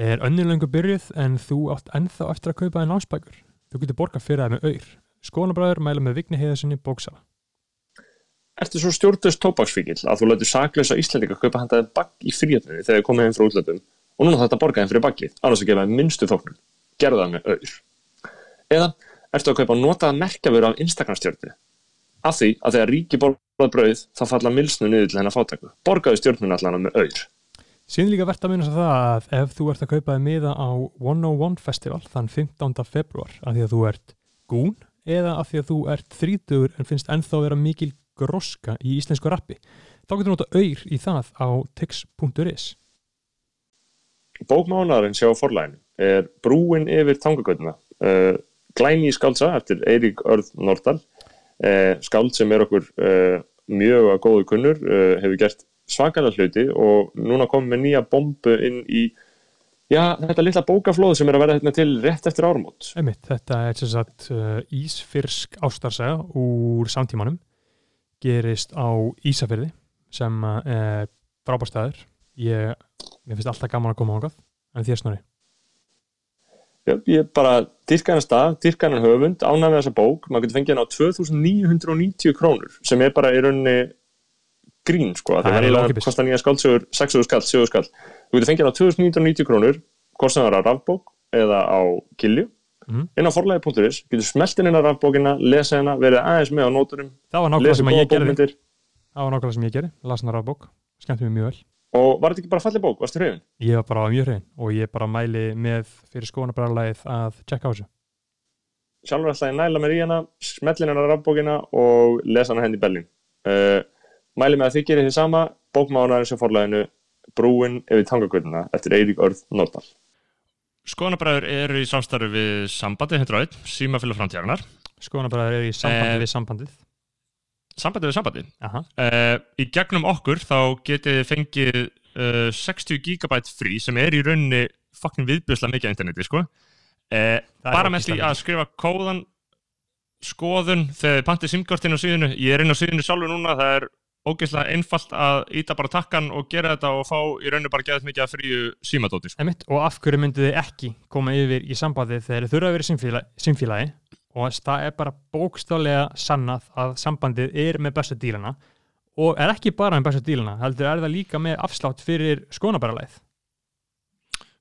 Er önnulöngu byrjuð en þú átt ennþá eftir að kaupa einn lánsbækur? Þú getur borgað fyrir það með auður. Skónabræður mæla með Vigni heiðarsinni bóksala. Ertu svo stjórnust tópaksfíkil að þú lætur saklausa Íslandika kaupa handaði bagg í fríöfninu þegar þið komið heim frá útlöndum og núna þetta borga þeim fyrir baggið, annars að gefa minnstu þóknum. Gerðu það með auður. Eða ertu að kaupa notaða merkjafur af Instagram-stjórnu? Af því að þegar ríki borðað brauð þá falla milsnu niður til hennar fátæku. Borgaðu stjórnuna allan með auður. Síðan líka verðt að minna það að ef þú ert að kaupa þig miða á 101 Festival þann 15. februar af því að þú ert gún eða af því að þú ert þrítugur en finnst ennþá vera mikil groska í íslensku rappi þá getur þú nota auður í það á tix.is Bókmánarinn sjá forlæðinu er brúin yfir tangagötuna uh, Glæni í skálsa eftir Eirík Örð Nordal uh, skáld sem er okkur uh, mjög að góðu kunnur hefur gert svakalega hluti og núna komum við nýja bombu inn í já, þetta litla bókaflóð sem er að vera hérna til rétt eftir árumót. Einmitt, þetta er sem sagt uh, Ísfyrsk ástarsaga úr samtímanum gerist á Ísafyrði sem uh, er frábærstæður ég, mér finnst alltaf gaman að koma ángað en þér Já, ég bara dyrka hennar stað, dyrka hennar höfund ánæg með þessa bók, maður getur fengið hennar á 2990 krónur sem er bara í rauninni grín sko, Það er eiginlega ókeypis. kostar nýja skáldsögur 6 skall, 7 skall. Þú getur fengið á 2990 krónur hvort sem það er á rafbók eða á kilju. Mhm. inn á forlægi.is, getur smelt inn inn á rafbókina lesa hennar, verið aðeins með á nóturum Það var nákvæmlega sem ég gerði. Bókmyndir Það var nákvæmlega sem ég gerði, las hennar af bók skemmt mér mjög vel. Og var þetta ekki bara fallið bók, varstu hrifin? Ég var bara mjög hrein og ég bara mæli með fyrir skoðanabræðarlægið að checka á þessu. Sjálfur ætlaði að næla mér í hana smellin hennar rafbókina og lesa hana henni í Berlín. Uh, mæli með að þið gerir því sama. Bókmánarinn sem forlæðinu brúin yfir tangagötuna eftir Eirík Örð Nordal. Skoðanabræður eru í samstarfi við sambandi 101, símafélag framtíðarinnar. Skoðanabræðar eru í sambandi Eh, við sambandið. Sambandi við sambandi Aha. uh, Í gegnum okkur þá getið þið fengið uh, 60 gigabyte frí sem er í rauninni fucking viðbjörslega mikið á interneti sko. er bara með því að skrifa kóðan skoðun þegar þið pantið simkortinn á síðinu ég er inn á síðinu sjálfur núna það er ógeðslega einfalt að íta bara takkan og gera þetta og fá í rauninni bara geðað mikið að fríu símadóti sko. Einmitt, og af hverju myndið þið ekki koma yfir í sambandið þegar þið þurfa að vera í símfélagi? Og það er bara bókstálega sannað að sambandið er með bestu dílana og er ekki bara með bestu dílana heldur er það líka með afslátt fyrir skoðanabræðarlægið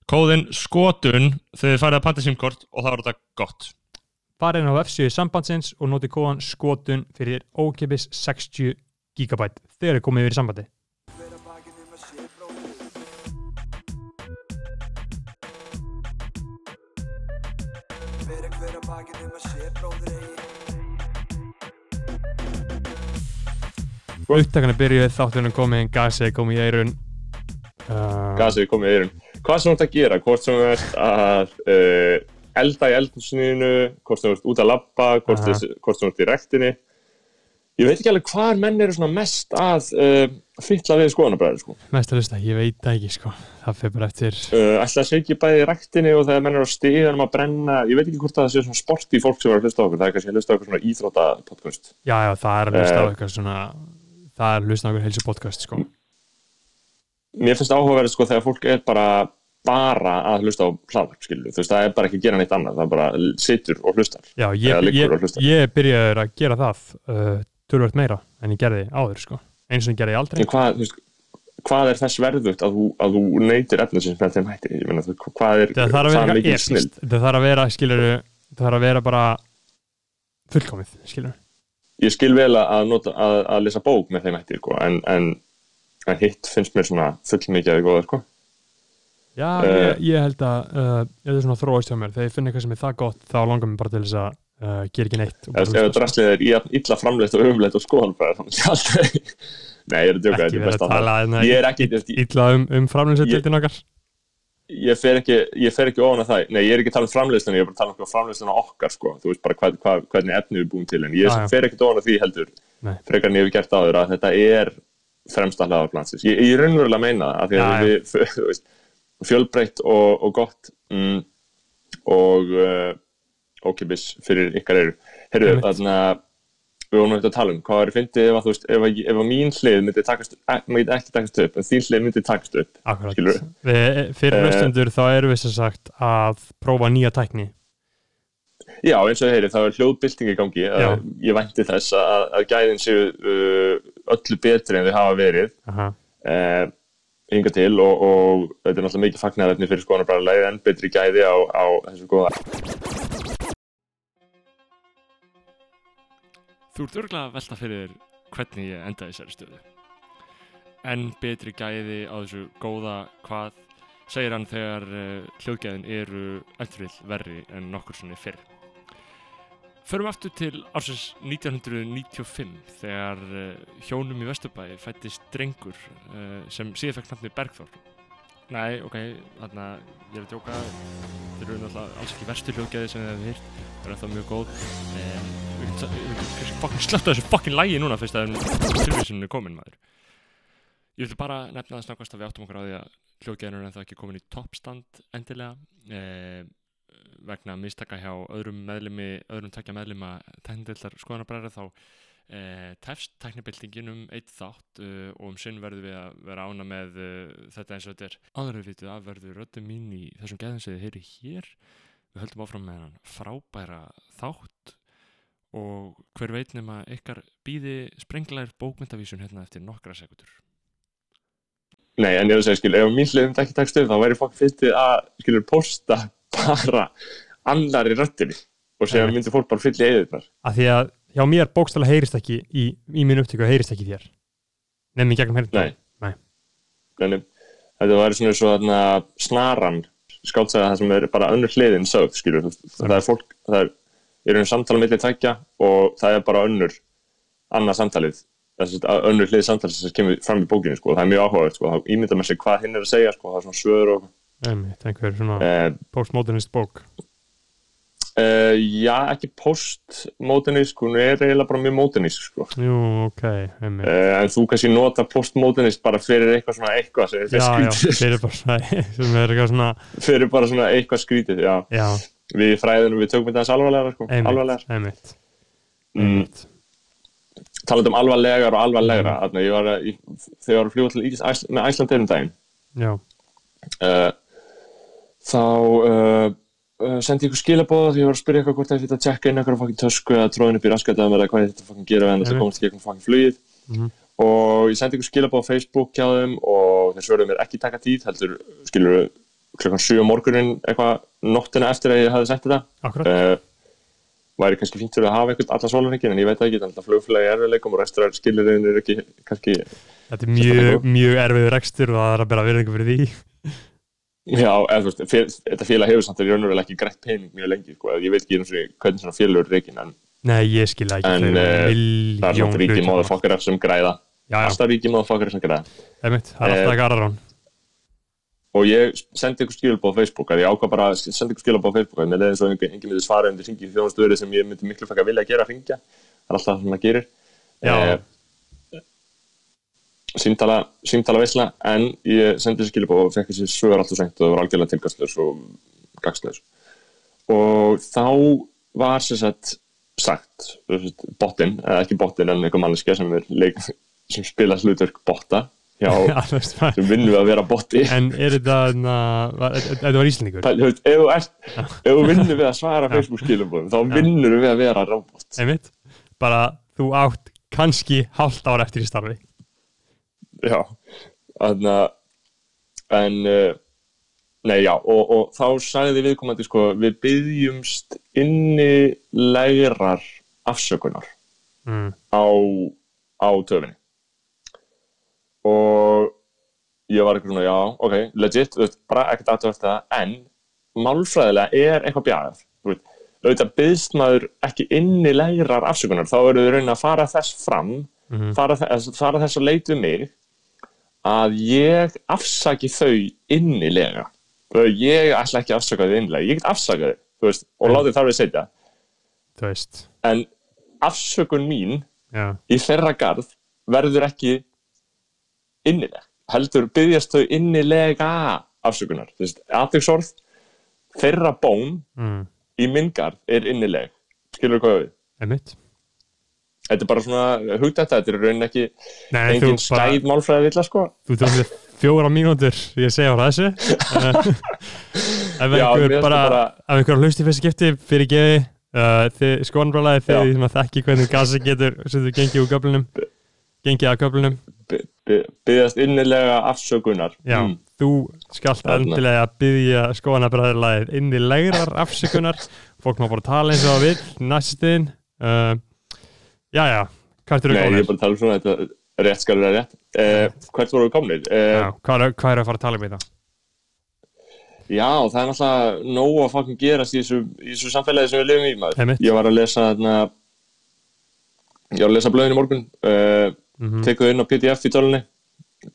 Kóðin skotun þegar þið farið að panta simkort og það var þetta gott. Farið inn á F7 sambandsins og notið kóðan skotun fyrir ókipis 60 gigabyte þegar þið komið yfir í sambandi. Er byrjuð, þáttunum komið, gasið er komið í eirun uh, gasið komið í eyrun. Hvað sem þú ert að gera, hvort sem þú ert að uh, elda í eldhúsinu hvort sem þú ert út að þess, hvort sem þú ert í rektinni ég veit ekki alveg hvar menn eru mest að uh, fytla við skoðanabræður sko. Mest að hlusta, ég veit ekki sko. Það fyrir bara eftir. Uh, ætla að segja bæði í rektinni og þegar menn eru á stíðanum að brenna ég veit ekki hvort það sé svona sporti fólk sem er að hlusta okkur það er kannski að hlusta okkur svona íþróta podcast Já, já, það er að hlusta á Eh. eitthvað svona Það er að hlusta eitthvað heilsu podcast sko. Mér finnst áhugaverð sko þegar fólk er bara bara að hlusta á hlaðvarp skilur þú veist það er bara ekki að gera neitt annað það er bara situr og hlustar. Já, ég, ég, ég byrjaði að gera það uh, Tölvöld meira en ég gerði áður sko Eins og ég gerði aldrei hvað, veist, hvað er þess verðugt að þú, að þú neytir efnisins með þeim hætti? Ég meina, hvað er Það þarf að það vera Það þarf að vera, skilur Það þarf að vera bara fullkomið, skilur Ég skil vel að, nota, að, að lesa bók með þeim hætti, sko, en, en, en hitt finnst mér svona full mikið að góða, sko. Já, Eh. ég, ég held að uh, Ég er svona þróast hjá mér Þegar ég finn eitthvað sem er það gott Þá langar mér bara til þess að uh, gera ekki neitt sko. drastlið er illa framleitt og umleitt og skoðan að. Nei, ég er að djóka, Ekki er best að að tala það. hérna Ég er ekki, illa um, um framlýnsættiltin okkar ég, fer ekki, ég fer ekki ofan að það. Nei, ég er ekki að tala um framleiðslunni, ég er bara að tala um framleiðslunni okkar, sko. Þú veist bara hvað, hvað, hvernig efni við búum til, en ég já. fer ekki ofan að því heldur. Nei. frekar en ég hef gert áður að þetta er fremsta hlaðarplansins. Ég, ég raunverulega meina það, af því að við, þú veist, fjölbreytt og, og gott mm, og uh, ókipis fyrir ykkar eru. Herru, Einmitt. þarna við vorum eftir að tala um, hvað er fyndið ef að, ef að, ef að mín hlið myndi takast, myndi ekki takast upp, en þín hlið myndi takast upp. Akkurat. Við, fyrir Eh. hlustundur þá erum við sem sagt að prófa nýja tækni. Já, eins og heyri, það er hljóðbylting í gangi. Að Ég vænti þess að, að gæðin séu uh, öllu betri en þau hafa verið Aha. uh, hinga til og, og þetta er náttúrulega mikið fagnarefni fyrir skoðan bara leið en betri gæði á, á þessu góða. Þú ert örgulega að velta fyrir hvernig ég endaði þessari stöðu. En betri gæði á þessu góða hvað segir hann þegar uh, hljóðgæðin eru eftirvill verri en nokkur sinni fyrr. Förum aftur til ársins 1995 þegar uh, hjónum í Vesturbæi fættist drengur uh, sem síðan fekk nafni Bergþór. Nei, ok, þarna, ég er að djóka, þeir eru náttúrulega alls ekki verstu hljóðgæði sem þið hefur hýrt, það er ennþá mjög góð. En fucking slögt á þessu fucking lægi núna fyrst að tilvísinu er komin maður. Ég vildi bara nefna það snakast að við áttum okkur á því að hljóðgæðin er ennþá ekki komin í toppstand endilega eh, vegna mistaka hjá öðrum meðlimi, öðrum takja meðlima teknindildar skoðanabræðra þá eh, tefst teknibildingin um eitt þátt uh, og um sinn verðum við að vera ána með uh, þetta eins og þetta er. Áður við vitið að verður röddum mín í þessum þið heyri hér. Við höldum áfram með hann frábæra þátt og hver veit nema ykkar býði sprenglar bókmyndavísun hérna eftir nokkra sekundur Nei, en ég vil segja, skil, ef mín hlið myndi ekki takast upp, þá væri fólk fyndið að, skilur, posta bara annari röttinni og segja myndi fólk bara fylla í eðirnar. Af því að hjá mér bókstala heyrist ekki í, í mínu upptöku heyrist ekki í þér. Nefnum í gegnum heyrist. Nei. Nei. Þannig, þetta væri svona svo þarna snaran, skáldsæða það sem er bara önnur hliðin sögð, skilur, það er fólk, það er, ég er um samtala milli tækja og það er bara önnur, annað samtalið, önnur hlið samtalið sem kemur fram í bókinni, sko, það er mjög áhugavert, sko, þá ímyndar maður sig hvað hinn er að segja, sko, það er svona svör og, Einmitt, einhver svona eh, postmodernist bók. Uh, já, ekki postmodernist, hún er eiginlega bara mjög modernist, sko. Jú, ok, einmitt. Uh, en þú kannski nota postmodernist bara fyrir eitthvað svona eitthvað sem er skrítið. er fyrir bara svona eitthvað skrítið, já. já, Við í fræðinu, við tökum þetta aðeins alvarlega, sko. Alvarlegar. einmitt, Mm, einmitt. talandi um alvarlegar og alvarlegra, Mm. mm. ég var ég, þegar ég var að fljúa til Ís, Æsland erum daginn, uh, þá uh, sendi ég ykkur skilabóða því ég var að spyrja eitthvað hvort það er fyrir að tjekka inn eitthvað fokkin tösku eða tróðin upp í raskataðum eða hvað ég þetta fokkin gera en Einmitt. komast ekki eitthvað fokkin flugið Mhm. og ég sendi ykkur skilabóð á Facebook hjá þeim og þeir svöruðu mér ekki taka tíð heldur skilur klukkan 7 á morgunin eitthvað nóttina eftir að ég hafði sett þetta uh, væri kannski fínt fyrir að hafa eitthvað alla sólarhengin en ég veit það ekki, þannig að flugfélagi er erfiðleikum og restrar skilurinn er ekki kannski Þetta er mjög, mjög erfið rekstur og það er að bera virðingu fyrir því. Já, eða, þú veist, fél, þetta félag hefur samt að raunverulega ekki grætt pening mjög lengi, sko, ég veit ekki einu sinni hvernig svona félag er reikin, en Nei, ég skil það ekki. En, eru eh, það er svona ríki hlutir. móðafokkarar sem græða, alltaf ríki móðafokkarar sem græða. það er Eh, alltaf ekki aðra rán. Og ég sendi ykkur skilabóð á Facebook, að ég ákvað bara að senda ykkur skilabóð á Facebook, að mér leiði eins og engin, engin myndi svara undir hringi í þjónastöðuri sem ég myndi miklu fækka vilja að gera að ringja, það er alltaf það sem maður gerir. Eh, símtala, símtala veisla, en ég sendi þessi skilabóð og fekk þessi svör alltaf sengt og það var algjörlega tilgangslaus og gagslaus. Og þá var sem sagt sagt, bottin, eða ekki bottin en einhver manneskja sem, er leik, sem spila hlutverk botta Já, sem vinnur við að vera botti En er þetta, þetta var veist, ef þú vinnur við að svara Facebook skilabóðum, þá vinnur við að vera robot. Einmitt, bara þú átt kannski hálft ára eftir í starfi. já, þannig að en uh, nei já, og, og þá sagði viðkomandi sko, við byggjumst inni lærar afsökunar Mm. á, á töfinni og ég var eitthvað svona, já, ok, legit þú veist, bara ekkert aðtöfast það. En málfræðilega er eitthvað bjagað þú veit, auðvitað byggst maður ekki inni lærar afsökunar. Þá eru þau raunin að fara þess fram Mhm. fara, þess, fara þess að leit við mig að ég afsaki þau innilega. Ég ætla ekki að afsaka þau innilega. Ég get afsakað þau, þú veist, og Mm. látið þar við setja Þú veist, en afsökun mín já, í þeirra garð verður ekki innileg. Heldur byggjast þau innilega afsökunar. Þú veist, aðtöksorð þeirra bón mm. í minn garð er innileg. Skilur hvað við? Einmitt. þetta er bara svona hugdætt þetta er í rauninni ekki Nei, þú engin skæð málfræði villa sko. Þú tók mér fjóra mínútur ég segja á þessu. Eh, ef einhver bara, ef einhver hlusti fyrst skipti fyrir geði uh, þið skoðanbrálaði Já. þið sem að þekki hvernig gasi getur sem þú gengið úr göflunum gengið að göflunum byggðast innilega afsökunar Já, Mm. þú Þarna. endilega byggja skoðanabræðarlæðið inn í legrar afsökunar fólk má bara tala eins og það vill næstin uh, Já, já, hvert eru Nei, ég er bara að tala um svona þetta rétt skal vera rétt uh, Hvert voru við komnir? Uh, Já, hvað er, hvað er að fara að tala um það? Já, það er náttúrulega nóg að fucking gerast í þessu, í þessu samfélagi sem við lifum í maður. Ég var að lesa þarna, ég var að lesa blöðin í morgun, uh, Mm tekuð inn á PDF í tölunni,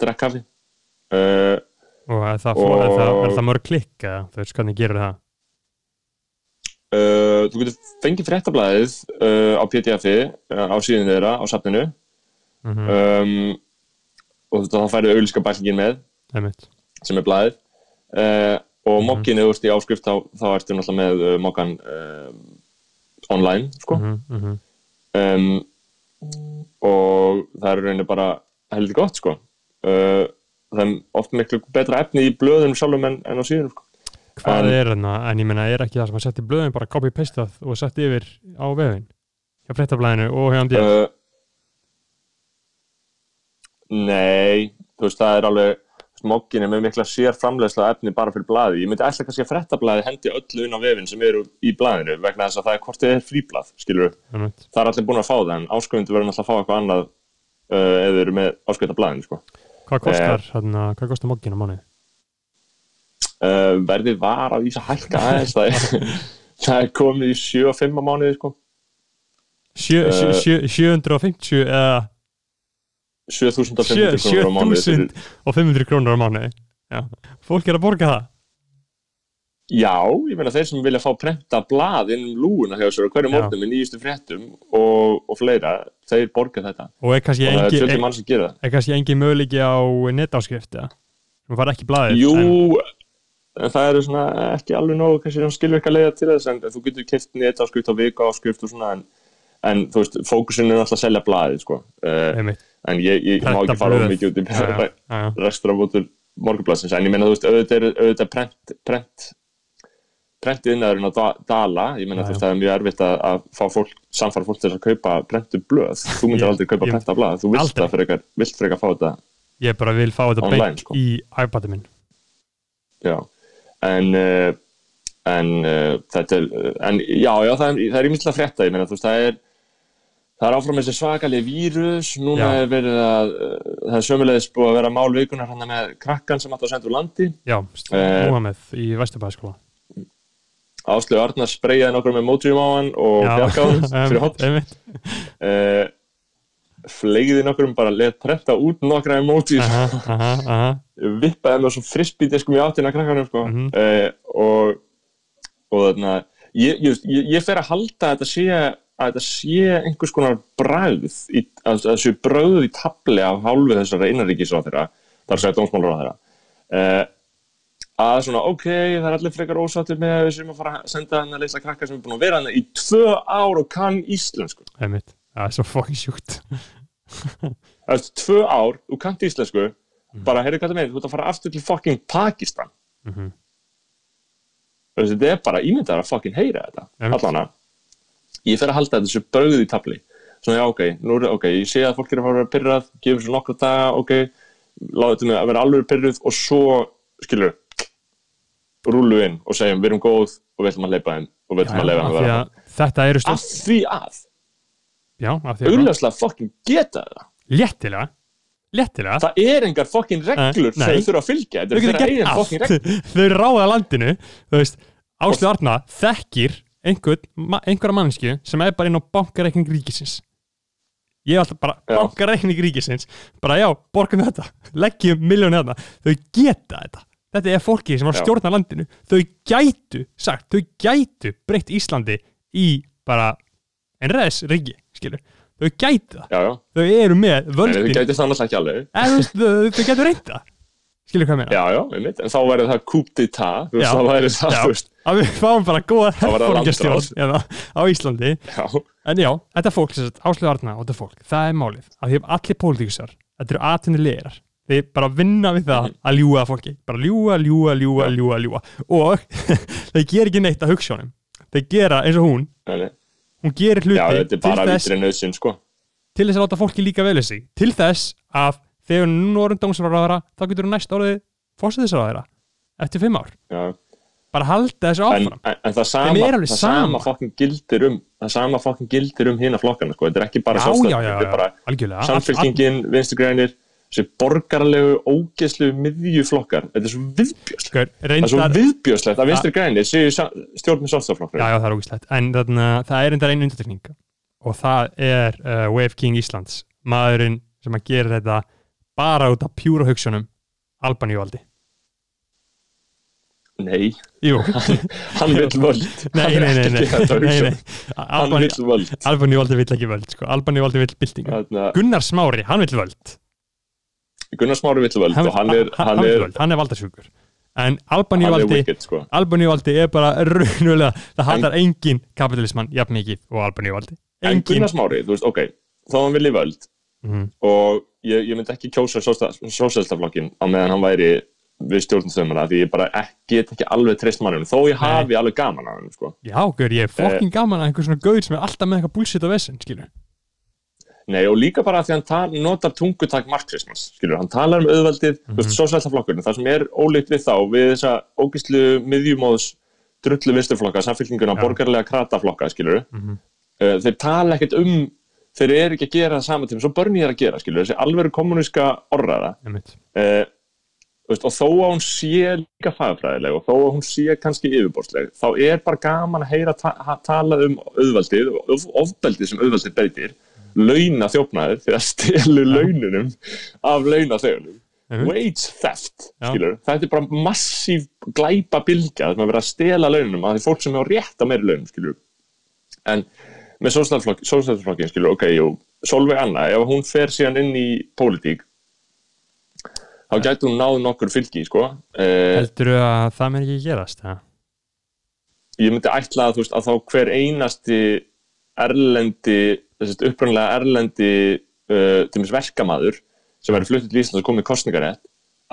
drekk kaffi. Uh, Og er það, og... er það, er það mörg klikk eða þú veist hvernig gerir það? uh, þú getur fengið fréttablaðið uh, á PDF-i á síðan þeirra á safninu Mm um, og þá færðu auðlíska bæklingin með Einmitt. sem er blaðið og Mhm. mokkin eða úrst í áskrift þá, þá ertu náttúrulega með mokkan online, sko. Mhm, mhm. um, og það er rauninni bara heldur gott sko uh, það er oft miklu betra efni í blöðunum sjálfum en, en á síðunum sko. Hvað En- er þarna? En ég menna, er ekki það sem að setja í blöðin bara copy-pastað og setja yfir á vefin? Hjá fréttablaðinu og hjá MD? uh, Nei þú veist það er alveg smoggin er með mikla sér framleiðsla efni bara fyrir blaði ég myndi ætla kannski að frettablaði hendi öllu inn á vefin sem eru í blaðinu vegna þess að það er hvort þið er fríblað skilur Einmitt. það er allir búin að fá það en ásköfundu verður náttúrulega að fá eitthvað annað uh, þið eru með áskönda blaðinu sko. Hvað kostar, þarna, hvað kostar moggin á mánu? uh, verðið var að vísa að hækka aðeins það er, það er komið í 7-5 á mánuði sko. Sjö- sjö- Eh, sjö- 750 eða 7.500 krónur á fyrir- 7500 krónur á mánuði Já. Fólk er að borga það Já, ég meina þeir sem vilja fá prenta blað inn um lúuna hjá sér á hverju Já. morgun með nýjustu fréttum og, og fleira, þeir borga þetta og er kannski og er engi, er, er engi möguleiki á netáskrift eða? Þú fara ekki blaðið Jú, en, það eru svona ekki alveg nógu skilvirka leiða til þess en þú getur áskrift á viku áskrift og svona en, en þú veist, fókusin er alltaf að selja blaðið sko. uh, einmitt, en ég, ég, má ekki fara of blöð. mikið út í rekstrafótur morgunblassins en ég meina þú veist, auðvitað er auðvitað prent, prent prentið innæðurinn að da- dala. Ég meina Já, þú veist, það er mjög erfitt að, að fá fólk samfara fólk til að kaupa prentu blöð. Þú myndir aldrei kaupa prenta blað. Þú vilt aldrei. það frekar, vilt frekar fá þetta Ég bara vil fá þetta beint sko. í iPadið minn. Já, en uh, en uh, þetta er uh, en já, já, það er, er ímyndlega frétta. Ég meina, þú veist, það er það er áfram þessi svakalegi vírus. Núna Já. er verið að uh, það er sömulegis búið að vera mál vikunar hann með krakkan sem átt að senda úr landi. Já, Eh, Múhameð í Vesturbæðaskóla Áslögu Arnar spreyjaði nokkur með mótjum á hann og hann fyrir Einmitt, uh, fleigði nokkur um bara let prenta út nokkra aha, aha vippaði með svo frisbítiskum í áttina krakkanum sko. Mhm. uh, og og þarna ég, ég, ég, ég fer að halda að þetta sé að þetta sé einhvers konar bragð í, að að það sé bröð í tabli af hálfu þessara innanríkisráðherra þar segja dómsmálráðherra uh, að svona ok, það er allir frekar ósáttir með að við séum að fara að senda hann að leysla krakka sem er búin að vera hann í tvö ár og kann íslensku. Einmitt, það er svo fucking sjúkt. Það er tvö ár, þú kannt íslensku. Bara, heyrðu hvað það með, þú ert að fara aftur til fucking Pakistan. Mhm. Þú veist, þetta er bara ímyndar að fucking heyra þetta allana ég fer að halda þessu bröð í tabli svona já, ok, nú er, ok, ég sé að fólk er að fara að vera pyrrað, gefur svo nokkra daga ok, láta þetta að vera alveg pyrruð og svo, skilur rúlu inn og segjum við erum góð og við ætlum að leipa þeim og við ætlum að leipa af þeim að þetta eru Já, af því að auðvitað fucking geta það. Léttilega. Léttilega. Það er engar fucking reglur Nei. sem þau þurfa að fylgja. Þau reglur. Ráða landinu Þú Áslu Arna þekkir einhver, ma einhverja mannsku sem er bara inn á bankareikning ríkisins. Ég er alltaf bara bankareikning ríkisins. Bara já, borgum þetta. Leggjum miljónu þarna. Þau geta þetta. Þetta er fólki sem var stjórna landinu. Þau gætu, sagt, þau gætu breytt Íslandi í bara einræðis ríki, skilur. Þau gætu það, þau eru með en þau völdin. gæti það náttúrulega ekki alveg. En þau, þau getur reynda skilur hvað ég meina? Já, já, einmitt, en þá væri það coup d'etat, þú Já. veist, þá væri það, Já. þú veist, að við fáum bara góða Það það landráð. eða, á Íslandi. Já, en já, þetta fólk, Áslu Arna og þetta fólk það er málið, að því að allir pólitíkusar þetta eru atvinnulegar þeir bara vinna við það Mhm. að ljúga að fólki. Bara ljúga, ljúga, Já. ljúga, ljúga. Og þeir gera ekki neitt að hugsa honum þeir gera eins og hún. Hún gerir hluti já, er til, þess, sko, til þess að láta fólki líka vel í sig. Til þess að þegar hún orðin dómsvaráðara þá getur hún næst orðið fósiðisraðara eftir fimm ár. Já, bara halda þessu en, áfram. en, en það Þeim sama, það sama sama. gildir um, það sama fokkin gildir um hina flokkana, sko, þetta er ekki bara já, sjálfstæð- já, já, þetta bara já, algjörlega. Samfélkingin, vinstrigrænir, þessi borgarlegu, ógeðslu miðjuflokkar, þetta er svo viðbjörslega. Skör, Það er svo reyndar, viðbjörslega að vinstri grænir séu stjórnum já, sjálfstæðarflokkur. já, það er ógislegt en þarna, það er reyndar einu undartekning og það er uh, Wave King Íslands maðurinn sem að gera þetta bara út af pjúra hugsunum Albaníuvaldi Nei, Jú, hann vil völd. nei, Hann er nei, nei, nei, nei. Hann vil völd. Albaníuvaldi vill ekki völd sko. Albaníuvaldi vill byltingu. Þarna, Gunnar Smári, hann vill völd. Gunnar Smári vil völd og hann er, hann, hann er, hann er valdasjúkur. En hann er Albaníuvaldi sko. Albaníuvaldi er bara raunverulega það hattar engin kapitalismann jafn mikið og Albaníuvaldi En engin Gunnar Smári, þú veist, ok, þá hann vilji völd Mhm. og ég, ég myndi ekki kjósa sósælstaflokkin á meðan hann væri við stjórnumstöðumana því ég bara ekki, get ekki alveg treyst mannum þó ég hafi alveg gaman af hann, sko. Já, gaur, ég er Eh. fokkin gaman að einhver svona gauð sem er alltaf með eitthvað bullshit og vesinn, skilur. Nei, og líka bara því hann notar tungutak marxismas, skilur, hann talar um auðvaldið, mm. -hmm. sósæltaflokkurinn, það sem er ólíkt við þá, við þessa ógíslu miðjumóðs drullu vinsturflokka, samfélkinguna, borgarlega krataflokka, skilur, Mhm. uh, þeir tala ekkert um, þeir eru ekki að gera það saman tíma, svo börn ég er að gera, skilur, þessi alveru kommuníska Einmitt. uh, veist, og þó að hún sé líka fagfræðileg og þó að hún sé kannski yfirborðsleg, þá er bara gaman að heyra ta ha- tala um auðvaldið of ofbeldið sem auðvaldið beitir launa þjófnaðir þegar stelu laununum af launaþegunum. Mhm. wage theft skilur, þetta er bara massív glæpa sem að vera að stela laununum að því fólk sem á rétt á meiri launum skilur en með sóstæðarflokkin skilur, ok, jú Solveig Anna, ef hún fer síðan inn í pólitík þá gæti hún náð nokkur fylgi sko. eh, Heldur að það með ekki gerast, það? ég myndi ætla að, þú veist, að þá hver einasti erlendi þessi upprannlega erlendi uh, til mis verkamaður sem væri fluttur til Íslands og komið kostningarétt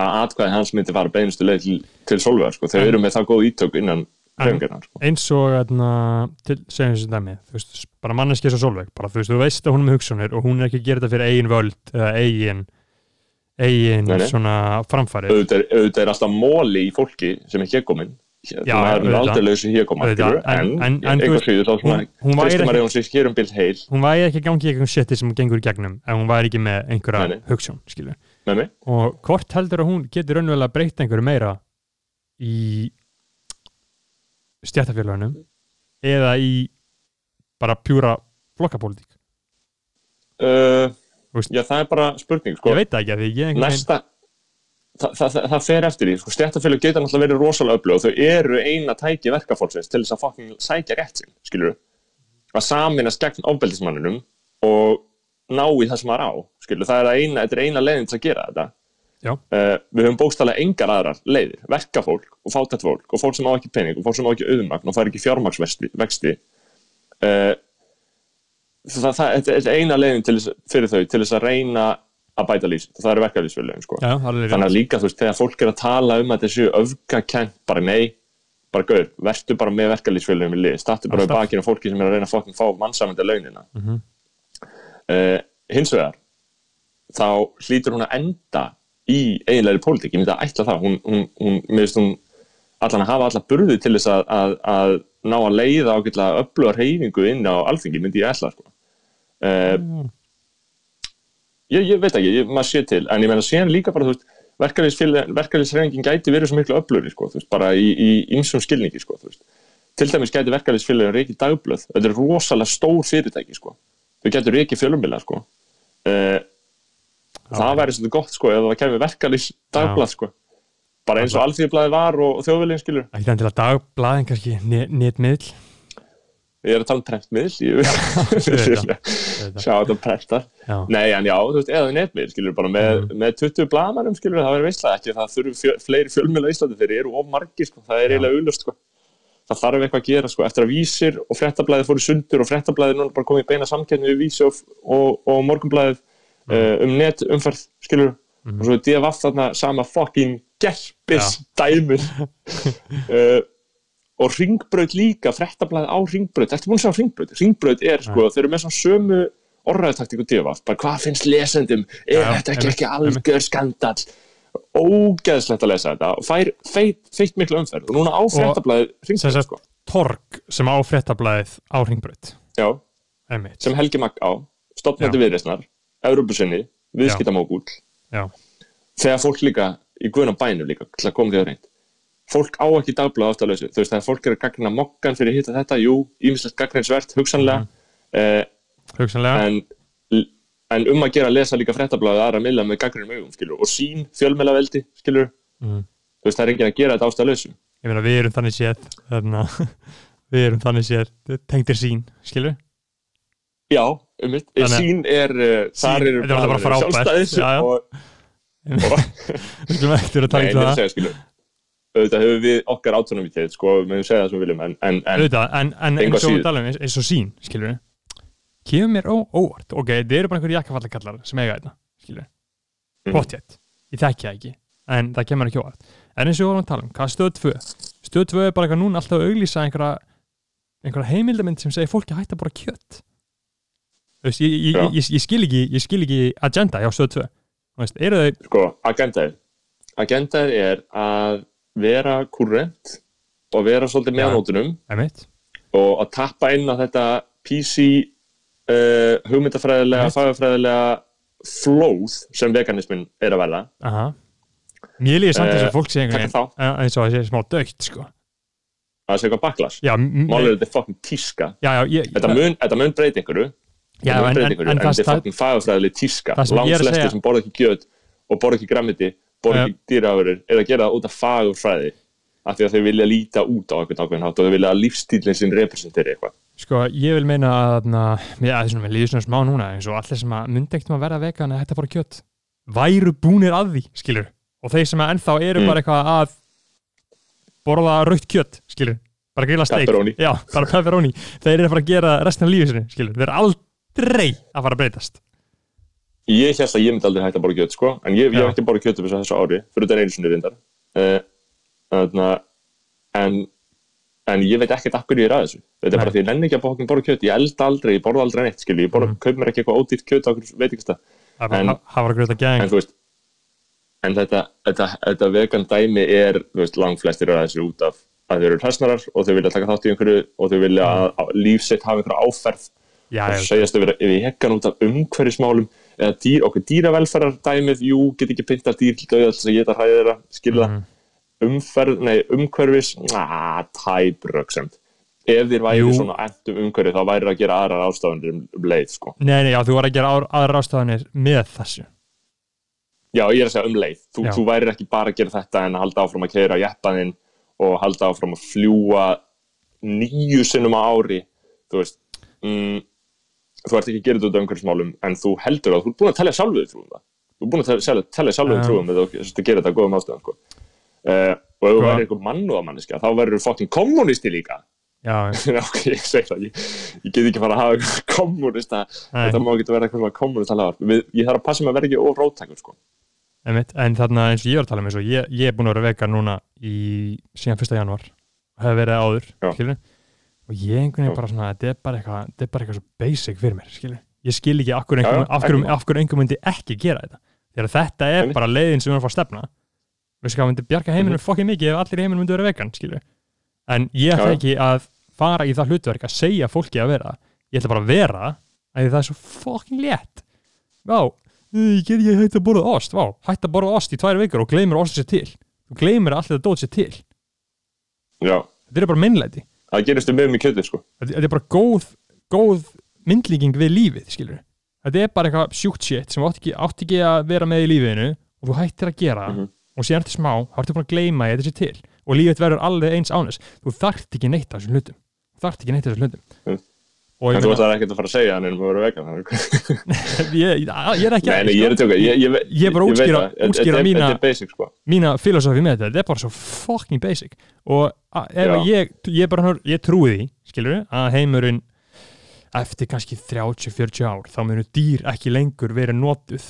að atkvæði hans myndi fara beinustu leið til, til Solveigar, sko, En- eru með það góð ítök innan hreyfingarnar, sko. Eins og, þarna, til, segjum þessu dæmi, veist, bara manneski svo sólveig, bara þú veist, þú veist að hún er með hugsunir og hún er ekki að gera þetta fyrir eigin völd eða eigin, eigin Nei, nei. svona framfæri. auðvitað er, auðvitað er alltaf móli í fólki sem er hékomin Já, það er aldrei lausi Auðvitað, en, en- en- en þú einhver veist, síður þá svona hún- væri ekki- maður ef hún sé hér bil heil Hún væri ekki að gangi í einhvern shiti sem gengur í gegnum ef hún væri ekki með einhverja hugsun, skilur. Og hvort heldur að hún getur raunverulega breytt einhverju meira í stjættafélagunum eða í bara pjúra flokkapólitík? uh, já það er bara spurning sko. Ég veit það ekki að því ég næsta það, það, það, það fer eftir því sko, stjættafélag geta náttúrulega verið rosalega öflug og þau eru eina tæki verkafólksins til þess að fucking sækja rétt sinn skilur að saminast gegn ofbeldismanninum og ná í það sem maður á skilur, það er eina, þetta er eina leiðin til að gera þetta. Uh, við höfum bókstæðlega engar aðrar leiðir, verkafólk og fátætt fólk og fólk sem á ekki pening og fólk sem á ekki auðmagn og fær ekki fjármagsvexti uh, það, það, er eina leiðin til, þess- fyrir þau til þess að reyna að bæta lífs það eru verkaflýsfélögin sko. Þannig að líka þú veist, þegar fólk er að tala um að þessu öfgakent, bara nei bara gaur, vertu bara með verkefliðsfélögum í lið, startu bara við bakinn á fólki sem er að reyna að fokkin fá mannsamandi launina. Mhm. uh, hins vegar þá hlýtur hún að enda í eiginlegri pólitík, ég myndi að ætla það hún, hún, hún, finnst hún allan að hafa alla burði til þess að, að, að ná að leiða ágætlega öflugar reyfingu inn á alþingi, myndi ég ætla sko. uh, Mm. ég, ég veit ekki, ég, maður sé til en ég meina síðan líka bara, þú veist verkefliðsreifingin gæti verið svo miklu öflugri sko, veist, bara í, ymsum skilningi sko, veist. til dæmis gæti verkefliðsfélagin reikið dagblöð, þetta er rosalega stór fyrirtæki sko. þau gætu reikið fjölumila sko. Uh, það væri svolítið gott sko, ef það kemur verkefliðs dagblað sko. bara eins og alþýðblaði var og, og þjóðviljum skilur Ekki þannig til að dagblaðin kannski netmiðl ég er að tala um prentmiðl sjá þetta prentar. Já, Nei, en já, þú veist, eða netmiðl, skilur, bara með, Mhm. með 20 blamanum, skilur, það verður veistlega ekki, það þurfi fjö, fleiri fjölmjöla í Íslandi, þeir eru of margir, sko, það er eiginlega auðlust, sko. Það þarf eitthvað að gera, sko, eftir að vísir og fréttablaðið fóru sundur og fréttablaðið núna bara komið í beina samkeppni við vísi og, og, og morgunblaðið uh, um net umferð, skilur, Mhm. og svo er DFF þarna sama fucking gerpis dæmið uh, og ringbraut líka, fréttablaðið á ringbraut, ertu búin að sjá ringbraut? Ringbraut er, sko, þeir eru með svona sömu orðræðtaktík og DFF, bara hvað finnst lesendum, er Já, þetta ekki, ekki algjör skandall? Ógeðslegt að lesa þetta. Og fær feitt, miklu umferð. Og núna á ringbraut, sagt- sko. Torg sem á fréttablaðið á Einmitt. sem Helgi Magg á, stopnandi viðreisnar, Európusinni, viðskiptamógúl, Já, þegar fólk líka í guðnum bænum líka til að koma því á reynd. Fólk á ekki að lausu. Þú veist þegar fólk er að gagna mokkan fyrir hitta þetta jú, ímislegt gagninsvert, hugsanlega. Mhm. eh, hugsanlega en, en um að gera að lesa líka fréttablaðið aðra milla með gagnrinum augum skilur, og sín fjölmelaveldi skilur, Mhm. þú veist það er enginn að gera þetta átt að lausu. Ég meina við erum þannig séð þarna, við erum þannig séð tengdir sín, skilur já, um mitt, sín er uh, þar eru er sjálfstæðis Já, já. og, Við skulum ekki vera að tala Nei, um það. segja, skilu auðvitað höfum við okkar autonomítið, sko, við mögum segja það sem við viljum en, en, en Auðvitað, en, eins og við talum eins, og sín, skilur kemur mér ó, óvart, ok, þið eru bara einhverjir jakkafallakallar sem eiga þetta, skilur Mhm. potjett, ég þekki það ekki en það kemur ekki óvart, en eins og við vorum að tala um hvað stöð 2, stöð 2 er bara eitthvað núna alltaf að auglýsa einhverja heimildamind sem segir fólki hætta bara kjött veist, ég, ég, ég, ég, skil ekki ég skil ekki agenda hjá stöð 2 þú veist, eru þau, sko, agendaðið agendaðið er að vera kurrent og vera svolítið með nótunum og að tappa inn á þetta PC uh, hugmyndafræðilega, fagafræðilega flóð sem veganismin er að verða. Aha. Mér líður samt þess Eh, að fólk sé eins og að sé smá dögt, sko. Að það sé eitthvað baklas já, m- málið er þetta er fucking tíska. Já, já, ég, þetta mun, þetta mun breyti einhverju Já, en, en, en, en það, er fucking fagafræðileg tíska. Það sem að borða ekki gjöt og borða ekki grammiti borða Já. ekki dýraafurur er að gera það út af fagafræði af því að þau vilja líta út á einhvern ákveðin hátt og þau vilja að lífstílinn sinn representeri eitthvað. Sko, ég vil meina að að þessum, líður svona smá núna eins og allir sem að myndi ekkert að verða vegan eða þetta bara kjött væru búnir að því, skilur og þeir sem að ennþá eru Mm. bara eitthvað að borða rautt kjött, skilur bara grilla steik, já, bara pepperoni. Þeir eru að fara að gera restina af lífið sinni, skilur þeir eru aldrei að fara að breytast. Ég held að ég myndi aldrei hægt að borða kjöt sko, en ég, hef ekki borða kjöt upp þessu ári fyrir þetta einu sinni reyndar. Uh, en en ég veit ekkert akkur ég er að þessu. Þetta er bara því ég nenni ekki að borða, borða kjöt ég elda aldrei, ég borða aldrei neitt skilju, ég borða, Mhm. kaup mér ekki eitthvað ódýrt kjöt á okkur veit ekki það, er En- að að en þú veist en þetta, þetta, þetta vegan dæmi er, þú veist, langflestir eru að þessu út af að þau eru hræsnarar og þau vilja taka þátt í einhverju og þau vilja að, að líf sitt hafa einhverja áferð já, segjast að vera ef ég hekkan út af umhverfismálum eða dýr, okkur dýravelferðar dæmið jú, get ekki pynta dýr til döða til að geta hræðið þeirra, skilða Mhm. umferð, nei, umhverfis aaa, tæbröksemt ef þér væri Jú. svona endum umhverfi þá væri að gera aðrar ástafanir um, um leið, sko. Nei, nei, já, þú var að gera aðrar ástafanir með þessu. Já, ég er að segja um leið, þú, þú væri ekki bara að gera þetta en að halda áfram að keira jeppaðinn og halda áfram að fljúa nýju sinnum á ári þú veist. Mm, þú ert ekki að gera þetta umhverfismálum en þú heldur að þú ert búin að telja sjálfuð trúum það þú ert búin að telja sjálfuð Já. trúum að þú sért að gera þetta að góðum ástæðum sko. uh, og ef þú væri einhver mannúðamanniska þá verður þú fokkin kommunisti líka já, ok, ég segi það ég, ég get ekki fara að hafa kommunista Nei. þetta má ekki vera eitthvað kommunist ég þarf að passa mig að vera ekki óróttækur sko. Einmitt, en þarna eins og ég var að tala um ég, ég er búin að vera vegan núna í síðan 1. januar og og ég einhvern veginn bara svona, þetta er bara eitthvað þetta er bara eitthvað svo basic fyrir mér, skilur ég skil ekki af hverju einhver, myndi ekki gera þetta. Þegar þetta er Einmitt. bara leiðin sem við erum að fara að stefna. Við að myndi bjarga heiminum mm fokkið mikið ef allir heiminum myndi vera vegan, skilur en ég ætla ekki að fara í það hlutverk að segja fólki að vera. Ég ætla bara að vera að það er svo fokkin létt. Vá, ég get ekki hægt að borða ost. Vá, hægt að borða ost í tvær vikur og gleymir ost sér til. Þú gleymir að allt þetta dót sér til. Já, þetta er bara minnleiti það gerist um með mig kjötið sko. þetta, er bara góð, góð myndlíking við lífið, skilur þetta er bara eitthvað sjúkt shit sem þú átt ekki, átt ekki að vera með í lífiðinu og þú hættir að gera Mhm. og síðan eftir smá, þá ertu búin að gleyma þetta sé til og lífið verður alveg eins ánus þú þarft ekki neitt af þessum hlutum þarft ekki neitt þessu hlutum Mm. Og En þú ætlar ekkert að fara að segja hann en þú verður vegan ég, ég er ekki Nei, ég er tjóka Ég, ég, Ég er bara að útskýra- útskýra mína- basic sko. mína filosofi með þetta, þetta er bara svo fucking basic. Og ég, ég bara hör- ég trúi því, skilur að heimurinn eftir kannski 30-40 ár, þá munu dýr ekki lengur verið notuð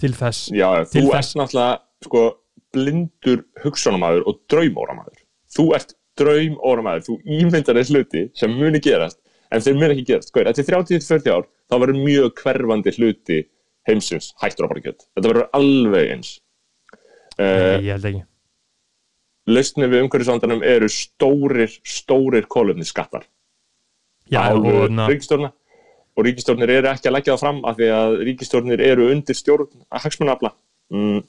til þess Já, Til þú þess- ert náttúrulega sko, blindur hugsanamaður og draumóramaður. Þú ert draumóramaður. Þú ímyndar þess hluti sem muni gerast en þeir muni ekki gerast Hver, Eftir 30-40 ár þá verður mjög hverfandi hluti heimsins hættur á bara kjöt. Þetta verður alveg eins. Uh, Nei, ég held ekki. Lausnir við umhverfisvandanum eru stórir, stórir kólöfni skattar Já, og, na, ríkistjórna og ríkistjórnir eru ekki að leggja það fram af því að ríkistjórnir eru undir stjórn að hagsmunafla mm.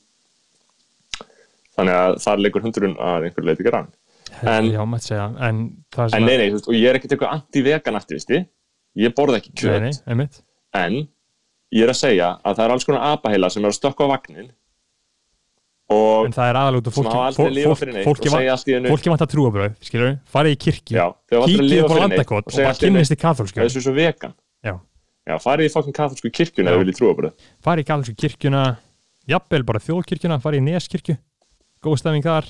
þannig að þar leikur hundurinn að einhver leiti grann en- já, maður segja. En en nei, nei, veist, og ég er ekkert eitthvað anti-vegan aktivisti ég borða ekki kjöt. nei, en ég er að segja að það er alls konar apaheila sem er að stökka á vagnin og en það er aðalút og sem fólki, fólki, vant að trúabröð, skilur farið í kirkju, lifað upp á landakot og bara allt í einu kynnist í katholsku þessu er svo vegan. Já, já, farið í fokkin katholsku kirkjuna trúa farið í katholsku kirkjuna jafnvel bara þjóðkirkjuna, farið í neskirkju góð stefning þar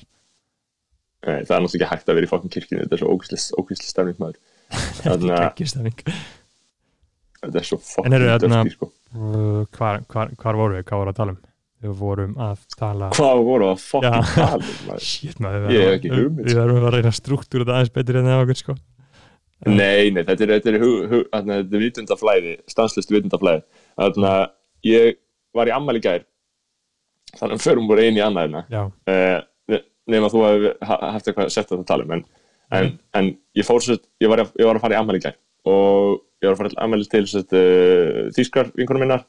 Nei, það er náttúrulega ekki hægt að vera í fokkin kirkjunni þetta er svo ókvísli stefning maður. Þannig að Geggjustefning. þetta er svo fokkin dörfti sko. Uh, hvar, hvar, hvar vorum við, hvað vorum við að tala um? Við vorum að tala hvað voru að fokkin Já. tala um, maður? shit maður, við ekki verðum- við verðum að reyna struktúr þetta aðeins betur en það okkur sko. Nei, nei, þetta er, þetta er, hug, hug, þetta er vitundaflæði stanslist vitundaflæði þannig að ég var í ammæli í gær þannig að förum voru einu í annaðina já, uh, nema þú hefur haft eitthvað sett að tala um en, en, en ég fór svo ég var, að- ég var að fara í ammæli í gær og ég var að fara í ammæli til uh, þýskar vinkunum minnar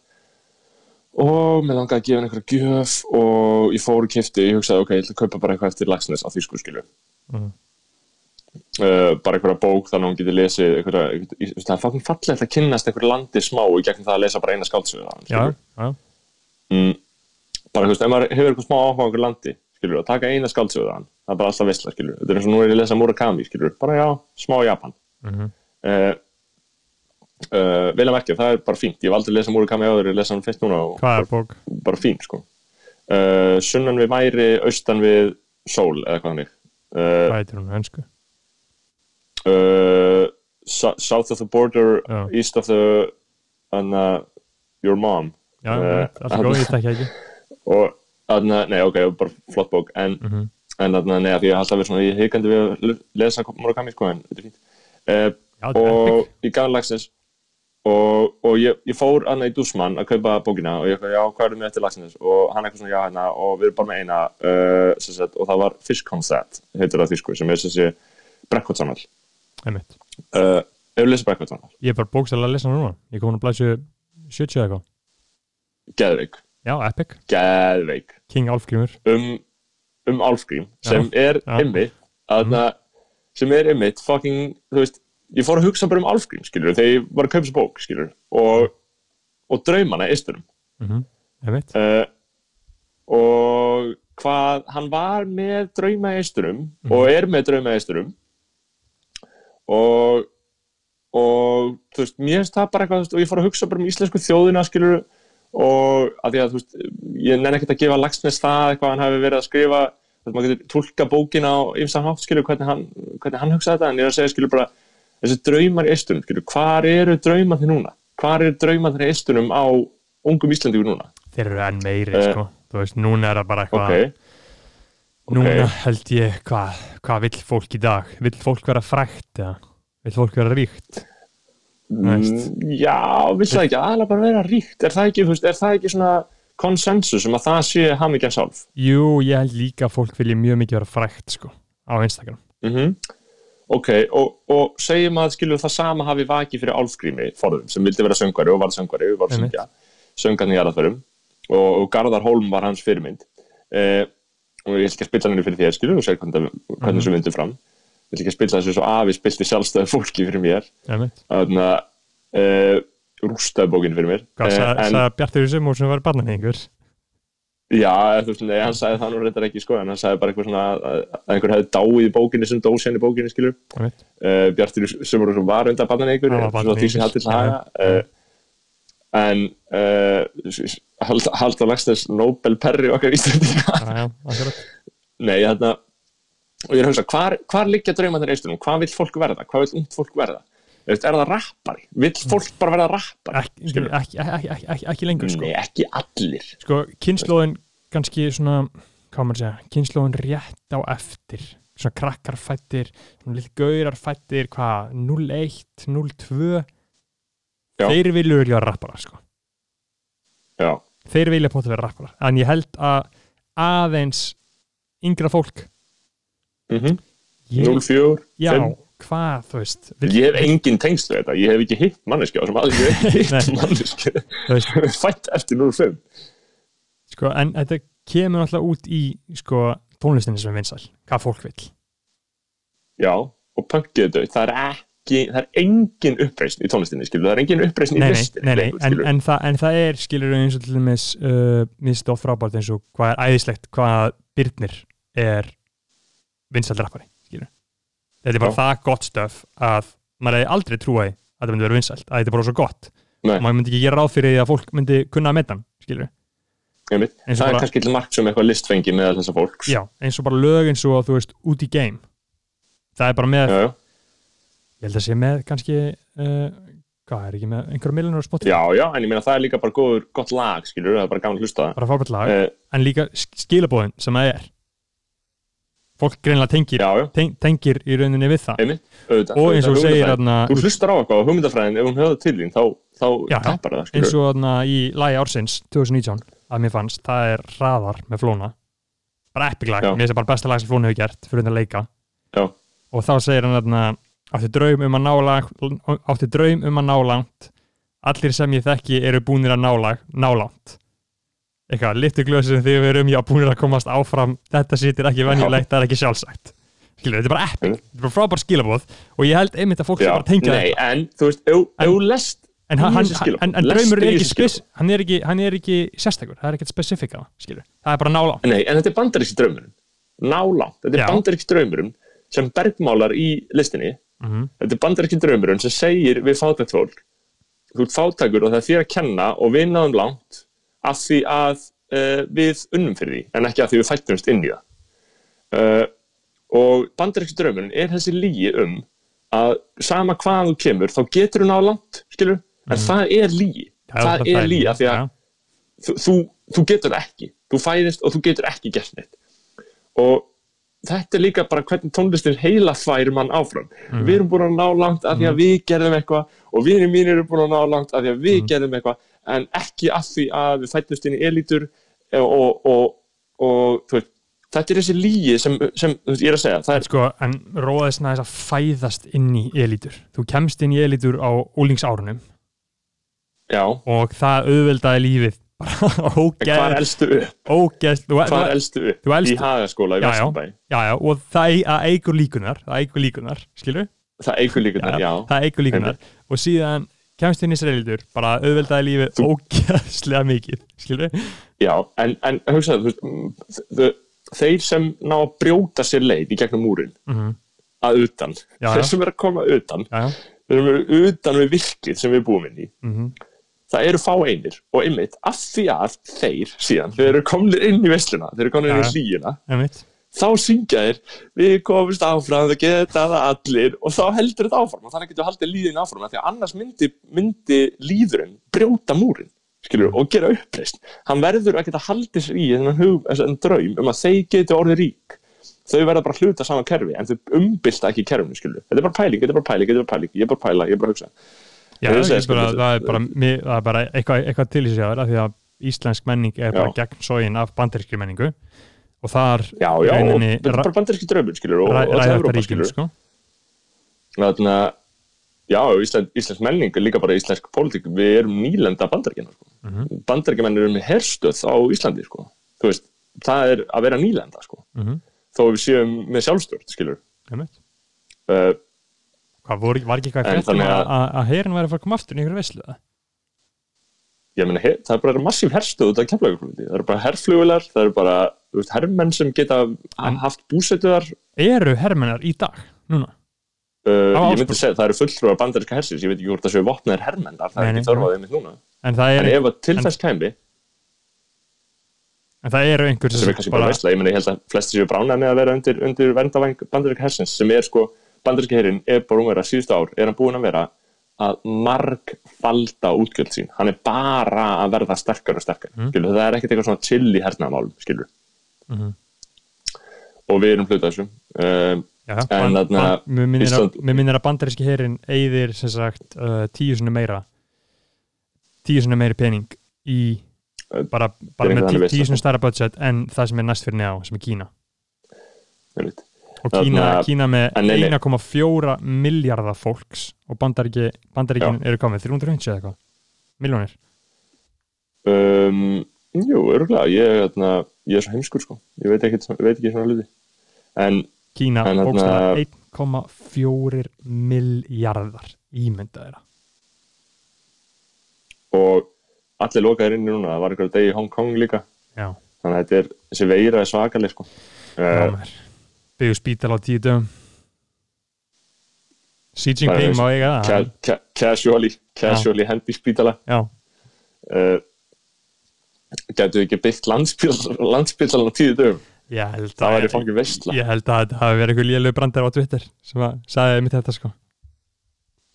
og mér langaði að gefa henni einhverja gjöf og ég fór og kifti, ég hugsaði ok, ég ætla að kaupa bara eitthvað eftir Lagsnes á þýsku skilu Mhm. uh, bara einhverja bók þannig að hún getur lesið það er fokkin fallegt að kynnast einhverju landi smá í gegnum það að lesa bara eina já, skilurðu. já, mm, bara, þú veist, ef maður hefur eitthvað smá áhuga á einhver landi, skilur, að taka eina skáldsögu þaðan, það er bara alltaf veistla, skilur þetta er eins og nú er ég að lesa Murakami, skilur, bara já, smá Japan. Mhm, uh, uh, vel að merkja, það er bara fínt. Ég hef aldrei lesað Murakami áður, ég lesa hann fyrst núna og hvað er bók? bara fín, sko. Uh, sunnan við væri, austan við sól, eða hvað hann er hvað heitir hún, so- south of the border Já. east of the uh, your mom. Já, Eh, alltaf góð, ég tekja ekki. Og þarna, nei ok, bara flott bók en, Mhm. en þarna, nei, því ég hef alltaf verið svona ég hikandi við að le- lesa Murakami sko, en þetta er fínt. Uh, já, þetta og ég gaf hann lagsins og, og ég, ég fór hann í Dúsmann að kaupa bókina og ég eitthvað, já, hvað er með eftir lagsins og hann eitthvað svona, já, hérna, og við erum bara með eina uh, sagt, og það var Fish Concept heitir það þýsku, sem er þessi brekkvotsanall uh, ef við lesið brekkvotsanall, ég er bara bókstæðlega að lesa hana núna. Ég kom hún að blæsu 70 eða eitthvað. Geðveik já, epic, geðveik. King Álfgrímur um, um Álfgrím sem er einmitt að sem er einmitt fucking, þú veist, ég fór að hugsa bara um Álfgrím, skilur, þegar ég var að kaupa þessu bók, skilur, og, og draumana eistunum mhm, einmitt, uh, og hvað hann var með drauma eistunum og er með drauma eistunum og og þú veist, mér finnst það bara eitthvað veist, og ég fór að hugsa bara um íslensku þjóðina skilur og að því að þú veist ég nenni ekkert að gefa Lagsnes það eitthvað hann hafi verið að skrifa þú veist, maður getur tólka bókina á ymsan hátt skilur hvernig hann, hvernig hann hugsaði þetta. En ég er að segja skilur bara þessi draumar í eistunum skilur, hvar eru draumar þið núna? Hvar eru draumar þið í eistunum á ungum Íslandíku núna? Þeir eru enn meiri Eh, sko, þú veist, núna er það bara eitthvað ok, núna ok. held ég, hvað hva vill fólk í dag, vill fólk vera frækt eða, vill fólk vera ríkt Veist. Mm, Já, vill það ekki aðalega bara vera ríkt? Er það ekki, þú veist, er það ekki svona konsensus um að það sé hamingjan sjálf jú, ég held líka að fólk vilja mjög mikið vera frækt sko, á Instagram. Mm Ok, og, og segjum að skilur það sama hafi vakið fyrir Álfgrími forðum, sem vildi vera söngvari og var söngvari og var að syngja. Söngarni í aðraðferðum og, og Garðar Hólm var hans fyrirmynd. Eh, og ég ætla ekki að spilla henni fyrir þér skilur og segja hvernig, hvernig Mhm. þessu myndu fram ætla ekki að spilla þessu svo afi spilti sjálfstæðu fólki fyrir mér þannig að uh, rústaði bókin fyrir mér Eh, sagði en- sagði Bjartur Jusum og sem var barnanýðingur Já, eða, þú veist, nei, hann sagði það nú reyndar ekki sko, en hann sagði bara eitthvað svona að, að einhver hefði dáið í bókinni sem dósjan í bókinni, skilur. Uh, Bjartur Sumur sem var undan barnan einhver, svona því sem haldið til já, haga. já. Uh, en uh, hald, Halldór Lagsnes Nobel Perry okkar. Já, já, akkurat. nei, þarna, og ég er að hugsa, hvar, hvar liggja draumandir eistunum? Hvað vill fólk verða? Hvað vill ungt fólk verða? Er það rappari? Vill fólk bara verða rappari? Ekki, ekki, ekki, ekki, lengur sko. Nei, ekki allir. sko, kynnslóðin kannski svona, hvað maður segja kynnslóðin rétt á eftir svona krakkar fættir, svona lill gaurar fættir, hvað, 01 02 Já. þeir vilja vera rappara, sko Já, þeir vilja póta vera rappara, en ég held að aðeins yngra fólk mm ég, 04, já, 5. hvað, þú veist vill, Ég hef engin tengsl við þetta, ég hef ekki hitt manneskja sem aldrei hef hitt Nei. manneskja. Fætt eftir 05 sko, en þetta kemur alltaf út í, sko, tónlistinni sem er vinsæl, hvað fólk vill. Já, og punkið döð, það er ekki það er engin uppreisn í tónlistinni skilur, það er engin uppreisn í nei, nei, listinni nei, nei, lengur, en, en, það, en það er skilur eins og til dæmis uh, minnst of frábært eins og hvað er æðislegt hvað Byrnir er vinsælt rappari þetta er bara Já. það gott stöf að maður hefði aldrei trúið að þetta myndi vera vinsælt að þetta er bara svo gott. Nei. og maður myndi ekki gera ráð fyrir því að fólk myndi kunna að meta hann skilur. Það er bara- kannski til margt sem eitthvað listfengi með þessa fólks. Já, eins og bara lög eins og þú veist út í game. Það er bara með, já, já. ég held að sé með kannski uh, hvað er ekki með einhverja miljonar á Spotify, já, já, en ég meina það er líka bara góður, gott lag skilur, það er bara gaman að hlusta bara fábært lag. Það uh, en líka skilabóðin sem það er fólk greinlega tengir Já, já, ten, tengir í rauninni við það. Einmitt auðvitað, og eins og auðvitað, segir þarna, Þú hlustar á eitthvað og hugmyndafræðin, ef hún höfða til þín þá, þá Já, tappar það, eins og þarna í lagi ársins 2019 að mér fannst, það er hraðar með flóna. Bara epic lag, Já. mér finnst það bara besta lag sem flóna hefur gert fyrir þetta leika. Já. og þá segir hann þarna átti draum um að ná langt átti draum um að ná langt. Allir sem ég þekki eru búnir að ná, lag, ná langt eitthvað, litur glösi sem þið verum já, búnir að komast áfram. Þetta sýtir ekki venjulegt, það er ekki sjálfsagt. Skilur, þetta er bara epic, Mm. þetta er bara frábær skilabóð og ég held einmitt að fólk Já, bara tengja nei, þetta. en þú veist, ef þú lest en, hann, hann, en, en draumur er ekki, spes, hann er ekki hann er ekki sérstakur, það er ekkert spesifika skilur, það er bara nála Nei, en þetta er bandaríski draumurinn. Nálátt, þetta er Já. bandaríski draumurinn sem bergmálar í listinni. Mm Þetta er bandaríski draumurinn sem segir við fátækt fólk Þú ert fátækur og það er þér að kenna og við náðum langt af því að uh, við unnum fyrir því en ekki að því við fættumst inn í það. Uh, og bandaríski draumurinn er þessi lígi um að sama hvaðan þú kemur þá getur þú náðu langt, skilur en það er lígi, það, er lígi af því að þú, þú, þú getur það ekki. Þú fæðist og þú getur ekki gert neitt. Og þetta er líka bara hvernig tónlistin heila færi mann áfram. Við erum búin að ná langt af því að við gerðum eitthvað og vinir mínir eru búin að ná langt af því að við gerðum eitthvað en ekki af því að við fættumst inn í elitur og, og, og, og þetta er þessi lígi sem, sem veist, ég er að segja er, sko, en róðist næðis að fæðast inn í elítur. Þú kemst inn í elítur á úlingsárunum já, og það auðveldaði lífið hvað elstu hvað elstu í hagaskóla í Já, já. Já, já, og það, ei- það eigur líkunar það eigur líkunar, skilur það eigur líka þetta, já, það eigur líkunar og síðan kemst inn í sér elítur bara auðveldaði lífið Þú- ógeðslega mikið skilur já en, en hugsaðu, mm, þeir sem ná að brjóta sér leið í gegnum múrin mm að utan, Já, þeir sem er að koma utan já, já, þeir sem eru utan við virkið sem við búum inn í mm það eru fá einir og einmitt af því að þeir síðan, þeir eru komnir inn í veisluna þeir eru komnir inn í hlýjuna einmitt þá syngja þeir, við komumst áfram það geta það allir. Og þá heldur þetta áfram og þannig getur haldið líðin áfram því að annars myndi, myndi líðurinn brjóta múrin skilur, og gera uppreist hann verður að geta haldið sér í þennan, draum um að þeir geti orðið rík. Þau verða bara að hluta saman kerfi en þau umbylta ekki kerfinu skilur þetta er bara pæling, þetta er bara pæling, þetta er bara pæling ég er bara pæla, ég er bara hugsa. Já, er sko, bara, þetta- það er bara, mi- það er bara eitthvað, eitthvað til sig að því að íslensk menning er bara gegn sógin af bandarískri menningu og þar já, já, og rauninni ra- bara bandaríski draumur skilur og, og Evrópa ríkinu skilur sko. þannig að já, íslensk, íslensk menning er líka bara íslensk pólitík, við erum nýlenda bandaríkina sko. mm Mhm. bandaríkjamenn eru með herstöð á Íslandi sko. þú veist, það er að vera nýlenda sko. Mhm. þó við séum með sjálfstjórn skilur uh, Hvað, voru, var ekki eitthvað þannig að, að- að, herin væri að fara að koma aftur í einhverju veislu það? Ég meina, það er bara massíf herstöð út af keflaugurflugvelli, það eru bara herflugular það eru bara, þú veist, hermenn sem geta haft búsetuðar eru hermennar í dag, núna? Uh, ég myndi segja, það eru fulltrúar bandaríska hersins, ég veit ekki hvort það séu vopnaðir hermennar, það er ekki þörfaðið mitt núna. En það en ef að til þess kæmi, en það eru einhver sem er bara veistla, ég meina, ég held að flesti séu brána með að vera undir, undir verndavæng bandaríska hersins, sem er sko bandaríska herin er bara um að vera síðustu ár, er hann búin að vera að margfalda útgjöld sín, hann er bara að verða sterkar og sterkar, Mm. skilur, það er ekkert eitthvað svona chill í hernaðamálum, skilur Mhm. og við erum hluta þessu um, Já, En minnir að- mér minnir að bandaríski herin eigðir sem sagt uh, tíu sinni meira tíu sinni meiri pening í bara, bara með þannig tíu það. sinni stærra budget en það sem er næst fyrir neða sem er Kína einmitt. Og Kína, Kína með en nei, nei. 1,4 miljardar fólks og bandaríki, bandaríkin eru komið 350 eða eitthvað. Miljónir um, jú, örgulega ég, þarna, ég er svo heimskur sko. Ég veit ekki, veit ekki svona hluti. En Kína þarna- bókstæða 1,4 miljardar ímynda þeirra og allir lokaðir inni núna, það var einhverja degi í Hong Kong líka. Já, þannig að þetta er, þessi veira er svakaleg sko. Já mér byggðu spítal á tíu dögum Xi Jinping veist, má eiga það casually casually hendi spítala já, uh, við ekki byggt landspítalan á tíu dögum það að væri fangið veistla ég held að þetta hafi verið eitthvað lélög brandar á Twitter sem að sagði einmitt þetta sko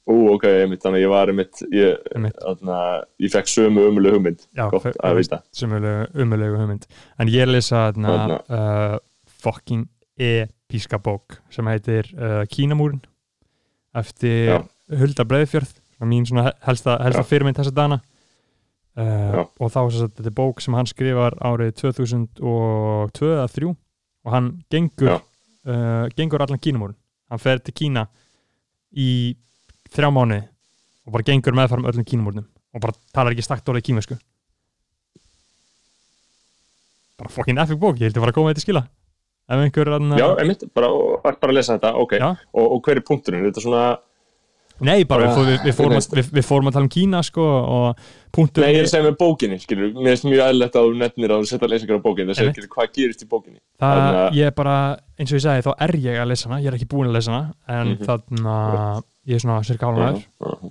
ú, ok, einmitt, þannig að ég var einmitt ég, Einmitt. þarna, ég fekk sömu ömuleg hugmynd já, gott að vita sem er umöðlegu hugmynd en ég lesa þarna Þarna. uh, fucking episka bók sem heitir uh, Kínamúrin eftir Já. Hulda Breiðfjörð er mín svona helsta, helsta fyrirmynd þessa dana. Uh, og þá sagt, þetta er bók sem hann skrifar árið 2002 eða 3 og hann gengur uh, gengur allan Kínamúrin hann fer til Kína í þrjá mánuði og bara gengur meðfram öllum Kínamúrinum og bara talar ekki stakt orðið kínversku. Bara fucking epic bók, ég hildi bara að koma þetta skila ef einhver annar já, einmitt, bara, bara að lesa þetta, ok og, og hver er punkturinn, þetta er svona Nei, bara Bara- við, við, fórum að, við, við fórum að tala um Kína sko og punktur Nei, ég er að segja með bókinni, skilur, mér finnst mjög aðlegt að þú nefnir að þú setja lesingar á bókinni, það Einmitt. ekki hvað gerist í bókinni. það, Þannig að- ég er bara, eins og ég sagði, þá er ég að lesa hana ég er ekki búin að lesa hana en Mhm. þarna, ég er svona cirka Mhm.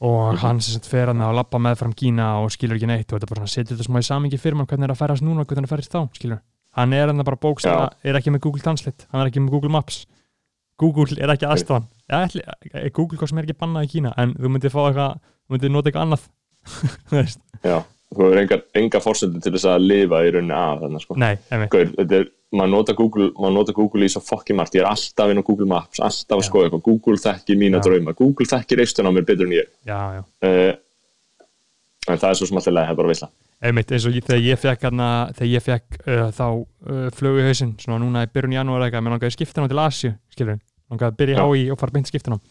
og hann sem sagt fer hann að labba með fram Kína og skilur ekki neitt og þetta bara setja þetta smá í samingi fyrir mann hvernig er að færast núna og hvernig er að færast þá, skilur hann er hann bara bókstæða, er ekki með Google Translate hann er ekki með Google Maps. Google er ekki aðstofan Google hvað sem er ekki bannað í Kína en þú myndir fá eitthvað, þú myndir nota eitthvað annað. Já, þú hefur engar, enga fórsendur til þess að lifa í rauninni af þarna, sko. nei, þetta er, maður nota Google, maður nota Google í svo fokkin margt, ég er alltaf inn á Google Maps, alltaf að skoða eitthvað, Google þekkir mína Já. drauma, Google þekkir eistun á mér betur en ég. já, já. Uh, en það er svo leið, það er bara veisla. Einmitt eins og ég, þegar ég fekk hana, þegar ég fekk uh, þá uh, flögu í hausinn svona núna í byrjun janúar eða eitthvað mér langaði að skipta hann til Asju skilur, langaði að byrja í. HÍ og fara beint skipta hann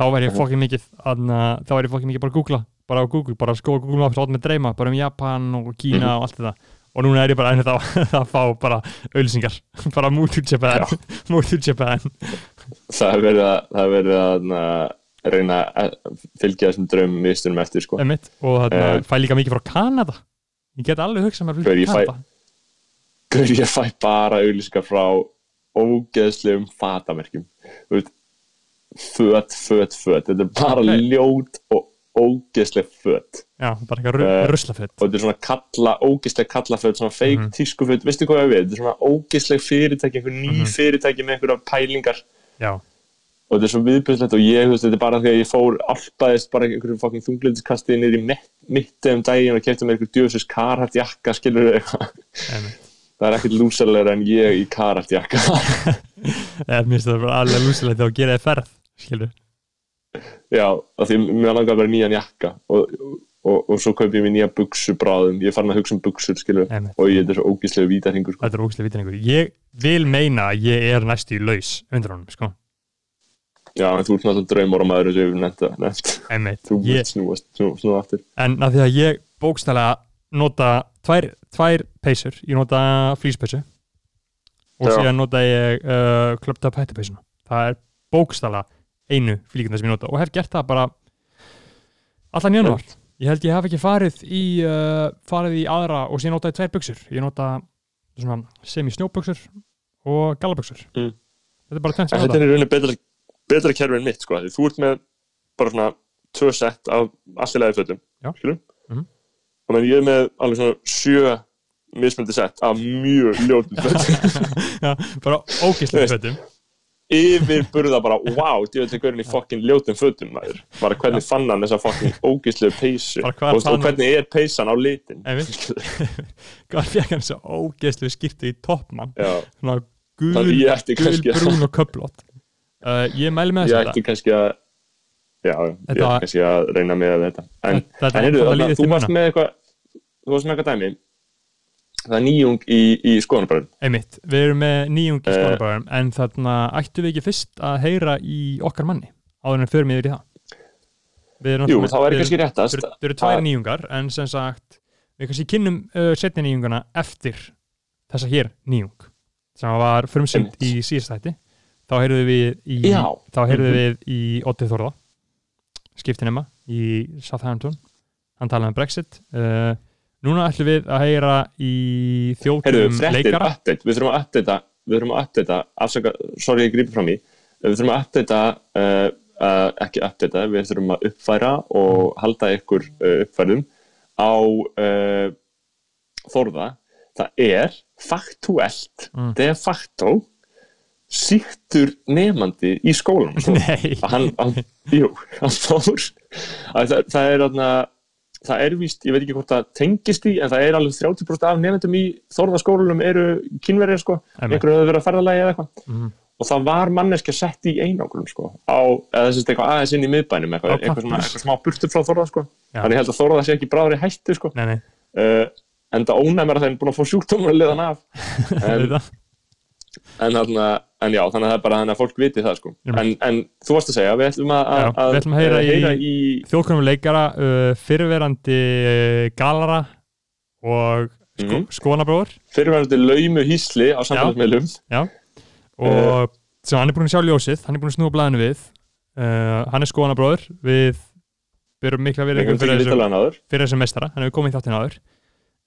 þá væri ég fokkin mikið hana, þá væri ég fokkin mikið bara að googla bara á Google, bara að skoða Google Maps láta mig dreyma bara um Japan og Kína Mhm. og allt þetta. Og núna er ég bara enn þá að fá bara auðlýsingar, bara to Japan Það er verið að, það reyna að fylgja þessum draumum mistunum eftir, sko. einmitt, og þarna Eh. fæ líka mikið frá Kanada ég get alveg hugsað mér fæ- Kanada Gaur, ég fæ bara auðlýsingar frá ógeðslegum fatamerkjum veit, föt, föt, föt þetta er bara Ok. ljót og ógeðsleg föt já, bara eitthvað ru Eh, ruslafett og þetta er svona kalla, ógeðsleg kallaföt svona feik mm Mhm. tískuföt, veistu hvað ég við þetta er svona ógeðsleg fyrirtæki, einhver ný Mhm. fyrirtæki með einhverja pælingar já, og þetta er svo viðbjörnslegt og ég, þú veist, þetta er bara þegar ég fór allpaðist bara einhverjum fucking þunglindskasti niður í mitti um daginn og kefti mér einhver djöfisins karhætt jakka, skilur eitthvað. Einmitt. Það er ekkert lúsalega en ég í karhætt jakka. Eða mér finnst það bara alveg lúsilegt þegar þú gerir þið ferð skilur, Já, af því mér langar bara nýjan jakka og, og, og svo kaupi ég mér nýja buksu bráðum, ég farin að hugsa um buksur skilu, Einmitt. og ég er svo ógíslega vítarhingur sko. þetta er ógæslega vitinningur Já, en þú ert náttúrulega draumor á maður og ég hef nefnt, þú ég, vilt snúast, snú, snú aftur. En að því að ég bókstælega nota tvær, tvær peysur. Ég nota flýspeysu og síðan nota ég uh, klöpt upp hættupeysuna það er bókstælega einu flíkunda sem ég nota og hef gert það bara allan januar Ég held ég hef ekki farið í uh, farið í aðra og síðan notaði tvær buksur ég nota svona semi-snjóbuksur og gallabuksur Mm. Þetta er bara sem þetta nota. er í rauninni betra, betra kerfi en mitt, sko. Því þú ert með bara svona tvö sett af allilega fötum, Já. skilur? Mhm. Og menn ég er með alveg svona sjö mismöndi sett af mjög ljótum fötum. Já, bara ógislega Veist. fötum Yfir burða bara, wow, ég veit ekki hvernig fokkin ljótum fötum, maður. Bara hvernig fann hann þessa fokkin ógislegu peysu. Og, fann og hvernig er peysan á litin. Hvað fekk hann svo ógeðslu skiptu í toppmann svona gul, þannig gul að, brún og köplót uh, Ég mæli með ég þessu ætti kannski að, já, ég Þetta- ætti kannski að reyna með þetta. En, Þetta en heyrðu, það þú varst með eitthvað, þú varst með eitthvað dæmi. Það er nýjung í, í skoðanabræðum. Einmitt, við erum með nýjung í Eh. skónabæðum en þarna ættum við ekki fyrst að heyra í okkar manni áður en við förum yfir í það Jú, þá er kannski réttast. Það eru- tvær nýjungar en sem sagt við kannski kynnum uh, setni nýjunguna eftir þessa hér nýjung sem var Einmitt. í síðast þætti þá heyrðum við í Já. þá heyrðum Mhm. við í Otti Þórða skiptinema í Southampton. Hann talaði um Brexit. Uh, núna ætlum við að heyra í Heyrðu, frettir, leikara. update, við þurfum að updata, við þurfum að updata, afsaka, sorry ég grípi fram í, við þurfum að updata, uh, uh, ekki updata, við þurfum að uppfæra og halda ykkur uh, uppfærðum á uh, Þórða, það er faktuelt, Mm. de facto, sýttur nefandi í skólanum. sko. Hann, hann, jú, hann fór. Að það, það er þarna það er víst, ég veit ekki hvort það tengist í en það er alveg 30% af nefndum í þorðaskólunum eru kynverjar sko. Einhverju hefur verið að ferðalagi eða eitthvað. Mhm. og það var manneskja sett í einangrun sko á, eða þess að eitthvað aðeins inn í miðbænum eitthvað, Á eitthvað, svona, eitthvað smá burtur frá þorða sko. Já. þannig held að þorða sé ekki bráður í hættu sko. Nei, nei, uh, en það ónæmur að þeim búin að fá sjúkdómur að liðan af. En, en, þarna, en já, þannig að það er bara þannig að fólk viti það sko. Einmitt. en, en þú varst að segja, við ætlum að, Já, að, við ætlum að heyra eh, í- heyra í þjóðkunum leikara uh, fyrirverandi uh, galara og sko, Mhm. skoðanabróður fyrirvændi laumu hísli á samfélagsmiðlum já, og sem hann er búin að sjá ljósið, hann er búin að snúa blæðinu við. Uh, hann er skoðanabróður við byrjum mikla náður. fyrir þessum mestara, hann hefur komið í þáttinn áður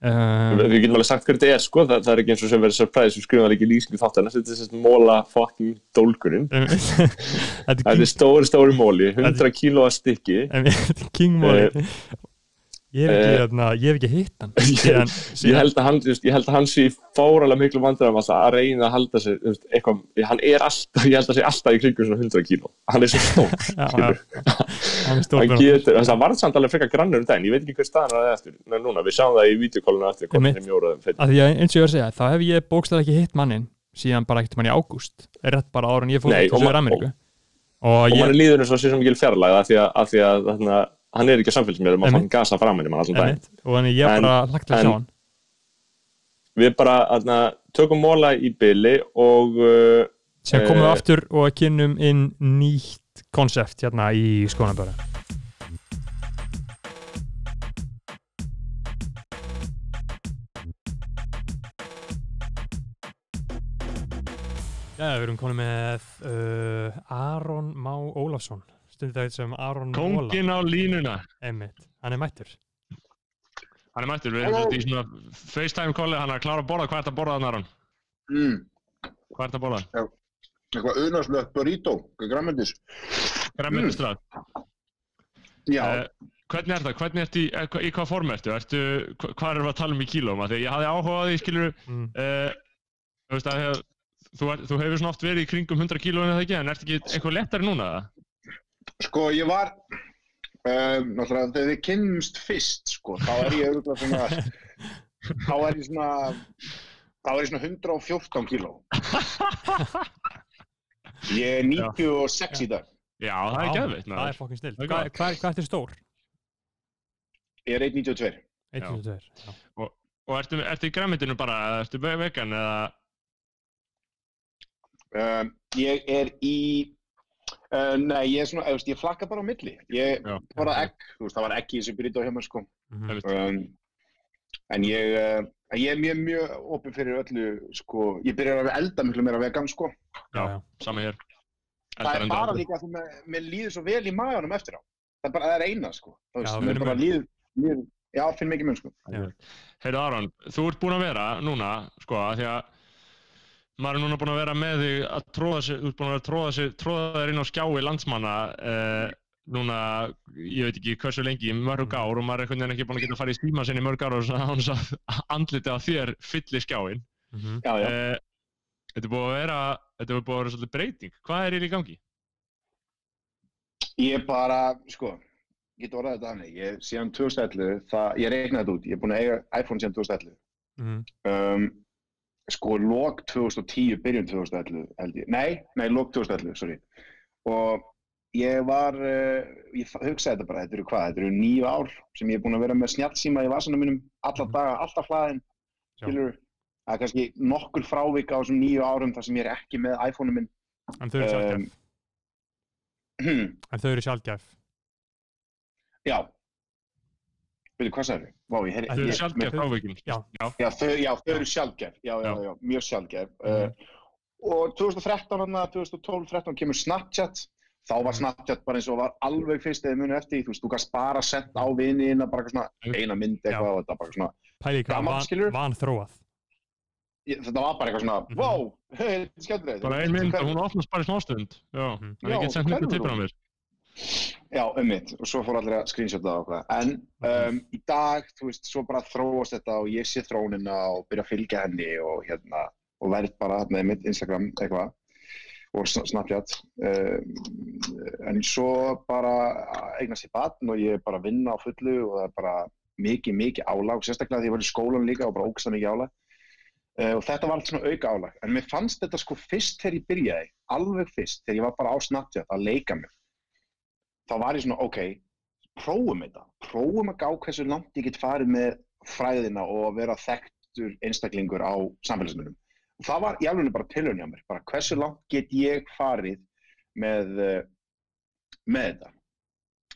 uh, við getum alveg sagt hver þetta er sko, það, það er ekki eins og sem verið surprise við skrifum það ekki í lýsingu þáttarna þetta er sérst móla fucking dólkurinn þetta er þetta er stóri stóri móli, 100 kíló að stykki. Þetta er King Móli ég hef ekki, eh, hérna, ég hef ekki hitt hann ég, ég, held að hann, þú veist, ég held að hann sé fáralega miklu vandræðum að reyna að halda sig veist, eitthvað, hann er alltaf, ég held að sé alltaf í kringum svona 100 kíló. Hann er svo stór hann hann getur, að varð samt alveg frekar grannur um daginn, ég veit ekki hver staðan það er eftir Nei, núna, við sjáum það í videokólinu eftir að því að eins og ég var að segja, þá hef ég bókstæðlega ekki hitt mannin síðan bara ekkert mann í ágúst er rétt bara ára en ég fór til Söður Ameríku. og mann er líður eins og sé sem mikil fjarlægð að, að hann er ekki að samfélsmiðum að Einmitt. fann gasa fram henni mann daginn. Einmitt, og þannig ég bara hlagt til að sjá hann. Við bara þarna, tökum móla í byli og uh, sem komum við eh, aftur og kynnum inn nýtt konsept hérna í skónaböru Já, við erum konum með uh, Aron Má Ólafsson stundir þetta sem Aron Móla Kóngin á línuna Einmitt, hann er mættur Hann er mættur, við erum í svona FaceTime calli, hann er að klára að borða, hvað er þetta að borða þannig Aron? Mm, Hvað er þetta að borða? eitthvað unaslegt burrito, grammendis. Grænmetistrað. Já, Eh, hvernig er það? Hvernig ertu í, eh, hva- í hvað form ertu? ertu hva- hvað erum við að tala um í því að Ég hafði áhuga á því, skilur, mm. uh, þú veist að þú, er, þú hefur svona oft verið í kringum 100 kílóin eða ekki, en ertu ekki eitthvað lettari núna það? Sko ég var, um, náttúrulega þegar við kynnumst fyrst, sko, þá er ég auðvitað svona, þá er ég svona, þá er ég svona 114 kíló. Ég er 96 í dag. Já, það er geðveitt, Það er fokkin snill Það er Hvað gott. hvað- hvað ertu stór? Ég er 1,92. 1.2 Já. Og ertu, ertu í grænmetinu bara, eða ertu ve- vegan eða, Um, ég er í, uh, nei, ég er svona, þú veist, ég flakka bara á milli. Ég Já. bara egg, þú veist, það var egg í þessu burrito hjá mér, sko. Mhm. Um, en ég, uh, ég er mjög, mjög opið fyrir öllu, sko, ég byrjar að elda miklu meira vegan, sko. Já, já. sama hér. það Eldar er enda bara aldrei. líka að mér, mér líður svo vel í maganum eftir á. Það er bara, það er eina, sko. Þú Já, erum bara líður, mjög, já, finn mikið mun, sko. Heyrðu Aron, þú ert búin að vera núna, sko, að því að maður er núna búin að vera með þig að tróða sig, þú ert búin að tróða sig, tróða þér inn á skjái landsmanna eh, núna, ég veit ekki hversu lengi, í mörg ár og maður er einhvern veginn ekki búin að geta að fara í stíma sinni í mörg ár og þess að andliti á þér fylli skjáin. Mhm. Já, já. Eh, þetta er búið að vera, þetta er búið að vera svolítið breyting. Hvað er í gangi? Ég bara, sko, ég get orðað þetta hannig, ég síðan 2011, það, ég reiknaði þetta út, ég er búin að eiga iPhone síðan 2011. Mhm. Um, sko, lók 2010, byrjun 2011, held ég. Nei, nei, lók 2011, sorry. Og ég var, uh, ég hugsaði þetta bara, þetta eru hvað, þetta eru nýju ár sem ég er búin að vera með snjallsíma í vasanum mínum, alla Mhm. daga, alltaf hlaðin, skilur. Það er kannski nokkur frávik á þessum nýju árum þar sem ég er ekki með iPhone-um minn. En þau eru sjálfgæf. Um, Hmm, En þau eru sjálfgæf. já. Veitu, hvað sagði þau? Vá, ég heyri... Þau eru þau- frávikin. Já. Já, þau, eru sjálfgef, já, já, Já. já, mjög sjálfgef. Mhm. Uh, og 2013, þarna, 2012-13 kemur Snapchat, þá var Mhm. Snapchat bara eins og var alveg fyrst eða muni eftir, þú veist, þú gast bara sett á viniðina, bara eitthvað svona eina mynd eitthvað og þetta bara svona, Pæli Gamall, van, þróað. ég, þetta var bara eitthvað svona, Mhm. wow, þetta er skemmtilegt. Bara ein mynd og hún opnast bara í smástund. Já, Mhm. en ég get sendt mynda hverfur tippin á mér. Já, um mitt, og svo fór allir að screenshota það og hvað. En um, í dag, þú veist, svo bara þróast þetta og ég sé þrónina og byrja að fylgja henni og hérna, og verð bara hérna í mitt Instagram eitthvað og Sna- Snapchat. Um, en svo bara eignast ég batn og ég er bara að vinna á fullu og það er bara mikið, mikið álag, sérstaklega því ég var í skólan líka og bara ógstað mikið álag. Uh, og þetta var allt svona auka álag. En mér fannst þetta sko fyrst þegar ég byrjaði, alveg fyrst, þegar ég var bara á Snapchat að leika mér þá var ég svona, ok, prófum þetta, prófum að gá hversu langt ég get farið með fræðina og að vera þekktur einstaklingur á samfélagsmiðlum. Og það var í alveg bara tilhörni á mér, bara hversu langt get ég farið með, eh, með þetta.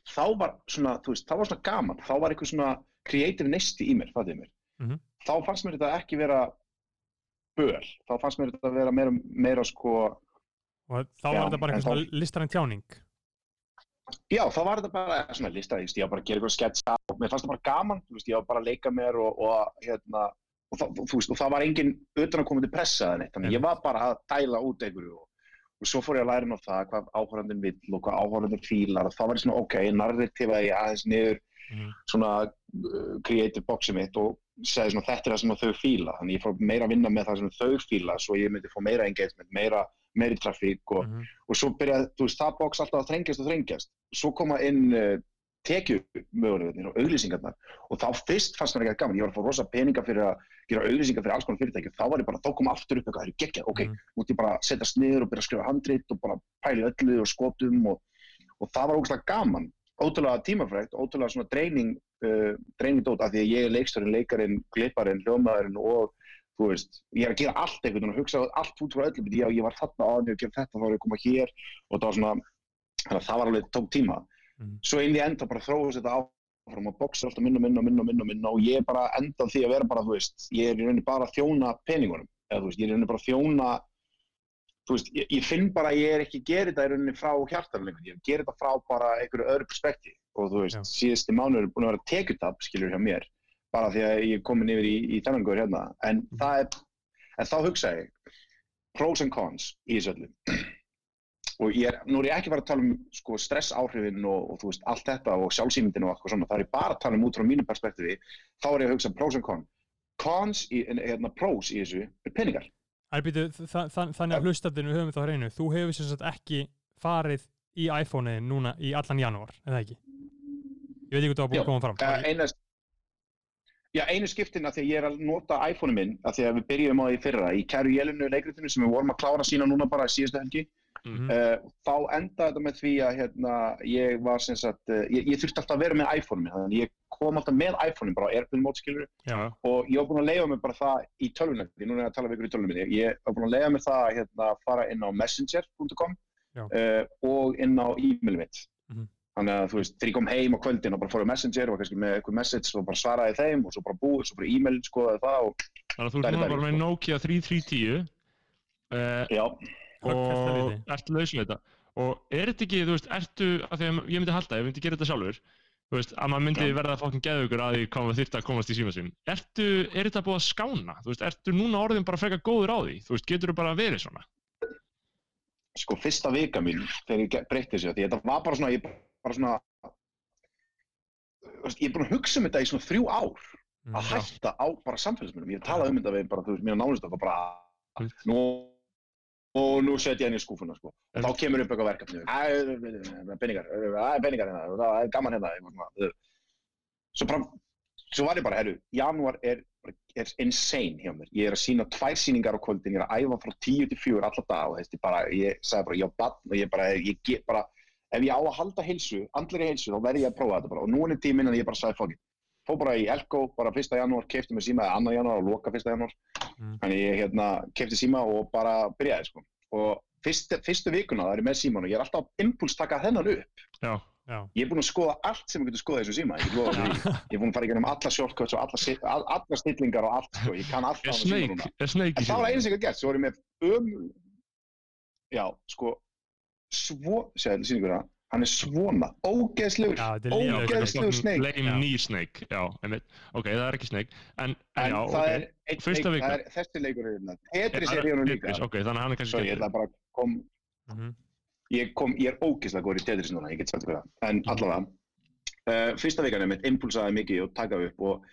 Þá var svona, þú veist, þá var svona gaman, þá var eitthvað svona creative nesti í mér, það er mér. Mhm. Þá fannst mér þetta ekki vera böl, þá fannst mér þetta vera meira, meira sko, Og þá Já, var þetta bara eitthvað svona listaræn tjáning. Já, þá var þetta bara svona lista, ég var bara að gera eitthvað sketsa og mér fannst það bara gaman, veist, ég var bara að leika mér og, og hérna, og, það, veist, og það var engin utan að koma til pressa eða neitt, þannig ég var bara að dæla út einhverju og, og svo fór ég að læra inn á það hvað áhörðandinn vill og hvað áhörðandinn fílar og þá var ég svona, ok, narrativaði ég aðeins niður Mhm. svona uh, creative boxi mitt og segði svona þetta er það sem þau fíla, þannig ég fór meira að vinna með það sem þau fíla svo ég myndi fá meira engagement, meira, meiri trafík og Mhm. og svo byrjaði, þú veist, það box alltaf að þrengjast og þrengjast. Svo koma inn uh, tekju mögulegarnir og auglýsingarnar og þá fyrst fannst mér ekki að gaman, ég var að fá rosa peninga fyrir að gera auglýsingar fyrir alls konar fyrirtæki og þá var ég bara, þá kom aftur upp eitthvað, það er geggjað, ok, Mhm. nú ert ég bara að setjast niður og byrja að skrifa handrit og bara pæli öllu og skotum og, og það var ógæslega gaman, ótrúlega tímafrækt, ótrúlega svona dreining, uh, dreining dót af því að ég er leikstörinn, leikarinn, klipparinn, hljómaðurinn og þú veist, ég er að gera allt einhvern veginn og hugsa allt út frá öllum, já, ég var þarna því og gera þetta, þá var ég að koma hér og það var svona, það var alveg tók tíma. Mhm. Svo inn í enda bara þróast þetta áfram og boxa alltaf minna og minna minna og minna, minna og ég er bara enda á því að vera bara, þú veist, ég er í rauninni bara að þjóna peningunum, eða þú veist, ég er í rauninni bara að þjóna, þú veist, ég, ég finn bara að ég er ekki gera þetta í rauninni frá hjartarlega, ég ger þetta frá bara einhverju öðru perspekti og þú veist, Já. síðusti mánuður er búin að vera tekjutap, skilur hjá mér, bara því að ég er komin yfir í, í þennan hérna, en það er, en þá hugsa ég, pros and cons í þessu öllu. Og ég er, nú er ég ekki bara að tala um sko, stress áhrifin og, og þú veist, allt þetta og sjálfsýmyndin og eitthvað svona, það er ég bara að tala um út frá mínu perspektífi, þá er ég að hugsa pros and cons. Cons, í, hérna, pros í þessu, er peningar. En býtu, þa þa þannig að hlustandinu höfum við þá hreinu, þú hefur sagt ekki farið í iPhone-ið núna í allan janúar, eða ekki? Ég veit ekki hvað það var búin að koma fram. Uh, einu, já, einu skiptin að því að ég er að nota iPhone-u minn, að því að við byrjum á því í fyrra, í Kæru Jelinu leikritinu sem við vorum að klára sína núna bara síðustu helgi, Mhm. uh, þá endaði þetta með því að hérna, ég var sem sagt, uh, ég, ég þurfti alltaf að vera með iPhone-u minn, þannig að ég kom alltaf með iPhone-u bara á Airplane mode skilur Já, og ég var búin að leiða mig bara það í tölvunum, núna er ég að tala við ykkur í tölvunum minni, ég var búin að leiða mig það að hérna, fara inn á messenger.com uh, og inn á e-mail mitt. Mhm. Þannig að þú veist, þegar ég kom heim á kvöldin og bara fór á messenger og var kannski með eitthvað message og bara svaraði þeim og svo bara búið, svo bara e-mail skoðaði það og þannig að þú ert núna bara með sko. Nokia 3310 uh, já, Höggfesta og ert laus við þetta. Og er þetta ekki, þú veist, ertu, af því að ég myndi halda, ég myndi gera þetta sjálfur, þú veist, að maður myndi Já. verða fokkin geðugur að því hvað maður þyrfti að komast í síma sinn ertu, er þetta búið að skána þú veist, ertu núna orðin bara frekar góður á því þú veist, getur þú bara verið svona sko fyrsta vika mín þegar ég breytti þessu, því þetta var bara svona ég bara svona ég er búin að hugsa um þetta í svona þrjú ár Mm. að hætta á bara samfélagsmiðlum. Ég hef talað um þetta við bara, þú veist, mína nánust og bara, Mm. nú og nú setja ég henni í skúfuna, sko. Og þá kemur upp eitthvað verkefni. Peningar, peningar hérna það er gaman hérna svo bara, svo var ég bara, herru janúar er, er insane hjá mér. Ég er að sína tvær síningar á kvöldin ég er að æfa frá 10 til 4 alla dag og þessi bara, ég sagði bara, ég á bann og ég bara, ég get bara ef ég á að halda heilsu, andleri heilsu þá verð ég að prófa þetta bara og nú er tíminn en ég bara sagði fuck it fó bara í Elko, bara 1. janúar, kefti mig síma eða 2. janúar og loka 1. janúar Mm. þannig ég hérna kefti síma og bara byrjaði sko og fyrst, fyrstu vikuna það er ég með síman og ég er alltaf að impuls taka þennan upp já, Já. ég er búinn að skoða allt sem ég getur skoðað í þessu síma ég, lofað því. ég er búinn að fara í gennum alla shortcuts og alla, sit- all, alla stillingar og allt sko. ég kann allt á er þennan síma núna er en í það var sem ég gætt gert svo er ég með um já sko svo, segði sýningur það hann er svona, ógeðslegur ógeðslegur snake. Lame Já. ný Snake, já, einmitt. Ok, það er ekki Snake. En, en já, það ok. er, Fyrsta það er þessi leikur er hérna. Tetris Það er hérna líka. ok, þannig hann er kannski svo ég ætla bara að kom Mhm. ég, kom, ég er ógeðslega góður í Tetris núna, ég get sagt það. En allavega, uh, fyrsta vikan er mitt impulsaði mikið og taka upp og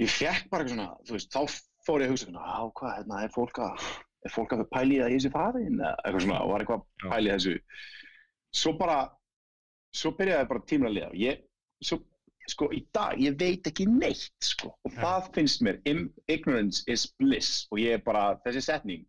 ég fekk bara eitthvað svona þú veist, þá fór ég að hugsa á hvað, hérna, er fólk að er fólk að pæli að ég sé farin eitthvað svona, var eitthvað að pæli þessu? Svo bara svo byrjaði bara tímlega að liða. Ég, svo, sko, í dag, ég veit ekki neitt, sko, og Já. það finnst mér ignorance is bliss. Og ég er bara, þessi setning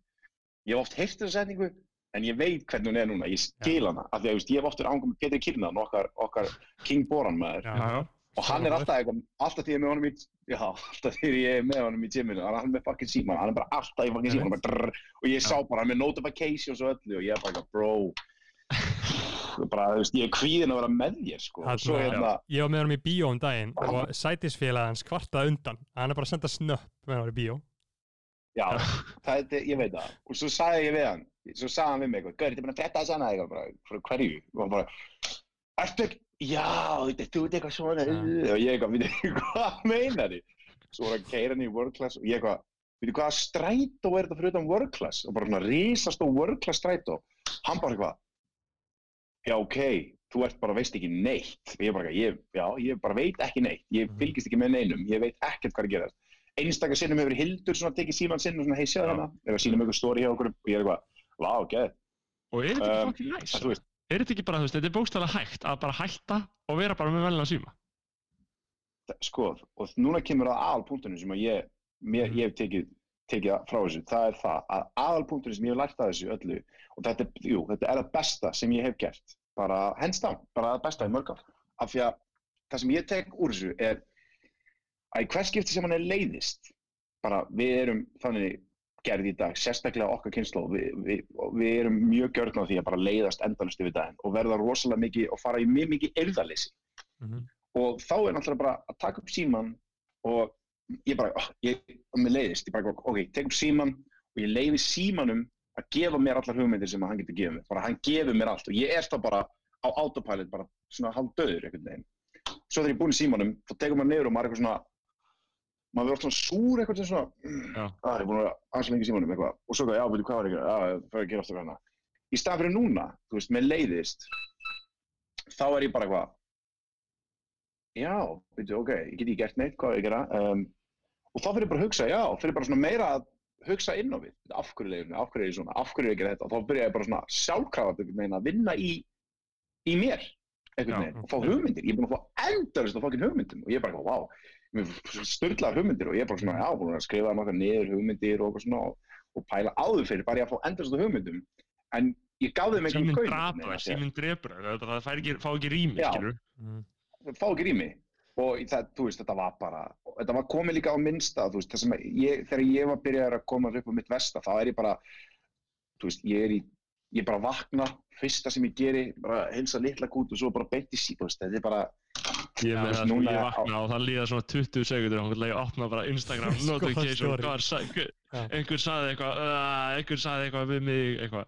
ég hef oft heyrt þessa setningu en ég veit hvernig hún er núna, ég skil hana. Af því að ég hef oft verið ángum Petri Kirnan okkar, okkar King Boran maður Já. Og hann er alltaf eitthvað, alltaf því ég er með honum í já, alltaf því ég er með honum í gyminu hann er með fucking síman, hann er bara alltaf í fucking síman og ég sá bara hann með notifications og öllu og ég er bara bro. Bara, þú veist, ég er kvíðin að vera með þér sko, Þarna- hérna Ég var með hann í bíó um daginn og sætisfélag hans kvartaði undan. Hann er bara að senda snöpp með hann í bíó. Já, það er, ég veit það. Og svo sagði ég við hann, svo sagði hann við mig að hana ekki, já, þú ert eitthvað svona, Já. og ég eitthvað, veitu, hvað meinar þið? Svo var hann keiran í world class og ég eitthvað, veitu, hvaða strætó er þetta fyrir utan world class? Og bara svona risast og world class strætó. Hann bara eitthvað, já, ok, þú ert bara, veist ekki neitt. Og ég bara, ég, já, ég bara veit ekki neitt, ég Mhm. fylgist ekki með neinum, ég veit ekkert hvað er að gerast einstakar sinnum hefur Hildur svona tekið síman sinn og svona hei sjáðu Já. hérna eða sínum eitthvað stóri hjá okkur og ég er eitthvað vá, geð, og er þetta ekki Um, fucking nice að þú veist er þetta ekki bara, þú veist, þetta er bókstæðlega hægt að bara hætta og vera bara með velina síma sko, og núna kemur að aðalpunktunum sem að ég, mér, Mhm. ég hef tekið tekið frá þessu, það er það að aðalpunktunum sem ég hef lært að þessu öllu og þetta, jú, þetta er það besta sem ég hef gert bara down, bara það besta í mörg ár af því að það sem ég tek úr þessu er að í hvers skipti sem hann er leiðist bara við erum þannig gerð í dag, sérstaklega okkar kynnslóð við, við, og við erum mjög gjörn á því að bara leiðast endalust yfir daginn og verða rosalega mikið og fara í mjög mikið eilðarleysi Mhm. og þá er náttúrulega bara að taka upp síman og ég bara, oh, ég, og mér leiðist, ég bara, ok, tek upp síman og ég leiði símanum að gefa mér allar hugmyndir sem hann getur gefið mér, bara hann gefur mér allt og ég er þá bara á autopilot, bara svona hálf döður einhvern veginn. Svo þegar ég er búinn í símanum, þá tekur maður niður og maður er eitthvað svona, maður verður svona súr eitthvað sem svona, að ég er búinn að vera aðeins lengi símanum eitthvað. Og svo eitthvað, já, veitu hvað var ekki, já, það fyrir að gera alltaf hana. Í staðan fyrir núna, þú veist, mér leiðist, þá er ég bara eitthvað, já, veitu, ok, ég get ekki gert neitt, hvað er ég að gera, um, og þá fyrir ég bara að hugsa, já, fyrir bara svona meira að hugsa inn á við, af hverju leiðinu, af hverju er ég svona, af hverju er ég að gera þetta, og þá byrja ég bara svona sjálfkrafa einhvern veginn að fá hugmyndir, fá og ég er bara, wow, mér störtlaðar hugmyndir, og ég er bara svona, já, búin að skrifa nokkar niður hugmyndir og svona, og, og pæla áður fyrir, bara ég að fá endurist að hugmyndum, en ég gaf þeim einhvern síminn drapa, síminn drepur það, fær ekki, fá ekki rými, það fá ekki rými. Og það, þú veist, þetta var bara þetta var komið líka á minnsta, veist, ég, þegar ég var byrjar að koma upp á mitt vesta, þá er ég bara þú veist, ég er í ég bara vakna, fyrsta sem ég geri bara heilsa litla kút og svo bara beint í sí, þú veist, þetta er bara ég með veist, það, sko, núna- ég vakna og það líða svona 20 sekundur og ég opna bara Instagram Skoða notification, story. hvað er sa- hver- Já. einhver saði eitthvað uh, einhver saði eitthvað við mig eitthvað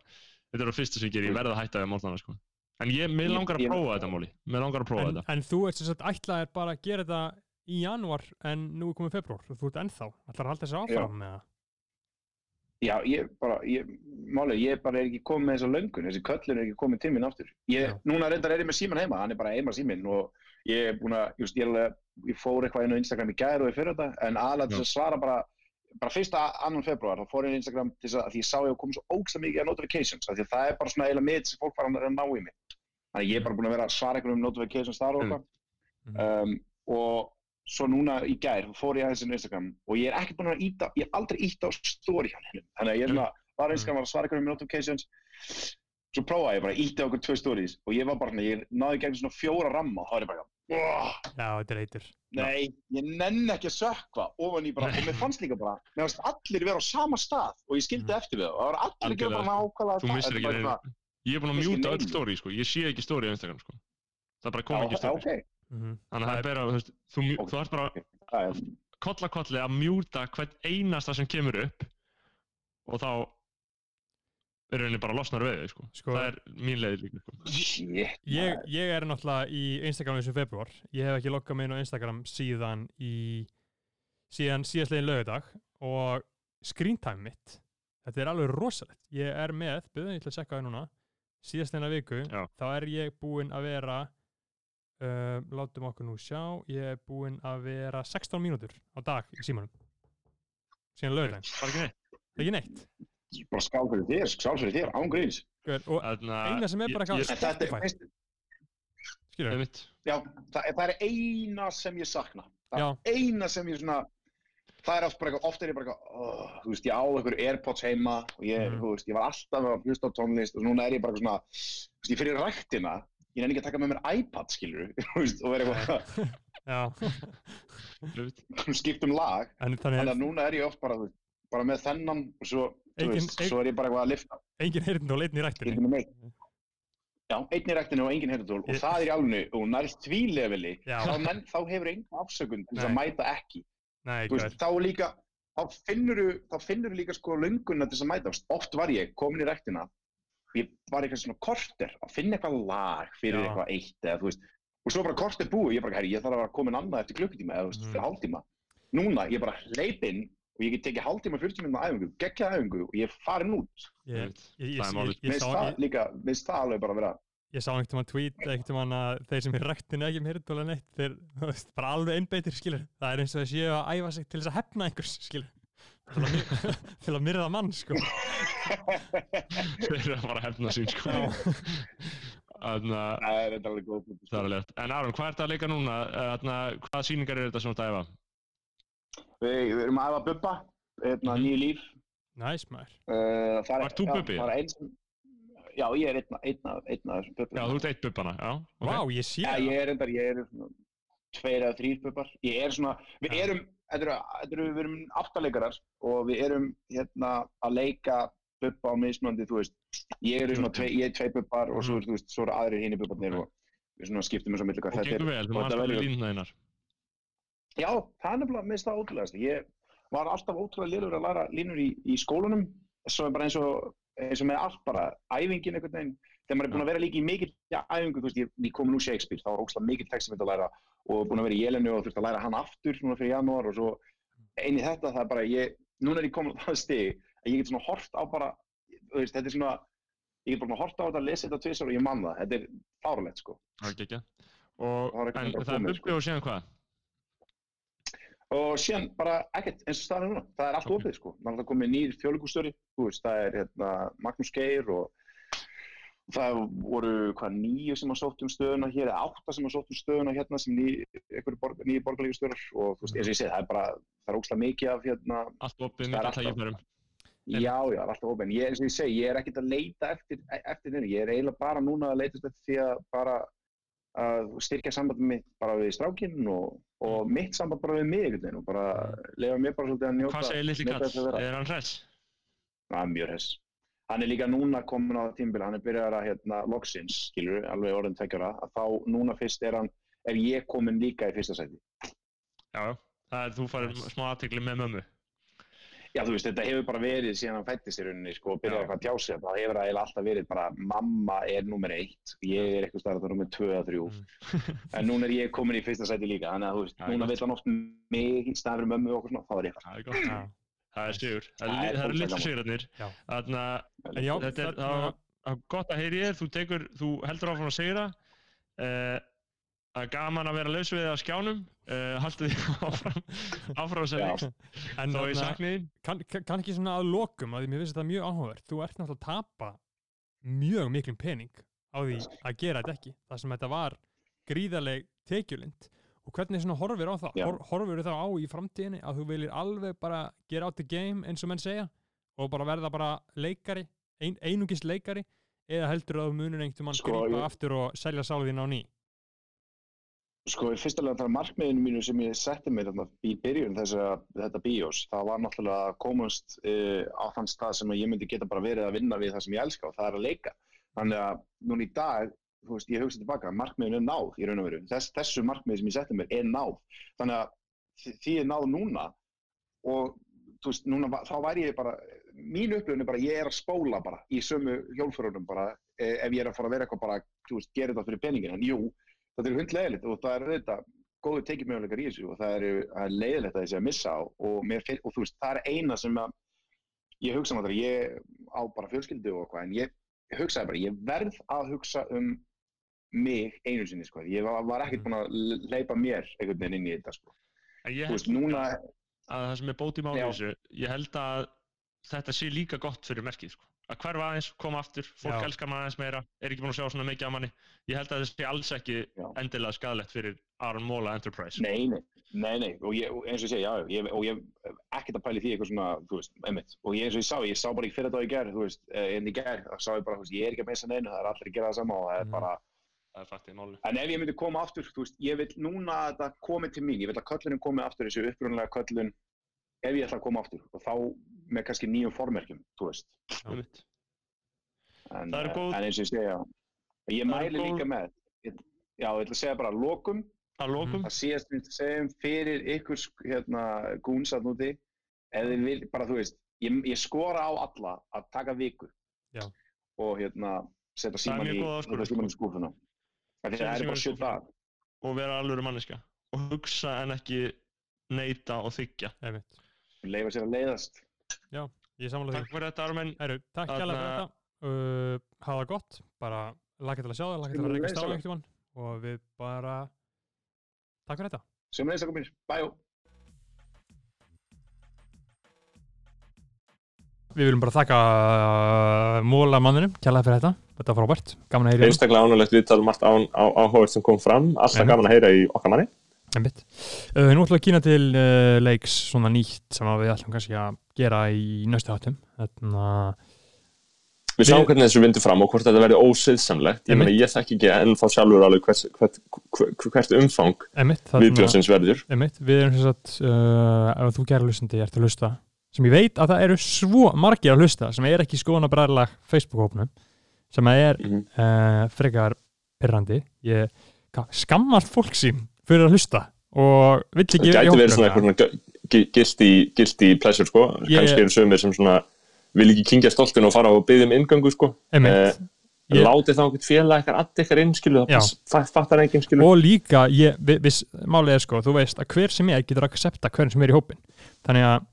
þetta er það fyrsta sem ég ger, ég verð að hætta við morgnana sko En ég, mér langar að prófa þetta, Móli. Mér langar að prófa þetta. en þú ert sem sagt ætlaðir bara að gera þetta í janúar en nú er komið februar og þú ert ennþá, ætlar að halda þessu áfram með það Já, ég bara, ég, málið, ég bara er ekki komið með þessa löngun, þessi köllun er ekki komið til minn aftur. Ég, Já. núna reyndar er ég með síman heima, hann er bara heima síminn og ég er búin að, just, ég, er alveg- ég fór eitthvað inn á Instagram í gæri og í fyrir þetta, en aðalega til að svara bara, bara fyrsta annan februar, þá fór ég inn á Instagram til þess að, því ég sá ég að koma svo ógsta mikið af notifications, því að það er bara svona eiginlega mitt sem fólk fara að ná í mig. Þannig að ég er bara búin að vera að svara einhverjum notifications þar og Mm. eitthvað. Um, og svo núna í gær fór ég aðeins inn á Instagram og ég er ekki búin að íta, ég hef aldrei íta á story hann þannig að ég er svona var á Instagram var að svara ykkur um notifications svo prófaði ég bara íta okkur tvö stories og ég var bara, ég náði gegn svona fjóra ramma og þá er ég bara, oh, Já, þetta er eitur nei, ég nenn ekki að sökva ofan í bara, og mér fannst líka bara mér fannst allir vera á sama stað og ég skildi eftir við það og það var allir ekki bara nákvæmlega Þú missir ekki var neina. bara- Ég er búin að mjúta öll stóri, sko. Ég sé ekki stóri á Instagram, sko. Það bara kom ekki já, stóri. ok, mm Þannig að það er bara, þú veist, þú, mjú- Ok. þú ert bara það er koll að mjúta hvert einasta sem kemur upp og þá rauninni bara losnar við þig, sko. Sko- Það er mín leið líka, sko. ég, ég er náttúrulega í Instagram og februar ég hef ekki loggað mig inn á Instagram síðan í síðan síðastlegin lögadag og screen time mitt þetta er alveg rosalegt ég er með, byrðum ég til að checka það núna síðastlegina viku, Já. þá er ég búinn að vera uh, látum okkur nú sjá ég er búinn að vera 16 mínútur á dag í símanum síðan Bara ekki neitt. ekki neitt bara skál fyrir þér, skál fyrir þér, án gríns Good. og Eina sem er bara ég- Spotify. er, skilur, Einmitt. Já, það, það er eina sem ég sakna. Það Já. er eina sem ég svona, það er oft bara eitthvað, oft er ég bara eitthvað, oh, þú veist, ég á einhver Airpods heima og ég, Mhm. þú veist, ég var alltaf að hlusta á tónlist og núna er ég bara svona, þú veist, ég fyrir ræktina, ég nenni ekki að taka með mér iPad, skilur, þú veist, og vera eitthvað, skiptum lag, þannig þannig að núna er ég oft bara, þú veist, bara með þennan og svo, Engin- veist, svo er ég bara eitthvað að lifta, engin heyrðin og leitn í skilur með neitt. Já, einn í ræktinu og engin heyrðatól og það er í alveg, og nærst því leveli, þá, menn, þá hefur einhver afsökun til að mæta ekki. Nei, þú veist, þá líka þá finnur þá finnur líka sko lönguna til þess að mæta. Oft var ég komin í rektina ég var eitthvað svona korter að finna eitthvað lag fyrir Já. eitthvað eitt eða þú veist. Og svo bara korter búið, ég bara, herri, ég þarf að vera komin annað eftir klukkutíma eða þú veist, Mhm. fyrir hálftíma. Núna, ég bara hleyp inn og ég get tekið hálftíma, 40 minna æfingu, geggja æfingu og ég er farin út ég, ég, ég, ég, ég, minnst sá, það ég, líka, minnst það alveg bara vera ég sá einhvern tímann tweet einhvern tímann að þeir sem er rættin ekki með heyrðin neitt þeir bara alveg einbeitir skilur það er eins og þess séu að æfa sig til þess að hefna einhvers skilur til að, að myrða mann sko Þeir eru að fara að hefna sín, sko. Að það er alveg góð punktur, það er alveg eftir. En Aron, hvað er þetta að leika núna? Þannig að hvaða sýningar eru þetta sem þú ert að æfa? Við, við erum að æfa bubba hérna, Mhm. nýju líf næs maður uh, er- Ert þú já, einn sem- já, ég er einn, einn, af- einn þessum bubbum Já, þú ert eitt bubbana, já. Vá, ég sé Já, það ég er endar, ég er svona tveir eða þrýr pupar. Ég er svona, við Já. erum, við erum áttaleikarar og við erum hérna að leika puppa á mismunandi, þú veist, ég er svona, tvei, ég er tvei puppar og svo, er, þú veist, svo eru aðrir hinn í pupparnir og við svona skiptum að milli hvað Og gengur vel, þú og þetta alveg verður- línuna einar. Já, það er nefnilega, minnst það ótrúlegast. Ég var alltaf ótrúlega liður að læra línur í, í skólanum, svo er bara eins og, eins og með allt bara, æfingin einhvern veginn, þegar maður er búin að vera líka í mikill ja, æfingu, þú veist, ég, ég kom nú Shakespeare, þá var ótrúlega mikill text sem ég ætla að læra og búin að vera í Jelenu og þurfti að læra hann aftur núna fyrir janúar og svo eini þetta, það er bara, ég, núna er ég komin á það stig að ég get svona hort á bara, þú veist, þetta er svona, ég get bara hort á þetta, lesa þetta tvisar og ég man það, þetta er fárlegt, sko. Það er ekki ekki. Og, en það er komið, bubbi og síðan hvað? Og síðan bara ekkert eins og staðan er núna, það er allt Ok. opið sko, það er komið nýr þjóðleikustjóri, þú veist, það er hérna, Magnús Geir og það voru hvað nýju sem að sótt um stöðuna hér, átta sem að sótt um stöðuna hérna sem ný, borg, nýju borgarleikustjórar og þú veist, eins og ég segi, það er bara, það er óslega mikið af hérna, Allt Það er mikið alltaf-. En- já, já, það alltaf opið, en ég, eins og ég segi, ég er ekkert að leita eftir, eftir þenni, ég er eiginlega bara núna að leita eftir því að bara að styrkja sambandum mitt bara við strákinn og, og mitt samband bara við mig og bara lefa mér bara svolítið að njóta Hvað segir njóta kall? Er hann hress? Það er mjög hess. Hann er líka núna komin á tímbil, hann er byrjað að hérna loksins, skilur, alveg orðin tveggjara, að þá núna fyrst er hann, er ég komin líka í fyrsta sæti. Já. Það er, þú farir smá aðtekli með mömmu. Já, þú veist, þetta hefur bara verið síðan hann fættist í rauninni, sko, og byrjaði eitthvað að tjá sig, þá hefur það eiginlega alltaf verið bara, mamma er nummer eitt, ég er eitthvað starf þetta nummer tvö eða þrjú, en núna er ég komin í fyrsta sæti líka, þannig að þú veist, Já, núna vill hann oft mig í staðan fyrir mömmu og okkur svona, þá er ég Það er gott. Já. Það er sigur. Það Það er, er það er litlu sigurarnir. Þannig að þetta er það það er gott að heyri þér. Þú tekur, þú heldur áfram að sigra. Uh, það er gaman að vera laus við það á skjánum. Uh, Haltu því áfram, áfram að segja. En Þó ég þarna- sakni þín. kann, kann ekki svona að lokum að mér finnst þetta mjög áhugavert þú ert náttúrulega að tapa mjög miklum pening á því að gera þetta ekki það sem þetta var gríðarleg tekjulind og hvernig svona horfir á það. Hor, horfir þá á í framtíðinni að þú viljir alveg bara gera out the game eins og menn segja og bara verða bara leikari ein, einungis leikari eða heldur að þú munir einhvern mann Sko, grípa ég- aftur og selja sáliðin á ný Sko, í fyrsta lega það markmiðinu mínu sem ég setti mér þarna í byrjun þess að þetta bíós, það var náttúrulega að komast uh, á þann stað sem ég myndi geta bara verið að vinna við það sem ég elska og það er að leika. Þannig að núna í dag, þú veist, ég hugsa tilbaka, markmiðinu er náð í raun og veru. Þess, þessu markmiði sem ég setti mér er náð. Þannig að því er náð núna og þú veist, núna, þá væri ég bara, mín upplifun er bara, ég er að spóla bara í sömu hjólfurunum bara, eh, ef ég er að fara að vera eitthvað bara, þú veist, gera þetta fyrir peningin, en jú, þetta er hundlegilegt og það er auðvitað góðu tekjumöguleikar í þessu og það er, leiðilegt að þessi að missa á og, finn- og þú veist, það er eina sem að ég hugsa náttúrulega, ég á bara fjölskyldu og hvað, en ég, hugsaði bara, ég verð að hugsa um mig einu sinni, sko, ég var, var ekkert búin að leipa mér einhvern veginn inn í þetta, sko, þú veist, núna, að það sem er bóti máli þessu, ég held að þetta sé líka gott fyrir merkið, sko. Að hverfa aðeins, koma aftur, fólk Já. elskar maður aðeins meira, er ekki búin að sjá svona mikið af manni. Ég held að þetta sé alls ekki Já. endilega skadalegt fyrir Aron Móla Enterprise. nei, nei, nei, nei, og ég, eins og ég segi, já, ég, og ég ekkert að pæli því eitthvað svona, þú veist, einmitt, og ég eins og ég sá, ég sá bara ekki fyrir þetta í gær, þú veist, en í gær, þá sá ég bara, þú veist, ég er ekki að missa neinu, það er allir að gera það sama og það er Mhm. bara, Það er faktið máli. En ef ég myndi koma aftur, þú veist, ég vil núna að þetta komi til mín, ég vil að köllunum komi aftur þessu upprunlega köllun ef ég ætla að koma aftur og þá með kannski nýjum formerkjum, þú veist. En, Það eru góð- en eins og ég segja, ég Það mæli líka með, ég, já, ég ætla að segja bara lokum, Að lokum, að síðast myndi segjum fyrir ykkur hérna gúnsat núti, vil, bara þú veist, ég, ég skora á alla að taka viku Já. og hérna setja síman í, góð áskorun, setja síman í skúfuna. Að Það er símann bara skúffuna. dag. og vera alvöru manneska. Og hugsa en ekki neita og þykja. Leifa sér að leiðast. Ég samla því Takk fyrir þetta, Armin. Heru, takk fyrir þetta uh, hafa það gott, bara laka til að sjá það, laka til að reykast á Ólafur. einhvern og við bara takk fyrir þetta Sem leiðist að koma mér. Bæjó. Við viljum bara þakka uh, móla manninum, kjærlega fyrir þetta þetta var frábært, gaman að heyra í honum. einstaklega ánulegt viðtal um margt án, á, áhugavert sem kom fram alltaf Mhm. gaman að heyra í okkar manni Einmitt. Uh, nú ætlum við að kýna til uh, leiks svona nýtt sem að við ætlum kannski að gera í næstu Þarna, við sjáum hvernig þessu vindur fram og hvort þetta verði ósiðsamlegt. Ég ég þekki ekki enn þá sjálfur alveg hvert, hvert, hvert, hvert umfang viðbjóðsins verður. Einmitt, við erum sem sagt uh, ef þú gerir hlustandi ert að hlusta sem ég veit að það eru svo margir að hlusta sem er ekki skoðanabræðlag Facebook-hópnum sem að er Mhm. uh, frekar pyrrandi ég ka- skammast fólk sín fyrir að hlusta og vill ekki það gæti verið svona eitthvað guilty pleasure sko. Ég- kannski eru sömur sem svona vil ekki kingja stoltinu og fara og byggja um inngöngu sko. Einmitt, Ég- látið þá einhvern félag eitthvað að ykkar inn skilu Já. það fattar enginn skilu og líka, ég, vi- viss, málið er sko þú veist að hver sem er getur að accepta hvern sem er í hópin þannig að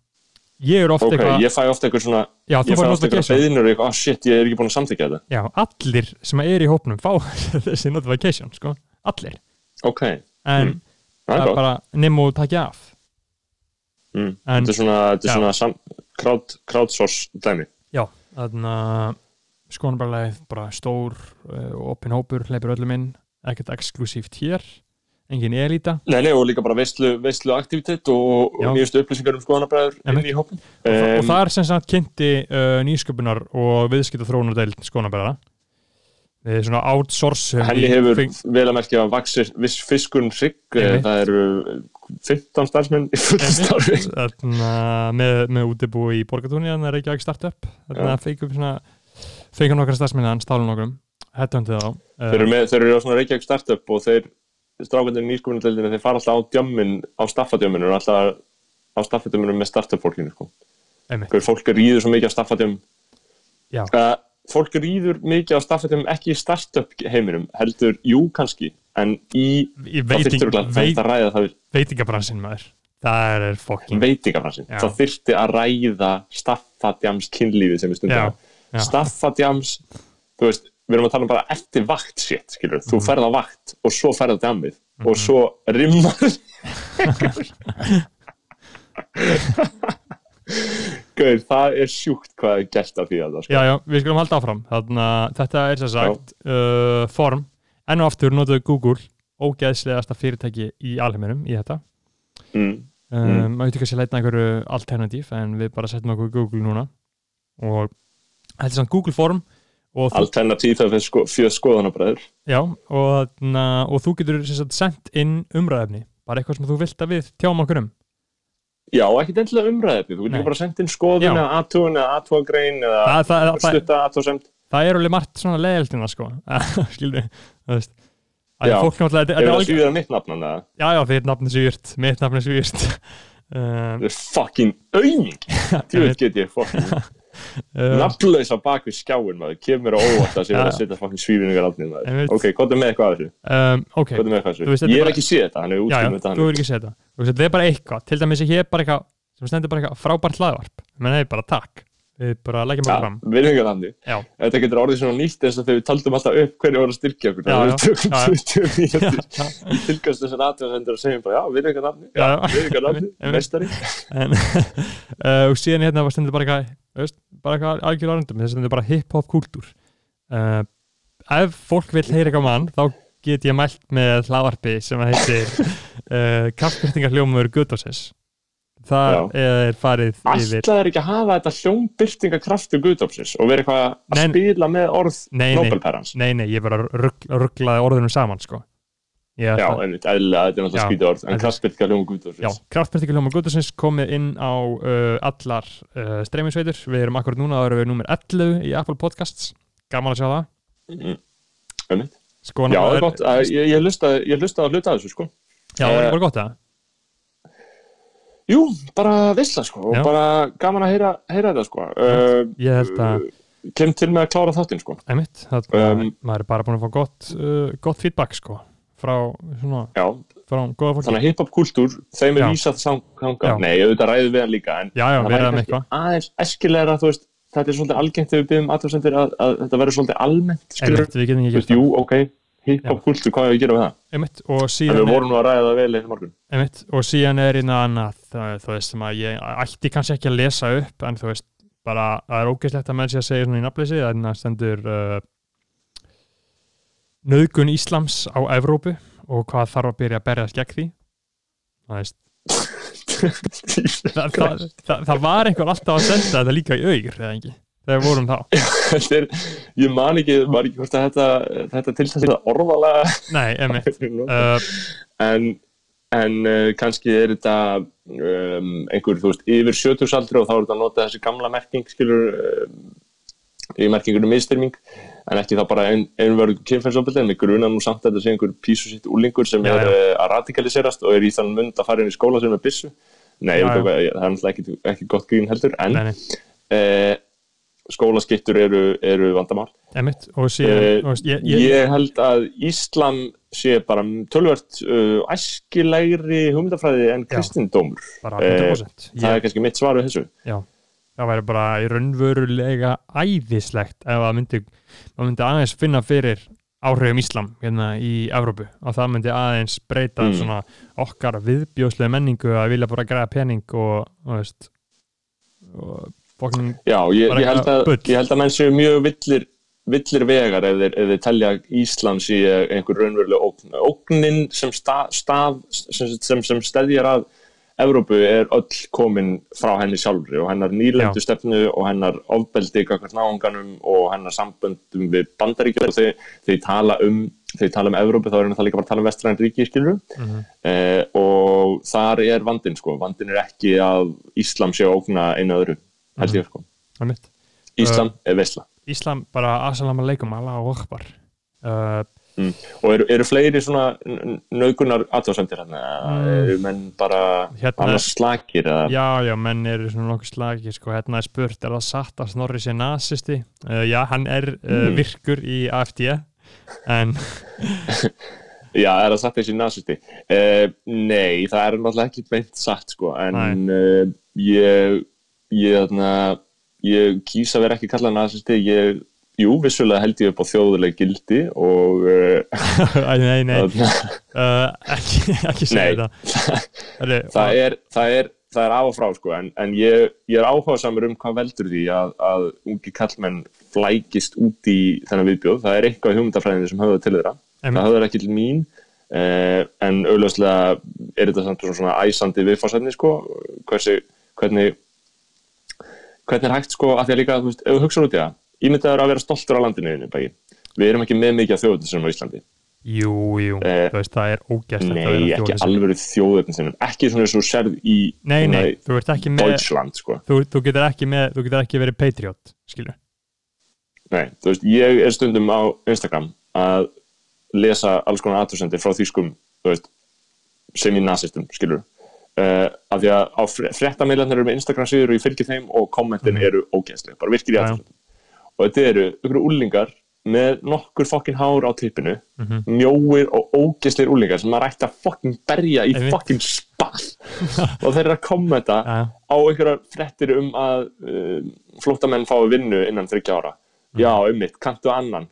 ég er ofta ok, eitthvað ég fæ ofta eitthvað svona já, ég fæ ofta eitthvað beðinur eitthvað, oh shit, ég er ekki búin að samþykja þetta. Já, allir sem er í hópnum fá þessi notification sko, allir. Ok, en Mm. það er bara nefn og takja af. Mm. en þetta er svona, þetta er svona crowdsource dæmi. Já, þannig að skoðanabræðið bara stór uh, og opin hópur, hleypur öllum inn. Ekkert exklusíft hér engin elita Nei, nei, og líka bara veistlu, veistlu aktivitet og, og nýjustu upplýsingar um skoðanabræður inn í hópin og, þa- og um, það er sem sagt kynnti uh, nýsköpunar og viðskipt og þróunardeild skoðanabræðara svona outsource Henni hefur vel að merkja að vaxir viss fiskun hrygg, Einmitt. það eru 15 starfsmenn í fullt starfi. Þarna, með, með útibú í Borgatúni þannig að Reykjavík Startup. Þannig að feikum svona feikum nokkra stafsminni hann stálum nokkrum Þeir eru, með, þeir eru á svona Reykjavík startup og þeir strákandir í nýsköpunardeildinu þeir fara alltaf á djömmin á staffadjömminu og alltaf á staffadjömminu með startup fólkinu sko. fólk ríður svo mikið á staffætjum já, uh, fólk ríður mikið á staffætjum ekki í startup heiminum heldur, jú kannski en í, í það veiting, þyrftir að veit, ræða það veitingabransin maður. Það er fokking veitingafransin, Já. það þyrfti að ræða staffadjams kynlífið sem við stundum staffadjams þú veist, við erum að tala um bara eftir vakt shit, skilur, þú ferð á vakt og svo ferð á djamið og svo rimmar Gauð, það er sjúkt hvað er gert af því að það sko. Já, já, við skulum halda áfram. Þannig að þetta er sem sagt uh, form, enn og aftur notuðu Google ógeðslegasta fyrirtæki í alheiminum í þetta. Mm. um, maður veitur kannski að leita einhverju alternatív en við bara setjum okkur Google núna. Og þetta er samt Google form alternatív það fyrir sko, fyrir skoðanabræður já, og, þarna, og þú getur sem sagt sendt inn umræðefni bara eitthvað sem þú vilt að við tjáum okkur um Já, ekkert endilega umræðið, þú getur bara sendt inn skoðun eða aðtúin eða aðtúagrein eða það, það, það, það, það er alveg margt svona leiðildina sko. Skilur þú veist. Að Já. fólk náttúrulega er það svíður að mitt nafn hann eða já, já, þitt nafn er svírt, mitt nafn er um, Það er fucking auðming Þú veit get ég fucking um, nafnlaus á bak við skjáin maður Kemur á óvart að sé Já. verið að setja fucking svífinningar Ég maður. Ok, hvað er með eitthvað af þessu? um, ok, er þessu? er Ég hef bara- ekki séð þetta, hann er útskýrðum þetta þú verður ekki að segja þetta Þú veist, þetta er bara eitthvað, til dæmis ég bara eitthvað sem stendur bara eitthvað frábært hlaðvarp menn nei, bara takk, við bara leggjum okkur fram. já, Þetta getur orðið svona nýtt eins og þegar við taldum alltaf upp hverju voru að styrkja okkur. Það já. við tökum í tilkast þessar aðtöðasendur og segjum bara já, Einmitt. meistari. En, uh, og síðan hérna var stendur bara eitthvað bara eitthvað algjör árundum þess stendur bara hip-hop kultúr uh, ef fólk vil heyra eitthvað mann þá get ég mælt með hlaðvarpi sem að heitir uh, kaffbyrtingar hljómur Guðdósins það er farið yfir Alltaf er ekki að hafa þetta hljómbyrtinga kraftu guðdópsins og vera eitthvað að Nei, spila með orð nei, nei, nei, ég bara rugg, rugglaði orðunum saman sko. Já, einmitt, eðlilega, þetta er Já, náttúrulega skítið orð en kraftbyrtinga hljóm já, guðdópsins kraftbyrtingar hljómur Guðdósins komið inn á uh, allar uh, streyminsveitur við erum akkurat núna, það eru við nummer 11 í Apple Podcasts, gaman að sjá það. Mm. Einmitt. sko, Já, það er gott, ég, ég hlustaði að hluta þessu, sko. Já, það Eh, er bara gott það Jú, bara vissla, sko Já. og bara gaman að heyra, heyra þetta, sko. Uh, Ég held að, kem til með að klára þáttinn, sko. Einmitt, það, Um, maður er bara búin að fá gott, uh, gott feedback sko, frá svona, Já, frá góða fólki. Þannig að hip-hop kultúr þeim er Já. vísað þangað, Já. nei, auðvitað ræðið við hann líka en Já, já, það við ræðum eitthvað. aðeins eskilegra, þú veist þetta er svolítið algengt þegar við byggjum aðtöðsendir að, að þetta verður svolítið almennt, Einmitt, við getum ekki gert jú, ok, hip-hop kultúr, hvað er að gera við það? það Einmitt, og En við er, vorum nú að ræða það vel einu morgun. Einmitt, og síðan er einu annað, það, þú veist, sem að ég ætti kannski ekki að lesa upp, en þú veist bara, það er ógæslegt að menn sé að segja svona í nafnleysi, þannig að stendur uh, nöðgun Íslams á Evrópu og hvað þarf að byrja að berjast gegn því. Það veist. Það, það, það, það var einhver alltaf að senda þetta líka í augur, eða ekki þegar vorum þá, er, ég man ekki, man ekki hvort að þetta, þetta tilstæðið orðalega nei, einmitt. Uh, en, en uh, kannski er þetta um, einhver, þú veist, yfir sjötugsaldri og þá er þetta að nota þessi gamla merking skilur um, í merkingunum miðstyrming. En ekki þá bara ein, einvörðu kynferðsofbeldi en við gruna nú samt að þetta sé einhver písu sitt úlingur sem Já, er já. uh, að radikaliserast og er í þann mund að fara inn í skóla sem er byssu. Nei, Já, það er náttúrulega ekki, ekki gott grín heldur en uh, skólaskittur eru, eru vandamál Eh, þú veist, ég, Ég, ég, held að Íslam sé bara tölvert uh, æskilegri hugmyndafræði en kristindómur. bara eh, 100% Það er kannski mitt svar við þessu. Já, það væri bara í raunverulega æðislegt ef það myndi, myndi aðeins finna fyrir áhrifum Íslam hérna í Evrópu og það myndi aðeins breyta Mm. svona okkar viðbjóðslega menningu að vilja bara græða pening og, og veist og fokkin, Já, ég, ég, held að, ég held að menn séu mjög villir, villir vegar ef þeir, ef þeir telja Íslands í einhver raunverulega ógn. Ógnin sem, sta, stað, sem, sem, sem stedjar að Evrópu er öll komin frá henni sjálfri og hennar nýlendu stefnu og hennar ofbeldi kakvart náunganum og hennar samböndum við bandaríkjum og þeir, þeir tala um þeir tala um Evrópu þá erum það líka bara að tala um vestræn ríki skilur Mhm. eh, og þar er vandinn sko, vandinn er ekki að Íslam sé að ógna einu öðru held ég sko, það mitt Íslam er veisla Íslam bara assalamu alaikum, Allah og akbar uh, og eru, eru fleiri svona nögunar aðtöðsendir hérna Mm. mm. eru menn bara Hérna- annars slakir eða Já, já, menn eru svona nokkuð slagi sko, hérna er spurt, er það satt að Snorri sé nasisti? Uh, já, hann er uh, Mm. virkur í AFD en Já, er það satt þessi nazisti? Uh, nei, það er náttúrulega ekki beint satt, sko, en uh, ég, ég, þarna, ég kýs að vera ekki kallað nazisti, ég, jú, vissulega held ég upp á þjóðuleg gildi og Æ, nei, nei, uh, ekki, ekki segja þetta það, er, það, er, það er af og frá, sko, en, en ég, ég er áhugasamur um hvað veldur því að, að ungi kallmenn flækist út í þennan viðbjóð, það er eitthvað hugmyndafræðinni sem höfðu til þeirra. Einmitt. það höfður ekki til mín eh, en auðvitað er þetta samt svona æsandi viðfársætni sko, hversi, hvernig hvernig er hægt sko að því að líka, þú veist, ef þú hugsaður út í það ímyndaður að vera stoltur á landinu einu bæði við erum ekki með mikið af þjóðutinnum á Íslandi. Jú, jú, Eh, þú veist, það er ógæst nei, ekki alveg þjóðutinnum ekki svona eins og þú serð í Nei, nei, nei, þú ert ekki með Deutschland sko. Þú, þú, getur ekki með, þú getur ekki verið patriot, skilur. Nei, þú veist, ég er stundum á Instagram að lesa alls konar aðtöðsendir frá þýskum þú veist, sem í nazistum, skilur uh, af því að á fréttameilarnir eru með Instagram síður og ég fylgir þeim og kommentin Mhm. eru ógeðslega, bara virkir í aðtöðsendum og þetta eru ykkur úlingar með nokkur fokkin hár á tippinu Mhm. mjóir og ógeðslegir úlingar sem maður ætti að fokkin berja í fokkin spall. Og þeir eru að kommenta á einhverjar frettir um að uh, flóttamenn fái vinnu innan 30 ára. Já, ummitt, kanntu annan.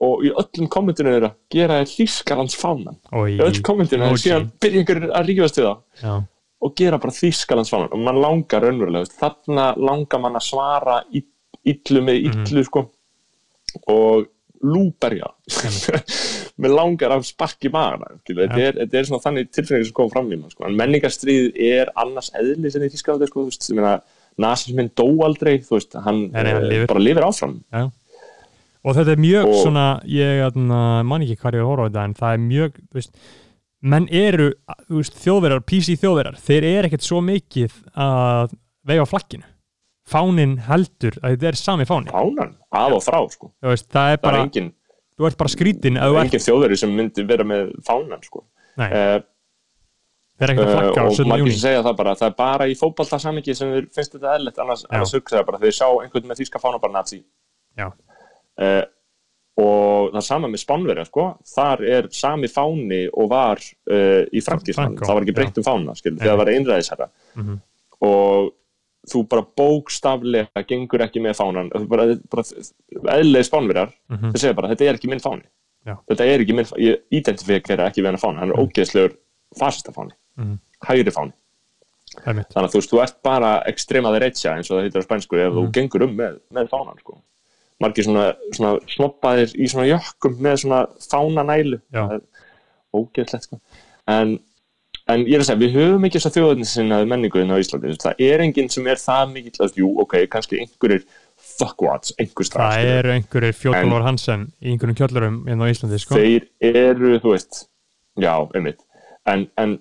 Og í öllum kommentinu þeirra gera þeir Þýskalands fánan í öll kommentinu emoji. síðan einhverjir að rífast við Já, og gera bara Þýskalands fánan og mann langar veist, þarna langar mann að svara ill- illu með illu sko. Og lúberja mér langar að sparki maður þetta, Já. er- þetta er svona þannig tilfengi sem kom fram í mann sko. en menningarstríð er annars eðli sem í Þýskalandi sko, nasisminn dó aldrei, veist, hann, Nei, nei, eh, lifir. bara lifir áfram. Já. Og þetta er mjög Og- svona ég atna, man ekki hvað ég horfa á þetta en það er mjög, þú veist menn eru, þjóðverjar, PC þjóðverjar þeir eru ekkert svo mikið að veifa flagginu fánin heldur að þetta er sami fáni fánan, af og frá sko. veist, það er það er bara, engin, þú ert bara skrítin að þú ert, engin þjóðveri sem myndi vera með fánan sko. uh, á og 17. margir júni sem segja það bara það er bara í fótballta samingi sem finnst þetta eðlert annars, annars hugsa það bara þeir sjá einhvern með þýska fána bara nazi Já. uh, og það sama með Spánverja sko. þar er sami fáni og var uh, í Franco, það var ekki breytt um fána skil, þegar það var einræðisherra Mhm. og þú bara bókstaflega gengur ekki með fánan Þú bara, bara eðlilegi Spánverjar Mhm. þeir segja bara þetta er ekki minn fáni Já. þetta er ekki minn fáni, ég identifikera ekki við hennar fáni, hann er ógeðslegur fasistafáni, Mhm. hægri fáni það þannig að þú veist, þú ert bara extrema derecha eins og það heitir á spænsku ef þú Mhm. gengur um með, með fánan sko. Margir svona, svona snoppaðir í svona jökkum með svona fánanælu ógeðslegt sko. en, en ég er að segja, við höfum ekki þess að þjóðinni sinna menningu inn á Íslandi, það er enginn sem er það mikill, veist, jú, ok, kannski einhverjir fuckwads, einhver strax það eru einhverjir En- fjóttalvar Hansen í einhverjum kjöllurum inn á Íslandi sko. þeir eru, þú veist já, einmitt. En, en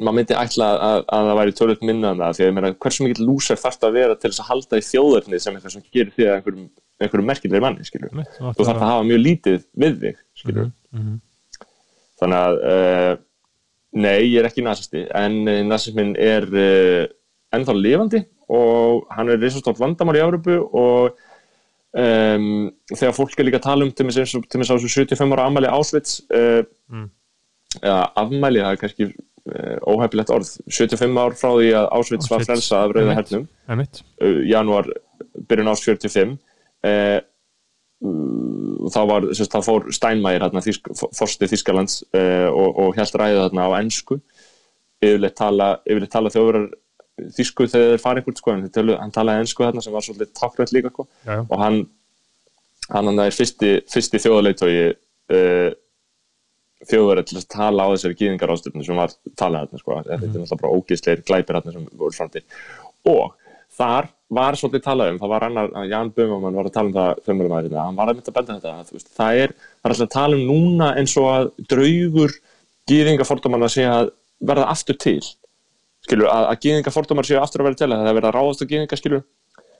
maður myndi ætla að, að það væri tölvöld minna en það, því að ég meina, hversu mikill lúser þarf það að vera til þess að halda í þjóðarni sem eitthvað sem gerir því að einhverjum, einhverjum merkilegir manni, skilur þú þarf að hafa mjög lítið við þig, skilur Mhm. þannig að uh, nei, ég er ekki nasisti en uh, nasismin er uh, ennþá lifandi og hann er risastórt vandamál í Európu og um, þegar fólk er líka að tala um til þess að þessu 75 ára afmæli Ásvits Mm. eða afmæli, það er kannski óhefilegt orð, 75 ár frá því að Ásvits var frelsa af rauða hernum. janúar, byrjun árs 45 uh, uh, þá var, sérst, þá fór Steinmeier hérna, þýsk, forsti Þýskalands uh, og, og held ræðið þarna á ennsku yfirleitt tala, yfirleitt tala þjóðurar þýsku þegar þeir fara einhvern sko, tölu, hann talaði ennsku þarna sem var svolítið tákrætt líka sko. Já. og hann hann hann er fyrsti, fyrsti þjóðarleitói uh, þjóðverði til að tala á þessari gýðingar ástöfnu sem var talað þarna sko. þetta er náttúrulega bara ógeðslegir glæpir þarna sem voru framti og þar var svolítið talað um, það var annar, Jan Böhmann var að tala um það fjölmjörnum aðeins, hann var að mynda að benda þetta að, veist, það er, það er alltaf að tala um núna eins og að draugur gýðingafordómanna sé að verða aftur til skilur, að, að gýðingafordómar séu aftur að verða til að það er verið að ráðast á gýðinga skilur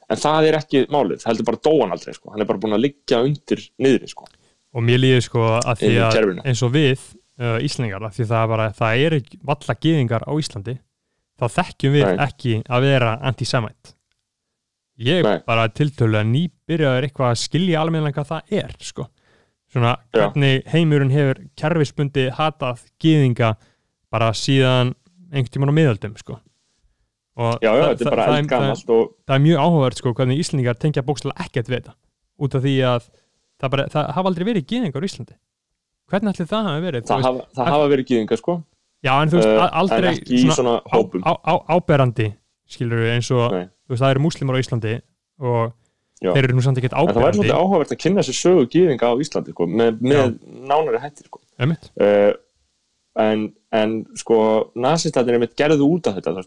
en það er ekki málið, það heldur bara dóan aldrei sko. hann er bara búin að liggja undir niðri sko. og mér líður sko að því að eins og við uh, Íslandingar, af því það er bara það er valla gyðingar á Íslandi þá þekkjum við Nei. ekki að vera anti-semite ég Nei. bara tiltölu að nýbyrjaður eitthvað að skilja almennilega hvað það er sko. svona Já. hvernig heimurinn hefur kerfisbundi hatað gyðinga bara síðan einhvern tímann á miðöldum sko. og já, já, það- er það- það- eldgamalt og það er mjög áhugavert sko hvernig Íslandingar tengja bókslega ekkert við þetta út af því að það, bara, það hafa aldrei verið gyðingar á Íslandi hvernig ætli það hafi verið það veist, hafa, það hafa verið gýðingar sko já en þú veist uh, a- aldrei en ekki í svona hópum á, á, áberandi skilur við eins og veist, það eru múslimar á Íslandi og Já. þeir eru nú samt ekkert en það væri svolítið áhugavert að kynna sér sögu gýðinga á Íslandi sko, með, með nánari hættir sko. Uh, en, en sko nazistatinn er mitt gerðu út af þetta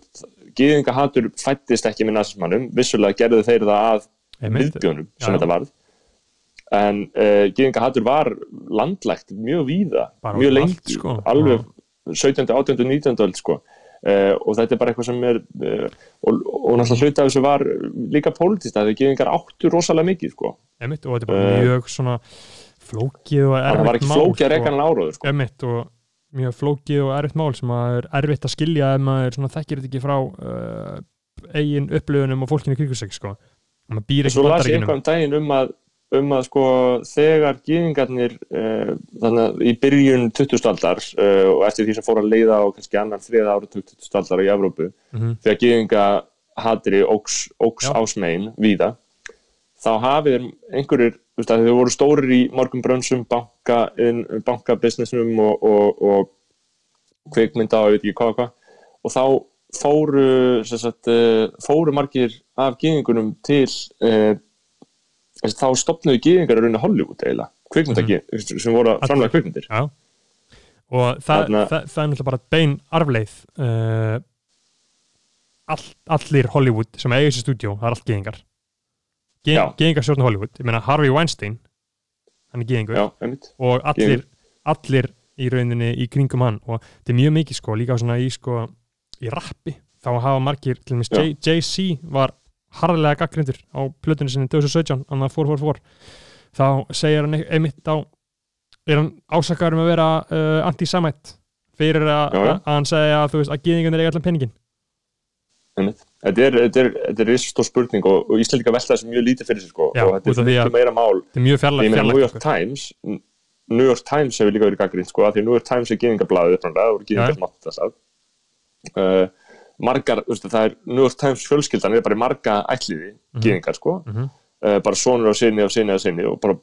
gýðinga hatur fættist ekki með nazismannum vissulega gerðu þeir það að viðbjónum sem Já. þetta varð en uh, gýðinga hatur var landlægt mjög víða Bara mjög um lengi allt, sko. alveg 17. 18. 19. öld sko Uh, og þetta er bara eitthvað sem er uh, og, og náttúrulega hluti af þessu var líka pólitísta, þegar gýðingar áttu rosalega mikið sko, Einmitt, og þetta er bara Uh, mjög svona flókið og þannig að það var erfitt ekki mál flókið að sko. reyka hann áróður sko. Einmitt, og mjög flókið og erfitt mál sem að er erfitt að skilja ef maður svona þekkir þetta ekki frá eigin upplifunum og fólkinu sig sko. og maður býr ekki svo í las ég eitthvað um daginn um að, um að sko, þegar gýðingarnir uh, þannig að í byrjun 20. aldar uh, og eftir því sem fór að leiða á kannski annan þriða ára 20. aldar í Evrópu Mhm. þegar gýðinga hatri óks, óks Já. ásmein víða þá hafið að þeir voru stórir í morgum brönsum banka, in, banka businessnum og, og, og kvikmynda og ég veit ekki hvað og hvað og þá fóru sagt, uh, fóru margir af gýðingunum til uh, þá stopnuðu gýðingar að rauna Hollywood eiginlega, kvikmynda Mhm. sem voru að framlega kvikmyndir Já. og það, Þarna- það, það er náttúrulega bara bein arfleið uh, all, allir Hollywood sem eiga þessi stúdjó, það er allt Já. geðingar stjórna Hollywood, ég meina Harvey Weinstein hann er einmitt og allir, allir í rauninni í kringum hann og þetta er mjög mikið sko, líka svona í sko í rappi, þá hafa margir til Já. J- Jay-Z var harðlega gaggrindur á plötunni sinni 2017, annað 444 þá segir hann ein- einmitt á er hann ásakaður um að vera uh, anti-samætt fyrir að, að hann segja að þú veist að gýðingarnir eiga allan peningin einmitt. Þetta er, þetta er, þetta er risastór spurning og, og Íslandika velta þessu mjög lítið fyrir sig sko, Já, og þetta er að- meira mál. þetta er mjög meina New York fjarlægt Times New York Times hefur líka verið gaggrind sko, af því að New York Times er sem átti þess að uh, margar, þú veist, það er New York Times fjölskyldan er bara í marga ætliði Mhm. gýðingar sko Mhm. uh, bara sonur á sinni og sinni á sinni og bara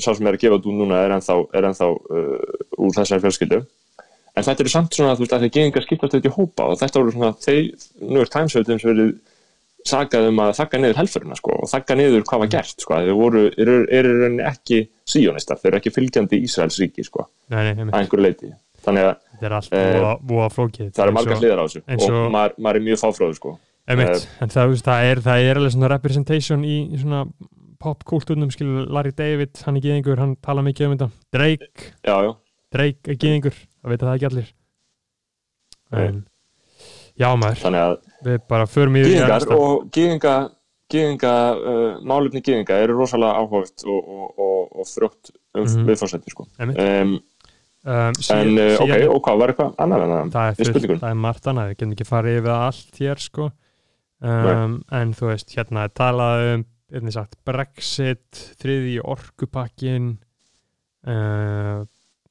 sá sem er að gefa út núna er ennþá, er ennþá uh, úr þessari fjölskyldu en þetta eru samt svona veist að þeir gýðingar skiptast í hópa og þetta voru svona þeir, New York Times hefur þeim verið sagað um að þakka niður helfurina sko, og þakka niður hvað var gert sko, þeir voru, eru er, er, er ekki síjónistar, þeir eru ekki fylgjandi Ísraels ríki sko, nei, nei, einmitt. að einhverju leiti þannig að þetta er allt Eh, voða- voða flókið. það eru og- hliðar á þessu og og- maður, maður er mjög fáfróður sko. Einmitt, en það, þú veist, það, er, það er alveg svona representation í, svona popkultúrnum, skilur Larry David, hann er gýðingur, hann tala mikið um þetta. Drake, já, já, Drake er gýðingur það veit það ekki allir. En, já maður, að við bara förum í næsta. og gýðinga, uh, málefni gýðinga eru rosalega áhugavert og, og, og, og frjótt um Mhm. viðfórsætti sko. Um, um, síðan, en uh, ok, síðan, og hvað var eitthvað annað en það er, spurningunum? það er margt annað, við getum ekki farið yfir allt hér sko um, en þú veist, hérna er talað um sagt, Brexit þriði orkupakkin uh,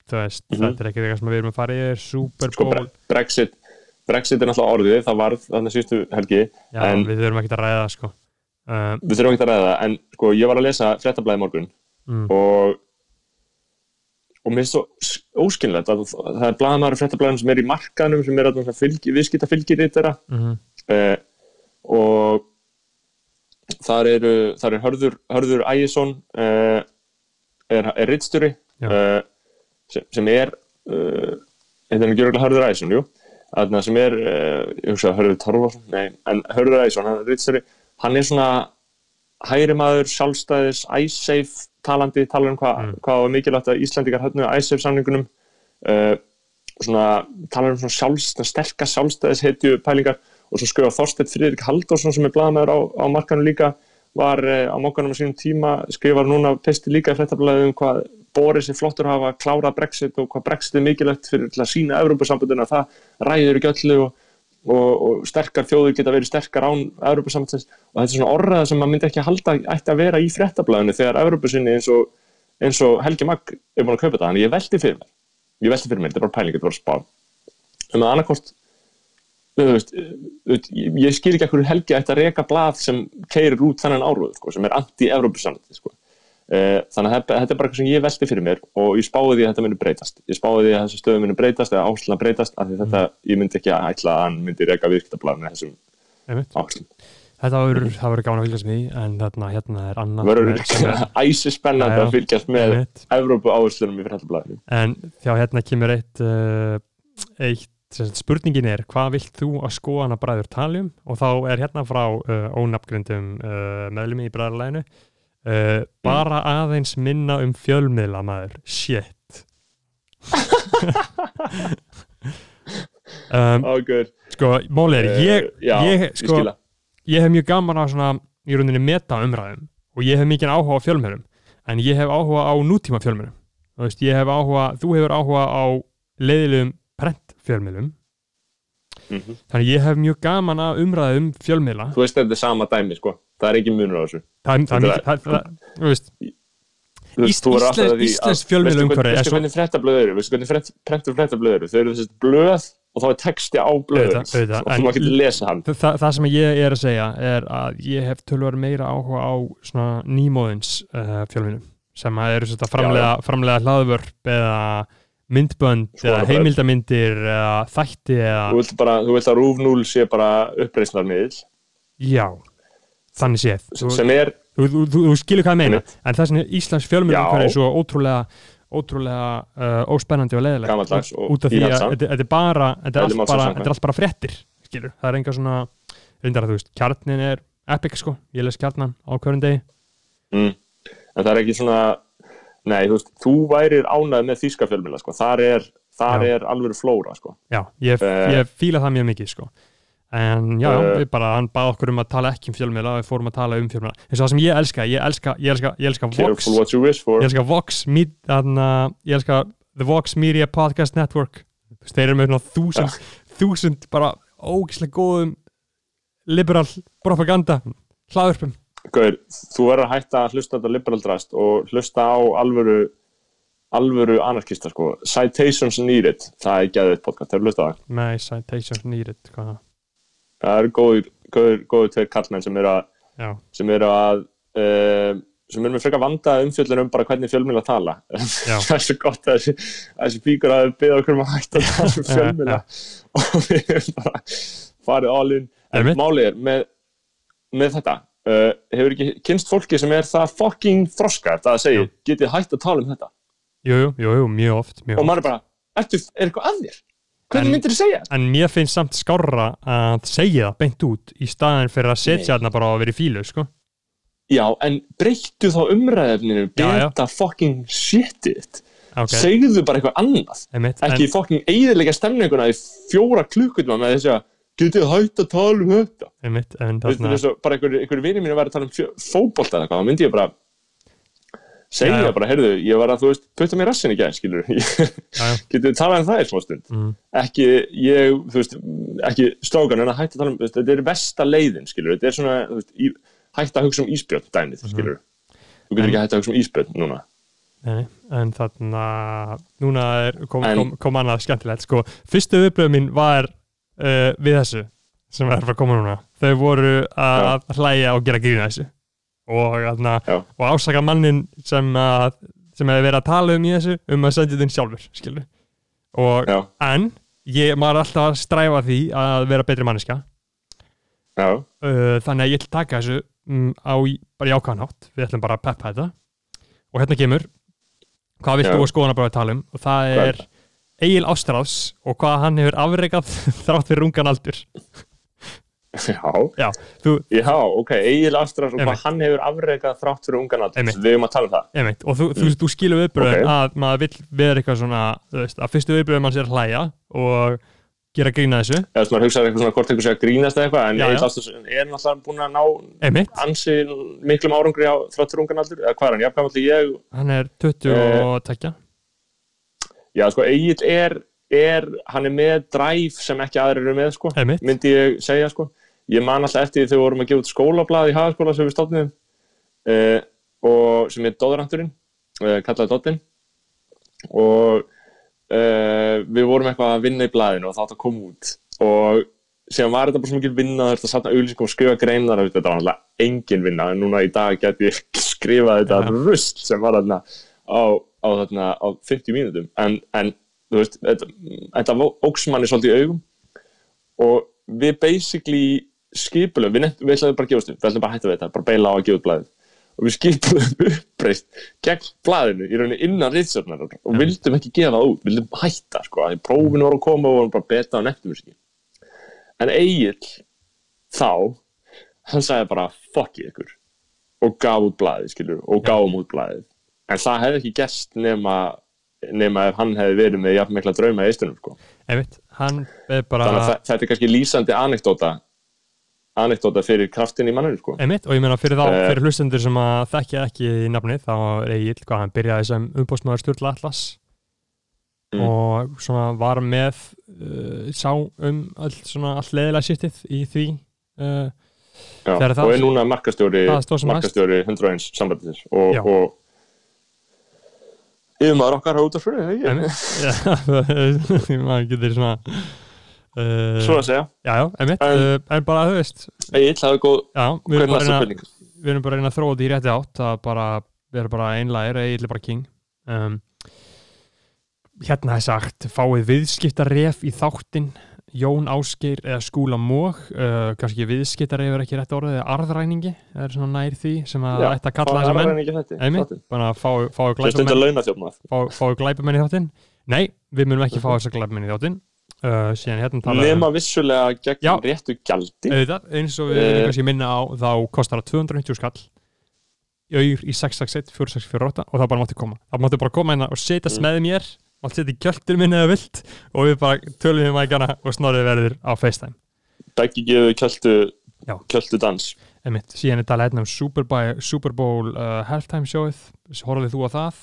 þú veist, Mhm. þetta er ekki eitthvað sem við erum að fara yfir Super sko, Bowl Bre- Brexit Brexit er náttúrulega orðið, það varð þannig síðustu helgi, Já, en- við þurfum ekki að ræða sko. um, við þurfum ekki að ræða en sko, ég var að lesa fréttablaði morgun mm, og og mér finnst s- óskynlegt að það er blaðamaður fréttablaðin sem er í markanum sem er að fylgi, viðskipta fylgir þeirra mm, uh, og þar eru þar er Hörður, Hörður Ægisson uh, er, er rittstjóri uh, sem, sem er uh, þetta er ekki örgulega Hörður Þarna sem er, ég hugsa Hörður Torfarsson nei, en Hörður Ægisson, hann er rittstjóri hann er svona hægri maður, sjálfstæðis, iSafe talandi, talar um hvað Mm. hvað var mikilvægt að Íslandingar höfnu iSafe samningunum uh, svona talar um svona sjálfstæð, sterkar sjálfstæðishetju pælingar og svo skrifa Þorsteinn Friðrik Halldórsson sem er blaðamæður á, á markanum líka var uh, á mokkanum á sínum tíma skrifar núna pisti líka í fréttablaðið um hvað Boris er flottur að hafa klárað Brexit og hvað Brexit er mikilvægt fyrir til að sína Evrópusambandinu að það ræður ekki öllu og, og, og sterkar þjóður geta verið sterkar án Evrópusambandins og þetta er svona orðað sem maður myndi ekki halda ætti að vera í fréttablaðinu þegar Evrópusinni eins eins og Helgi Magg er búin að kaupa þetta, þannig ég velti fyrir mér. Ég velti fyrir mér, þetta er bara pæling, þetta er bara spá. Um að annarkort veist, ég skil ekki ekkur Helgi ætti að reka blað sem keirir út þennan áruð, sko, sem er anti-Evrópusambandi sko. Eh, þannig að þetta er bara eitthvað sem ég velti fyrir mér og ég spáði því að þetta muni breytast. Ég spáði því að þessi stöðu muni breytast eða áherslan breytast af því þetta, ég myndi ekki að ætla að hann myndi reka viðskiptablað með þessum áherslum. Þetta það verður gána að fylgjast með því en þarna hérna er verður sem er- æsi já. að fylgjast með. Evrópu áherslunum í fréttablaðinu. En þjá hérna kemur eitt, uh, eitt spurningin er hvað vilt þú að skoðana bræður tali um? Og þá er hérna frá uh, ónafngrindum uh, meðlumi í bræðarlæginu uh, bara aðeins minna um fjölmiðla maður, shit. Um, Águr, sko, máli er ég, já, ég, ég sko, skila ég hef mjög gaman á svona í rauninni meta umræðum og ég hef mikið áhuga á fjölmjölum en ég hef áhuga á nútíma fjölmjölum þú veist, ég hef áhuga, þú hefur áhuga á leiðilegum prent fjölmjölum Mhm. þannig ég hef mjög gaman að umræða um fjölmjöla Þú veist þetta er sama dæmi sko það er ekki munur á þessu. Það, það, Þetta það, það, þú veist, Þú veist, Ís- þú verður alltaf íslensk- að því að- íslensk fjölmiðlaumhverfi er Veistu hvernig fréttablöð eru, veistu hvernig prentur fréttablöð eru, þau eru þessi blöð og þá er texti á auðvitað, og þú maður getur lesið hann. það, það sem ég er að segja er að ég hef tölvar meira áhuga á svona nýmóðins uh, fjölmjölum sem að eru framlega, framlega hlaðvörp eða myndbönd eða Svona bara- heimildamindir eða þætti eða Þú vilt, að Rúf 0 sé bara uppreisnarmiðl Já, þannig séð. Sem er, þú, þú, þú, þú skilur hvað ég meina. Einmitt. en þess að Íslands fjölmjölum Já. er svo ótrúlega ótrúlega uh, óspennandi og og út af því að þetta, er bara þetta er, allt bara, fréttir skilur, það er enga svona reyndar að þú veist, kjarnin er epic sko, ég les kjarnan á hverjum degi. Mm, en það er ekki svona nei, þú veist, þú værir ánæð með þýska fjölmjöla sko, þar er, er alveg flóra sko. Já, ég, Eh. ég fíla það mjög mikið sko. En já, Eh. við bara hann bað okkur um að tala ekki um fjölmiðla við fórum að tala um fjölmiðla. Eins og það sem ég elska, ég elska, ég elska, ég elska Vox, ég elska Vox Med- þarna, ég elska The Vox Media Podcast Network. Þeir eru með þúsund þúsund bara ógislega góðum liberal propaganda hlaðurpum Gauður, þú verður að hætta að hlusta þetta liberaldrast og hlusta á alvöru alvöru anarkista sko. Citations Needed, það er geðið podcast, þeir hlusta það? Með citations needed hvað, það eru góður, góður, góður tveir kallmenn sem eru að sem eru að uh, sem eru með frekar vanda umfjöllun um bara hvernig fjölmjöla tala. Það er svo gott að þessi, píkur að byggja okkur um að hætta að tala um fjölmjöla og við erum bara farið all in. En málið er með, með þetta uh, hefur ekki kynst fólki sem er það fucking þroska það að segja, getið hætt að tala um þetta? Jú, jú, jú, jú, mjög oft, mjög og maður er bara, ertu, er eitthvað að þér? Hvernig En- myndir þú segja? en mér finnst samt skárra að segja það beint út í staðin fyrir að setja þarna bara að vera í fílu sko. Já, en breyttu þá umræðefninu beta fucking shitið okay. segðu bara eitthvað annað Einmitt, ekki fucking eiðilega stemninguna í fjóra klukkutma með þess að getið hægt að tala um þetta en, einmitt, en Þú veist, þarna, að bara einhver, einhver vinið mínu væri að tala um fótbolta eða eitthvað, þá myndi ég bara segja Já, já. bara, heyrðu, ég var að, þú veist, putta mér rassin í gæð, skilur já, getið talað um það í smá stund? Mm, ekki, ég, þú veist, ekki strákan en að hætta að tala um, þetta er versta leiðin, skilur, þetta er svona, veist, í, hætta að hugsa um ísbjörn dæmið, skilur þú getur Mhm. En- ekki hætta að hugsa um ísbjörn núna. Nei, en þarna núna er, kom, En- kom, kom annað skemmtilegt sko. fyrstu viðbröð mín var uh, við þessu sem er að að koma núna. Þau voru að, að hlæja og gera grína þessu og, þarna, Já. og ásaka mannin sem að sem hefur verið að tala um í þessu um að sendja þinn sjálfur skilur og, já, en ég maður er alltaf að stræfa því að vera betri manneska já, uh, þannig að ég ætla að taka þessu um, á bara í ákvæðan hátt. Við ætlum bara að peppa þetta. Og hérna kemur hvað vilt þú að skoðana bara að tala um? Og það er Egil Ástráðs og hvað hann hefur afreikað þrátt fyrir ungan aldur já. Já, þú, Já, ok, Egil Astras og hvað hann hefur afrekað þrátt fyrir ungan aldur. Einmitt. Við erum að tala um það. Einmitt, og þú, þú, þú skilur viðbröðin Ok. að maður vill vera eitthvað svona þú veist, að fyrstu viðbröðin mann sér hlæja og gera grína þessu. Sem maður hugsaði eitthvað svona hvort einhver sé að grínast eitthvað en Já, já. Egil Ástæðsson er náttúrulega búin að ná Einmitt, ansi miklum árangri á þráttur ungan aldur. Eða hvað er hann, jafngamall í ég hann er 20 Eh, og tekja já sko Egil er, er hann er með dræf sem ekki aðrir eru með sko myndi ég segja sko ég man alltaf eftir því þegar við vorum að gefa út skólablað í hagaskóla sem við stofnum uh, og sem er Dóðranturinn uh, kallaði Dóttin og uh, við vorum eitthvað að vinna í blaðinu og það átt að koma út. Og síðan var þetta bara svo mikil vinna þetta að satna auðlýsingum og skrifa greinar þetta var alltaf engin vinna. En núna í dag get ég skrifað þetta Ja. rusl sem var þarna á, á, þarna, á 50 mínútum. En, en þú veist, þetta, þetta óks manni svolítið í augum. Og við basically skipulum, við, við ætlaðum bara að gefa stu við ætlaðum bara að hætta við þetta, bara beila á að gefa út blæðið og við skipulum uppreist gegn blæðinu í rauninni innan ritsörnar og Ja. vildum ekki gefa það út, vildum hætta sko, að prófinu voru að koma og vorum bara beta þessu ekki en Egil þá, hann sagði bara ég ykkur. Og gaf út blæðið, skilur, og Já. gáum út blæðið en það hefði ekki gest nema nema ef hann hefði verið með jafn mikla drauma í eistunum sko. er bara þannig að þetta er kannski lýsandi anekdóta anekdóta fyrir kraftin í manninu sko. Einmitt, og ég meina fyrir þá, Eh. fyrir hlustendur sem að þekkja ekki í nafni, þá er Egil, hvað hann byrjaði sem umbóðsmaður Sturla Atlas Mm. og svona var með uh, sá um all, svona allt leðilega sýttið í því uh, Já, það- og er núna markastjóri það markastjóri 101 sambandsins og, og yfirmaður okkar á út af fyrir ekki? einmitt, Já, maður getur svona uh, svo að segja, Já, já, einmitt, En- uh, en bara, þú veist. Egil, það er góð Já, við erum reyna við erum bara að reyna að þróa þetta í rétti átt að bara, við erum bara einlægir Egil er bara king. Um, Hérna er sagt fáið viðskiptaref í þáttin Jón Ásgeir eða Skúla Móg uh, kannski viðskiptaref er ekki rétt orðið eða arðræningi, það er svona nær því sem að ætti að kalla þessa menn. fáið fáið stundar glæpamenn fáið glæpamenn í þáttin Nei, við munum ekki fá þessa glæpamenn í þáttin uh, nema vissulega gegn Já. réttu auðvitað, eins og við Eh. uh, kannski minna á þá kostar það 290 skall auður í 661 4648 og það bara mátti koma það mátti bara koma hérna og setjast Mm. með mér mátti setja í kjöldur minni eða vilt og við bara tölum við mækana og snorrið verður á FaceTime Beggi Já. kjöldu dans Einmitt. síðan er talað hérna um Super Bowl, Super Bowl uh, halftime showið horfðið þú á það?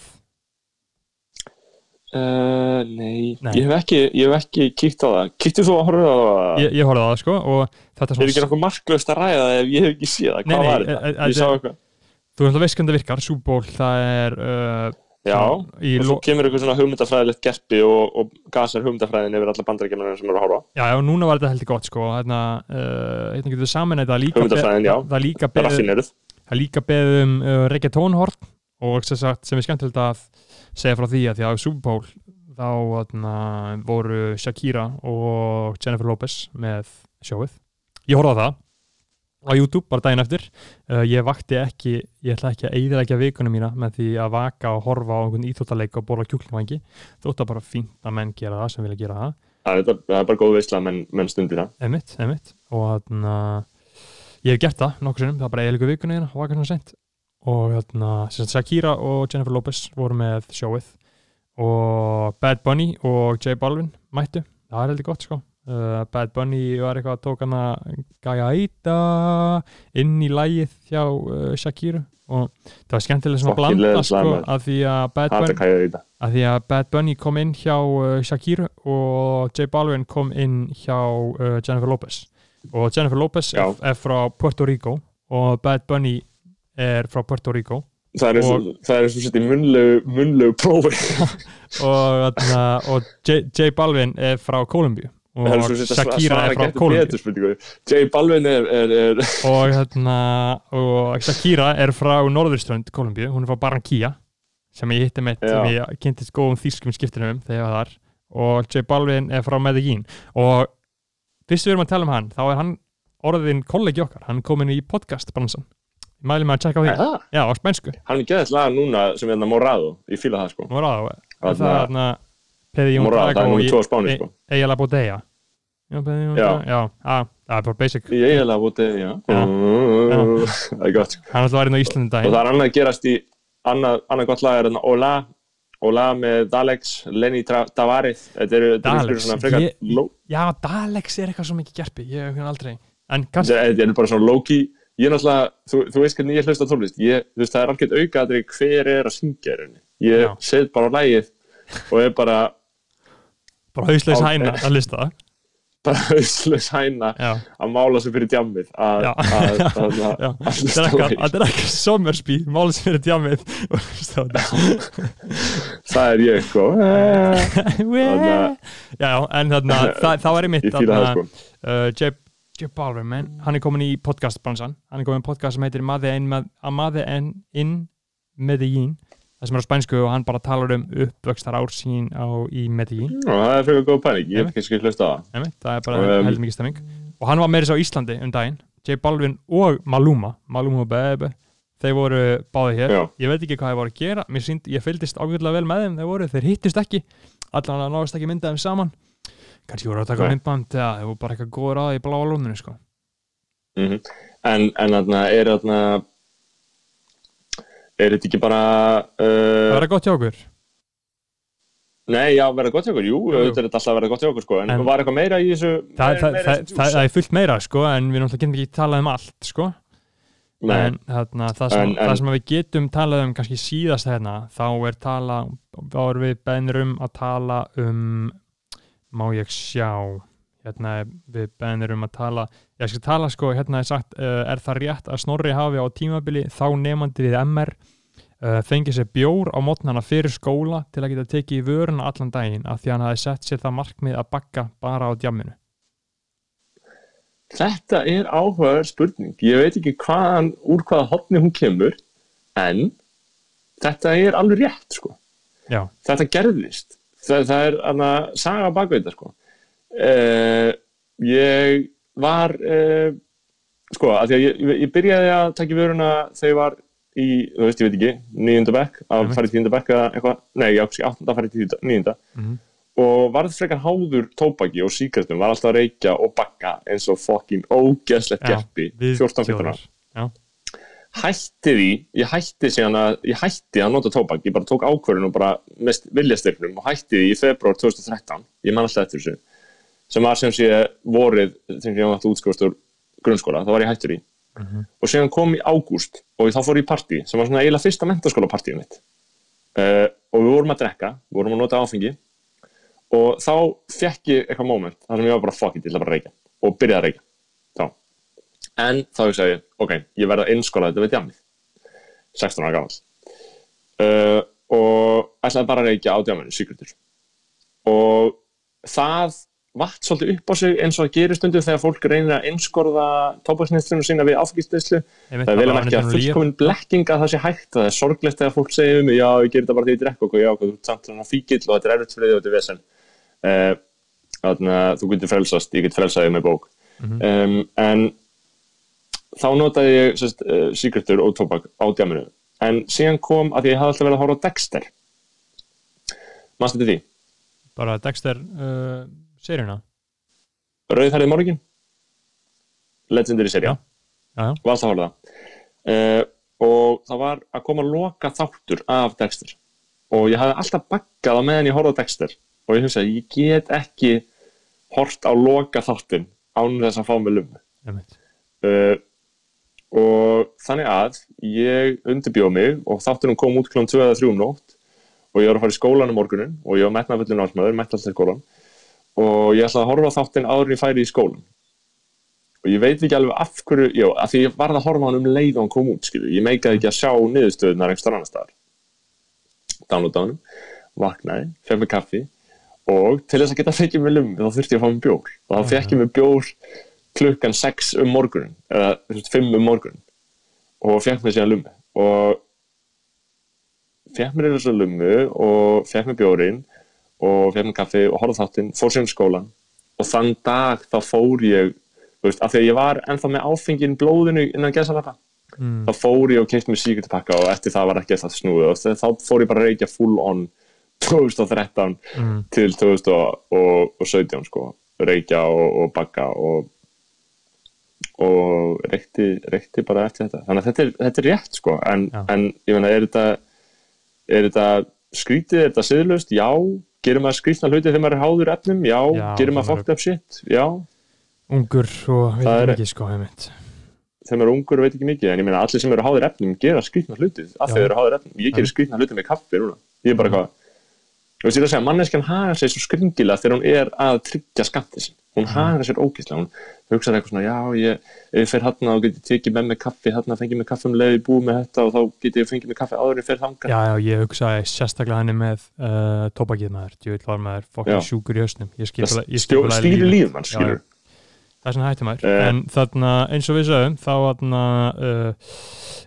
Uh, nei. Nei. Ég, hef ekki, ég hef ekki kíkt á það Kíktu þú að horfa á það? Ég, ég horfði á það sko og þetta Er er ekki svona nokkuð marklaust að ræða það ef ég hef ekki séð það? Hvað nei, var e- þetta? e- Ég sá eitthvað þú veist að veist hvernig það virkar Bowl það er uh, Já, og svo kemur eitthvað svona hugmyndafræðilegt gerpi og, og gasar hugmyndafræðin yfir alla bandarækjumennir sem eru að horfa Já, já, núna var þetta heldur gott sko hérna, uh, hérna getur við Hugmyndafræðin, já. það líka Raffineruð það líka beðið um uh, reggaetónhorn og sem er skemmtilegt að segja frá því að því að Super Bowl þá hérna, voru Shakira og Jennifer Lopez með sjóið. Ég horfði á það á YouTube bara daginn eftir. Uh, ég vakti ekki, ég ætla ekki að eyðilegja vikunum mína með því að vaka og horfa á einhvern íþjóttaleik og borða kjúklingvangi þótt að bara fínt að menn gera það sem vilja gera það. Það er, það er bara góð veisla menn, menn stundir það. Einmitt, einmitt. Og þarna ég hef gert það nokkur sinnum, það er bara eiligu vikunni hérna og vakar svona sent og sagt, Shakira og Jennifer Lopez voru með sjóið. Og Bad Bunny og J Balvin mættu, það er heldur gott sko. Uh, Bad Bunny var eitthvað að tók hana Gagaita inn í lægið hjá uh, Shakira. Og það var skemmtilega Fucking blanda sko að því að Bad Bunny að því að Bad Bunny kom inn hjá uh, Shakira og J Balvin kom inn hjá uh, Jennifer Lopez. Og Jennifer Lopez er, er frá Puerto Rico og Bad Bunny er frá Puerto Rico. Það er eins og, sett í munlegu, munlegu prófi. Og, og J, J Balvin er frá Kolumbíu og Shakira er frá Kolumbíu J Balvin er, er, er og, þarna, og Shakira er frá Norðurströnd Kolumbíu, hún er frá Barranquilla sem ég hitti Já. sem ég kynntist góðum þýskum skiptinum þegar ég var þar. Og J Balvin er frá Medellín. Og fyrst við erum að tala um hann þá er hann orðin kollegi okkar. Hann er komin í podcast bransan ég mæli mig að tjekka á því. Er það? já, á spænsku. Hann er geðið lag núna sem er hérna Morado Ég fíla það sko. Nú er það er Þarna- það þarna Pedi Jón Morado, það er Drago númer og tvo á Spáni sko. Eija La Bodega. Já, Pedi Jón Já. Drago. Já, á, það er bara basic. Ég er alveg bútið, já. Það er gott sko. Hann er alltaf varinn á Íslandi Og daginn. Það er annað að gerast í Annað, annað gott lag er hérna Ola. Og lag með Dalex, Lenny Tra- Tavares. Þetta eru þetta eru Dalex, svona frekar ég- low- Já, Dalex er eitthvað svo mikið gerpi, ég hef aldrei. En kannski, þetta þetta eru bara svona low-key ég er náttúrulega, þú, þú veist hvernig ég hlusta tónlist. Ég, þú veist, það er algjört aukaðri hver er að syngja rauninni. Ég Já. set bara á lægið og er bara bara hausleis á- hæna að lista. Það bara hauslega hæna Já, að mála sig fyrir djammið að, Já. að, að, að, já, að þetta hlusta er er eitthvað sommersby, fyrir og hlusta á þetta. Það er ég sko. Já, en þarna, það, það í mitt ég það sko. uh, J. J. Balvin, hann er komin í podcastbransan. Hann er komin í podcast sem heitir en, Amade en in Medellín það sem er á spænsku og hann bara talar um uppvöxtar ár sín á, í Medellín og það er fyrir góð pæling, ég hef ekki hlusta á það það er bara Um, heldur mikið stemming. Og hann var meira svo á Íslandi um daginn. J. Balvin og Maluma. Maluma Bebe. Þeir voru báði hér. Já. ég veit ekki hvað þeir voru að gera. Sínd, ég fylgdist ágætlega vel með þeim. Þeir voru, þeir hittist ekki. Allan að náðist ekki mynda þeim saman kannski voru að taka myndband eða voru bara eitthvað góður að í bláa lóninu sko. mm en, en þarna er þarna er þetta ekki bara uh, er gott hjá okkur? Nei, já, verða gott hjá okkur, jú, auðvitað er þetta alltaf verða gott hjá okkur sko, en, En- var eitthvað meira í þessu það, meira, það, meira það, þessu það, er fullt meira sko, en við náttúrulega getum ekki talað um allt sko. Nei, en þarna, það, sem, En- en- það sem við getum talað um kannski síðast hérna, þá er tala þá er við bennir um að tala um má ég sjá. Hérna við bennir um að tala. Ég skal tala sko, hérna er sagt uh, er það rétt að Snorri hafi á tímabili þá nefandi við MR uh, fengið sér bjór á mótnana fyrir skóla til að geta tekið í vöruna allan daginn af því hann hafi sett sér það markmið að bakka bara á djamminu? Þetta er áhugaður spurning. Ég veit ekki hvaðan, úr hvaða hotni hún kemur en þetta er alveg rétt sko. Já, þetta gerðist það, það er hana, saga bakveita sko. uh, ég var uh, sko, að því að ég, ég byrjaði að taka vöruna þegar ég var í, þú veist, ég veit ekki, nýjunda bekk að fara í tíunda bekk eða eitthvað, nei, já, kannski áttunda að fara í nýjunda Mhm. og varð frekar háður tóbaki og síkartum, var alltaf að reykja og bakka eins og fokkin ógeðslegt við 14-15 ára. Hætti því, ég hætti síðan að ég hætti að nota tóbak, ég bara tók ákvörðun og bara með viljastyrnum og hætti því í februar 2013, ég man alltaf eftir þessu sem var sem sé vorið sem ég var útskrifast úr grunnskóla þá var ég hættur í. Mhm. og síðan kom í ágúst og þá fór ég í partí sem var svona eiginlega fyrsta mentaskóla partíum mitt. Uh, og við vorum að drekka við vorum að nota áfengi. Og þá fekk ég eitthvað moment þar sem ég var bara fuck it, ég ætla bara að reykja. Og byrjaði að reykja. þá en þá ég, ok, ég verða að innskóla þetta við djamið 16 ára gamall. Uh, og ætlaði bara að reykja á djaminu, síkrutur og það vatt svolítið upp á sig eins og það gerir stundu þegar fólk reynir að einskorða tópaksnýttlunum sína við áfengisneyslu Einmitt, það er vel að merkja hann að er svona fullkomin blekking að það sé hægt það er sorglegt þegar fólk segir um já, ég gerir þetta bara því ég drekka okkur, já, þú ert samt svona fíkill og þetta er erfitt fyrir því og þetta er vesen. Uh, þannig að þú getur frelsast ég get frelsaði með bók. Mhm. um, en þá notaði ég sérst, uh, síkretur og tóbak á djaminu en síðan kom að ég hafði alltaf verið að horfa á Dexter. Mannstu þetta því? bara Dexter uh, seríuna? Rauðhærið morgin Legendary já. var alltaf að horfa á það. Uh, og það var að koma að loka þáttur af Dexter. Og ég hafði alltaf bakkað á meðan ég horfði á Dexter. Og ég hugsaði, ég get ekki hort á loka þáttin án þess að fá mig Einmitt. uh, og þannig að ég undirbjóð mig og þáttunum kom út klón 2 eða 3 um nótt og ég var að fara í skólan um morgunin og ég var alltaf í skólan og ég ætlaði að horfa á þáttinn áður en ég færi í skólan og ég veit ekki alveg af hverju, já, af því ég varð að horfa hann um leið og hann kom út, skilju, ég meikaði ekki að sjá niðurstöðunar einhver annar staðar. Hann, vaknaði fekk mig kaffi og til þess að geta fekið mig lummi þá þurfti ég að fá mig bjór. Og þá fekk ég mig bjór klukkan 6 um morgunin eða þú veist, 5 um morgunin og fekk mig síðan lummi og fekk mér þessu lummu og fekk mér bjórin og fekk mér kaffi og horfði á þáttinn, fór síðan í skólan og þann dag þá fór ég veist, af því að ég var ennþá með áfengin blóðinu innan gesalappa Mm. þá fór ég og keipt mér síkutipakka og eftir það var ekki eftir snúið. Og þá fór ég bara að reykja full on 2013 Mm. til 2017 sko, reykja og, og bakka og og reykti, reykti bara eftir þetta þannig að þetta er, þetta er rétt sko en, en ég meina er þetta er þetta skrítið, er þetta siðlust? Já. Gerir maður skrítna hluti þegar maður er háður efnum? Já. Já, Gerir maður fucked up shit? Já. ungur og veit er- ekki sko heimitt Þegar maður er ungur og veit ekki mikið, en ég meina allir sem eru háður efnum gera skrítna hluti af því þeir eru háður efnum. Ég gerir skrítna hluti með kaffi núna. Ég er bara hvað, þú veist ég er að segja, manneskjan hagar sér svo skringilega þegar hún er að tryggja skattið Hún hagar sér ógíslega, hún hugsaði eitthvað svona, já, ég, ég fer hérna og geti tekið með mig kaffi, hérna fengið mig kaffi um leið, ég búið með þetta og þá geti ég fengið mig kaffi áður en fer þangað. Já, já, ég hugsaði sérstaklega henni með uh, tóbakið maður, djúvill var maður fokkin Já. sjúkur í hausnum ég skil Það bara- ég stjó- skipulagði stýrir lífið. lífum mann, skilur. það er svona hætti maður Eh. en þarna eins og við sögum þá þarna uh,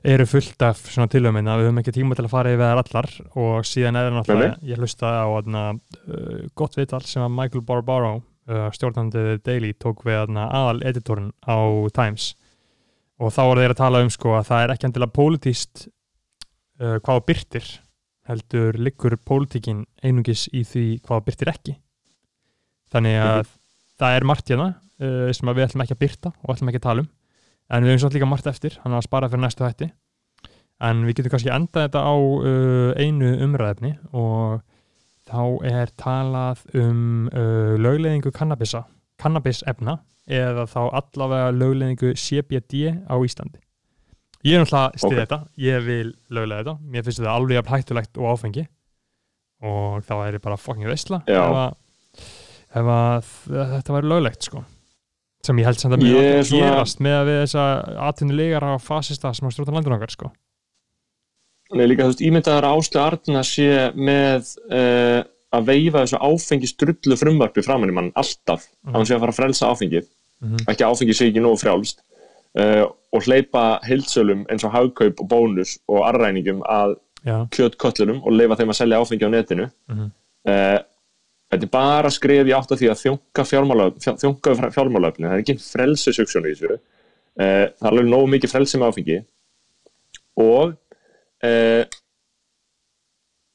eru fullt af svona tilöfum að við höfum ekki tíma til að fara yfir allar og síðan er náttúrulega ég hlustaði á þarna, uh, gott vital sem að Michael Barbaro uh, stjórnandi Daily tók við aðal editorinn á Times. Og þá voru þeir að tala um sko að það er ekki endilega pólitíst uh, hvað byrtir heldur liggur pólitíkin einungis í því hvað byrtir ekki. Þannig að það er margt hérna uh, sem við ætlum ekki að byrta og ætlum ekki að tala um. En við höfum svo líka margt eftir hann að spara fyrir næstu hætti en við getum kannski endað þetta á uh, einu umræðefni og þá er talað um uh, lögleðingu kannabisa kannabisefna eða þá allavega lögleðingu CBD á Íslandi. Ég er náttúrulega stið Ok. þetta. Ég vil löglega þetta, mér finnst þetta alveg jafn hættulegt og áfengi. Og þá er ég bara fucking veistla ef ef að þetta væri löglegt sko. Sem ég held samt að Ég mjög er gerast með að við þessa atvinnulegar á fasista sem stjórna landinu okkar sko Nei, líka þú veist, ímyndaðar Áslu Arna sé með uh, að veifa þessu áfengi strullu frumvarpi framan í mann alltaf, Mhm. að hann sé að fara að frelsa áfengið Mhm. ekki að áfengi sé ekki nógu frjálst uh, og hleypa heildsölum eins og hagkaup og bónus og arræningum að kjötköllunum og leifa þeim að selja áfengi á netinu Mhm. uh, þetta er bara skref í átt af því að þjónka fjármálöfni, það er ekki frelsisugsjón í þessu það er alveg nógu mikið frelsi með áfengi og uh,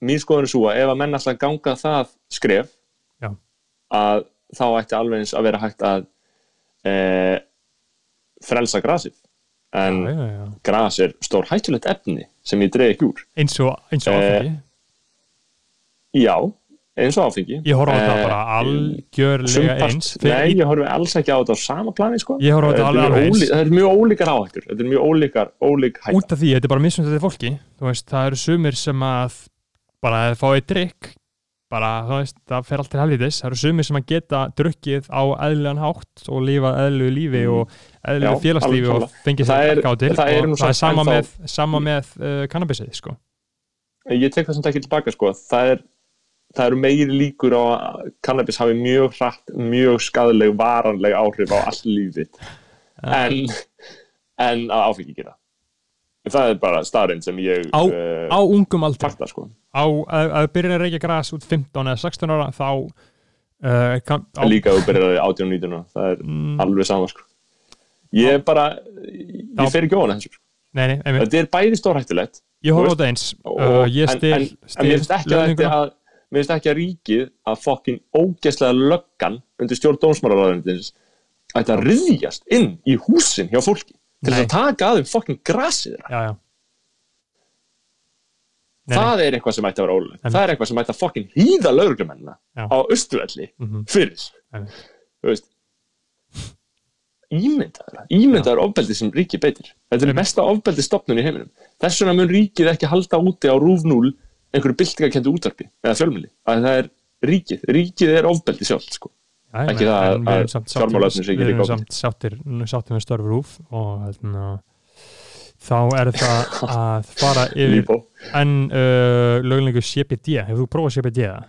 mín skoðun er svo að ef að menn alltaf ganga það skref Já. að þá ætti alveg eins að vera hægt að uh, frelsa grasið. En já, já, gras er stór hættulegt efni sem ég dreig ekki úr. Eins og, eins og Eh, áfengi. já, eins og áfengi ég horf á þetta Eh, bara algjörlega eins Nei, ég horfi alls ekki á þetta á sama plani sko. Ég horfi á þetta er alveg alveg eins. Það er mjög ólíkar áhættur Þetta er mjög ólíkar, ólík hætta út af því, þetta er bara mismunandi fólki veist, það eru sumir sem að bara að fá eitt drikk bara, þú veist, það fer allt til helvitis það eru sumir sem að geta drukkið á eðlilegan hátt og lífa eðlilegu lífi Mm. og eðlilegu Já, félagslífi og fengið Það sér er- gátil það er og það er sama með, sama með uh, kannabisið, sko Ég tek það samt ekki tilbaka sko. það, er, það eru meiri líkur á að cannabis hafi mjög hratt mjög skadaleg, varanleg áhrif á all lífið en, en að áfengi gera það er bara staðurinn sem ég Á- uh, á ungum aldri? fakta sko. á, að, að byrja að reykja gras út 15 eða 16 ára þá uh, kann, á, líka þú að 18 og 19 ára. það er mm, alveg sama sko. ég bara ég fer ekki ofan þessu sko. þetta er bæði stórhættulegt ég horf á þú þetta eins. Uh, ég en, stil, en, en mér finnst ekki að þetta að mér finnst ekki að ríkið að fokkin ógeðslega löggan undir stjórn dómsmálaráðunitins ætti að riðjast inn í húsin hjá fólki til þess að taka að þeim fokkin grasið já Nei, það er eitthvað sem ætti að vera En- það er eitthvað sem ætti að fokkin hýða lauruglumennina á Östuvelli Mhm. fyrir Nei. þú veist ímyndaður, ímyndaður ofbeldi sem ríkið beitir. Þetta er mesta ofbeldi stopnun í heiminum. Þess vegna mun ríkið ekki halda úti á rúf 0 einhverju byltingakendu útvarpi eða fjölmjöli, að það er ríkið ríkið er ofbeldi sjálft sko. Ég Ekki meina, það en að ekki við erum samt sáttir, með störf rúf og hérna, þá er það að fara yfir en uh, löglingu CBD hefur þú prófað eða?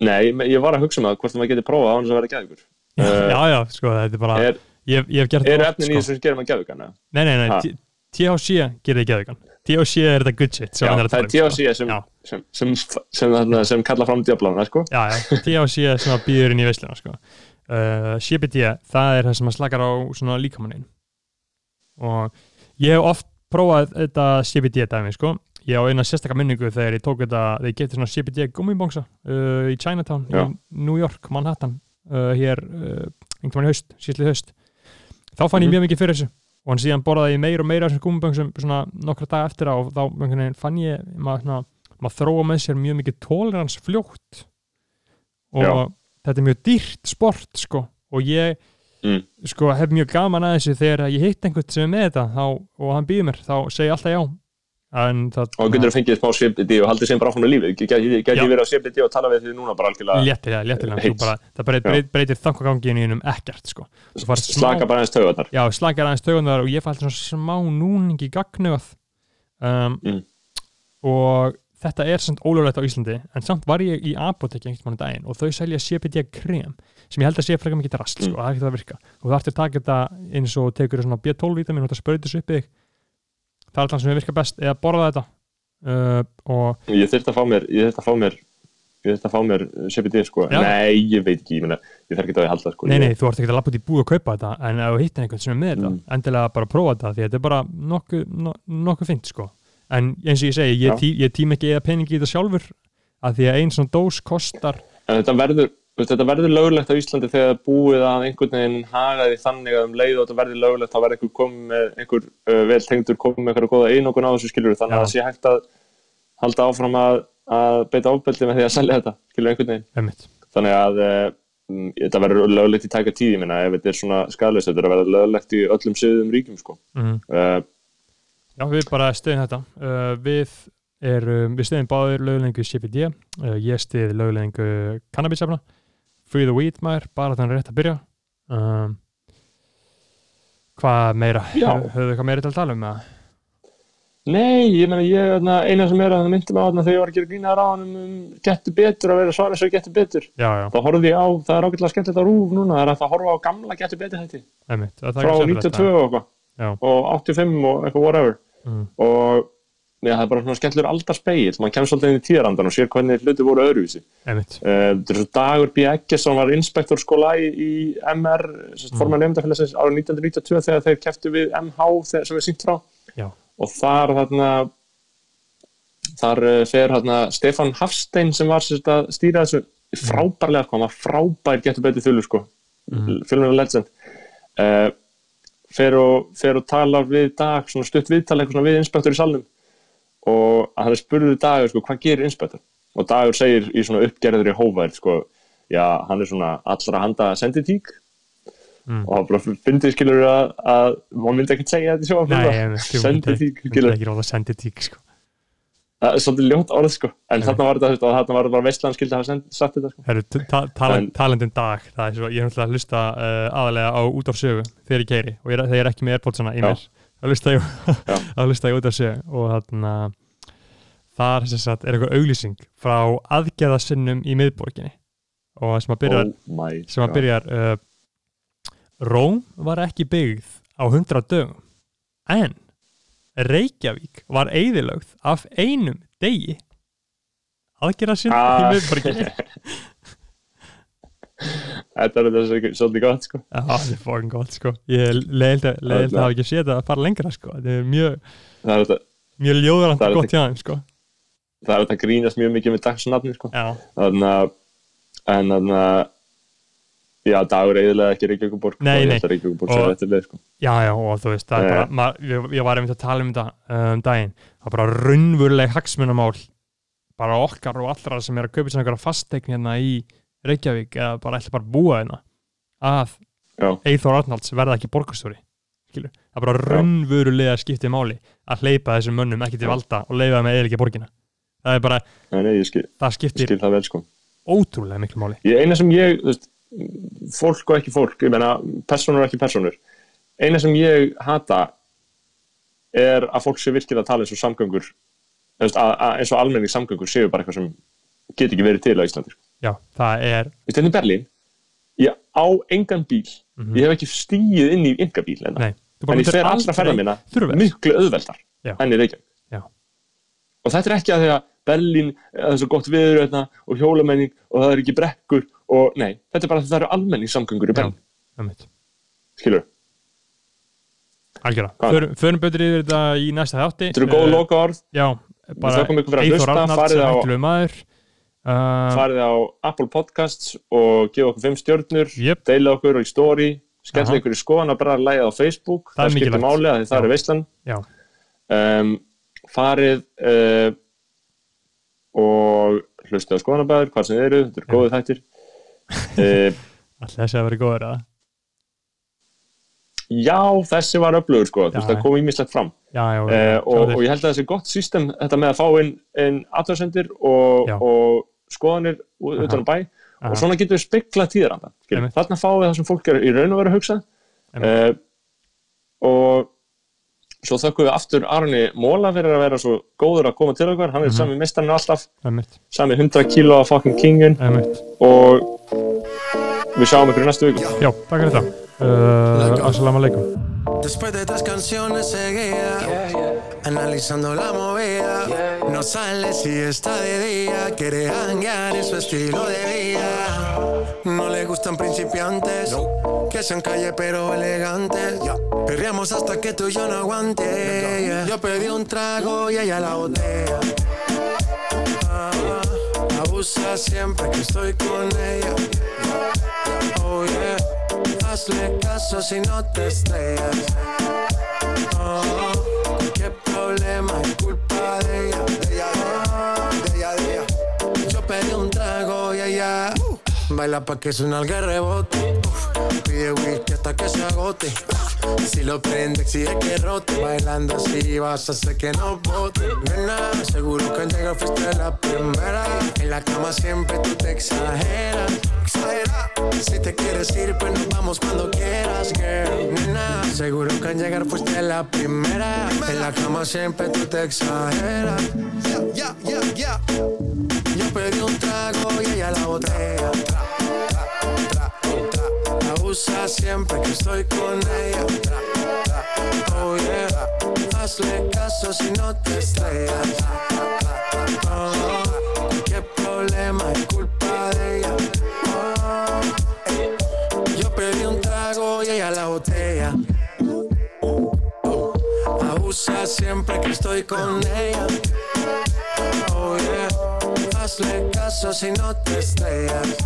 Nei, ég var að hugsa um það hvort maður geti prófað á hans að vera gæðugur já, já, sko, þetta er bara er, ég, ég oft, efnin í sko. þessu sem gerir maður gæðugana? nei, nei, nei, THC gerir ekki eðugan THC er þetta good shit Já, það er um, sko. Sem, sem, sem, sem, sem, kalla fram djöflana, sko já, já, THC sem að býður inn í veisluna sko. uh, CBD, það er það sem slakar á líkamannin og ég hef oft prófað þetta CBD dæmi sko. ég á eina sérstakka minningu þegar ég tók þetta þegar ég getið svona CBD gummibongsa uh, í Chinatown Já. í New York, Manhattan uh, hér, uh, einhvern veginn haust síðlega haust, þá fann ég Mhm. mjög mikið fyrir þessu og hann síðan borðaði ég meira og meira af þessum gummiböngsum nokkra daga eftir á og þá fann ég maður svona maður þróa með sér mjög mikið tolerans fljótt og Já. þetta er mjög dýrt sport sko og ég Mm. sko hef mjög gaman að þessu þegar ég hitt einhvern sem er með þetta þá, og hann býður mér, þá segi ég alltaf já það og getur að fengið smá CBD og haldið sem bara áfram með lífið. Gæti verið á CBD og tala við því núna bara algjörlega léttilega, léttilega. Bara, það breytir, breytir, breytir þankagangi í um ekkert sko. Færð smá- slaka bara aðeins taugarnar. Já, slakar aðeins tögundar og ég fælt svona smá núning í gagnugað um, Mm. og þetta er samt ólöflegt á Íslandi en samt var ég í apotek einhvern mann daginn og þau selja CBD krem sem ég held að sé frekar mikið rast sko, Mm. það ekki það að virka. Og þú þarftir að taka þetta eins og tekur svona B12 vitamin og þetta sprautir þessu upp í þig það er alltaf sem virka best eða borða þetta. Uh, og ég þurfti að fá mér ég þurfti að fá mér ég þurfti að fá mér CBD sko. Já. nei, ég veit ekki, ég meina ég þarf ekki að ég halda sko. Nei, nei, þú ert ekki að lappa út í búð og kaupa þetta en ef þú hittir einhvern sem er með þetta Mm. endilega bara prófa þetta því þetta er bara nokkuð no, nokkuð fint sko. En eins og ég segi, ég, tí, ég tím ekki eða peningi í þetta sjálfur að því að einn svona dós kostar en þetta verður veist, þetta verður lögulegt á Íslandi þegar búið að einhvern veginn hagaði þannig að um leið og þetta verður lögulegt þá verður einhver komið með einhver uh, vel tengdur komið með einhverja góða einokun á þessu skilur þannig Já. að það sé hægt að halda áfram að, að beita ofbeldi með því að selja þetta skilur einhvern veginn einmitt. þannig að mm, þetta verður löglegt í tæka tíð ég minna ef þetta er svona skadalist þetta er verða löglegt í öllum sögðum ríkjum sko. Mm. uh, Já, við bara stiðum þetta uh, við erum, við stiðum báðir lögulengu CBD, uh, ég stið lögulengu kannabisefna Free the Weed maður, bara þannig rétt að byrja. Um, hvað meira? Höfðu við eitthvað meira til að tala um eða? Nei, ég meina ég eina sem er að það myndi mig á þarna þegar ég var að gera grína ráðan um getur betur að vera svara og getur betur. Já, já, þá horfði ég á, það er ágætlega skemmtilegt á rúf núna það er að horfa á gamla getur betur hætti Það frá ekki skemmtilegt, 92 og eitthvað. Og 85 og eitthvað whatever. Mm. og já, það er bara svona skemmtilegur aldarspegil maður kemur svolítið inn í tíðarandan og sér hvernig hluti voru öðruvísi. Uh, Dagur B. Eggesson var inspektor skóla í, í MR mm. forman nefndafélagsins árið 1992 þegar þeir keftu við MH sem við sýnt frá. Já. og þar þarna þar uh, fer þarna Stefan Hafstein sem var sérst að stýra þessu. Frábærlega, sko, hann var frábær getur betið þullu sko, mm. fjölmjöla legend. Uh, fer, og, fer og talar við Dag svona stutt viðtala eitthvað svona við inspektor í salnum og hann er spurður Dagur sko, hvað gerir inspektor? Og Dagur segir í svona uppgerðri hófærð sko, já, hann er svona allra handa senditík Mm. og hann bara fyndið skilur að, að maður myndi ekkert segja þetta þú senditík senditík sko. það er svolítið ljótt orð sko. En þarna var þetta, og þarna var þetta bara veistlan skildi að hafa sagt þetta sko. Herru, ta talend, En- talendin dag það er svo, ég er náttúrulega að hlusta uh, aðalega á út af sögu þegar ég keiri og ég, þegar ég er ekki með airpodsana í mér að að hlusta ég út af sögu og þarna þar sem sagt, er eitthvað auglýsing frá aðgerðasinnum í miðborginni. Og sem að byrjar, oh sem að byrjar uh, Róm var ekki byggð á 100 dögum en Reykjavík var eyðilögð af einum degi. Aðgerðasinn í Ah. miðborginni þetta er þetta svo- svolítið gott sko. Já, það er fókin gott sko. Ég leiðilt að leiðilt að hafa ekki séð þetta að fara lengra sko. Þetta er mjög, það þetta, mjög ljóðarand Það er gott hjá þeim sko. það er þetta að grínast mjög mikið með dagsnafni sko. Já, þannig að en þannig að já, dagur eiginlega ekki Reykjavíkuborg Nei, og nei. Og- þetta sko. Já, já og þú veist það er Eh. bara, mað, ég, ég var einmitt að tala um þetta um daginn. Það er bara raunveruleg hagsmunamál bara okkar og allra sem er að kaupa sér einhverja fastegn hérna í Reykjavík eða bara ætla bara að búa hérna að. Eithor Arnalds verða ekki borgarstjóri skilur, það er bara raunverulega skiptið máli að hleypa þessum mönnum ekki til valda og leifa með ekki borgina. Það er bara, nei, nei, skil, það skiptir skil það vel sko. ótrúlega miklu máli. Ég, eina sem ég, þú veist, fólk og ekki fólk ég meina, personur og ekki personur eina sem ég hata er að fólk sé virkilega að tala eins og samgöngur eins og almenning samgöngur séu bara eitthvað sem get ekki verið til á Íslandi sko. Já, það er Þú veist, hérna í Berlín ég á engan bíl Mhm. ég hef ekki stíið inn í enga bíl en, Nei, þú en ég fer allra ferða þess. miklu auðveldar Já. enn í Reykjavík Já. og þetta er ekki að því að Berlín það er svo gott viður hérna, og hjólamenning og það er ekki brekkur og nei, þetta er bara að það eru almenningssamgöngur í Já. Berlín Einmitt. skilur, algjörða, Hvað? förum, betur yfir þetta í næsta þátti þetta eru góð Eh, loka orð já, bara hlusta, Arnalds hættulegur maður uh, farið á Apple Podcasts og gefa okkur fimm stjörnur Jöp. deila okkur í story skella ykkur í skoðan að bara lægið á Facebook. Það það skiptir máli að það er veistlan um, farið uh, og hlustu á skoðanabæður, hvað sem eru, þetta eru góðu þættir. Uh, Alltaf þessi að vera góður að Já, þessi var öflugur sko, þú veist, það kom ímislegt fram. Já, já, uh, já, og, og ég held að þessi gott system þetta með að fá inn, inn aðtöðsendir og, og skoðanir utan á bæ og svona getur við spekla tíðaranda Einmitt. þarna fáum við það sem fólk er í raun og veru að hugsa. Uh, og svo þökkum við aftur Arni Móla fyrir að vera svo góður að koma til okkar. Hann er Mhm. sami mistarinn alltaf, sami 100 kíló af fucking kingin. Einmitt. Og við sjáum ykkur í næstu viku. Já, takk fyrir þetta. Uh, Assalamu alaikum Analizando la movida. No sale si está de día. Quiere hanguear en su estilo de vida. No le gustan principiantes Que sean calle pero elegantes. Perreamos hasta que tú y yo no aguante. Yo pedí un trago y ella la botella Ah, Abusa siempre que estoy con ella. Oh yeah. Hazle caso si no te estrellas. Qué problema es culpa de ella, de ella, de ella, de ella. Yo pedí un trago y ella uh, baila pa' que suena el. Uf, Pide whisky hasta que se agote. Si lo prende, exige que rote. Bailando así vas a hacer que no bote. Nena, seguro que al llegar fuiste la primera. En la cama siempre tú te exageras. Exagera. Si te quieres ir, pues nos vamos cuando quieras, girl. Nena, seguro que al llegar fuiste la primera. En la cama siempre tú te exageras. Ya, ya, ya, ya. Yo pedí un trago y ella la botella. Abusa siempre que estoy con ella. Oh yeah. Hazle caso si no te estrellas. Oh, qué problema es culpa de ella. Oh. Yo pedí un trago y ella la botella. Abusa siempre que estoy con ella. Oh yeah. Hazle caso si no te estrellas.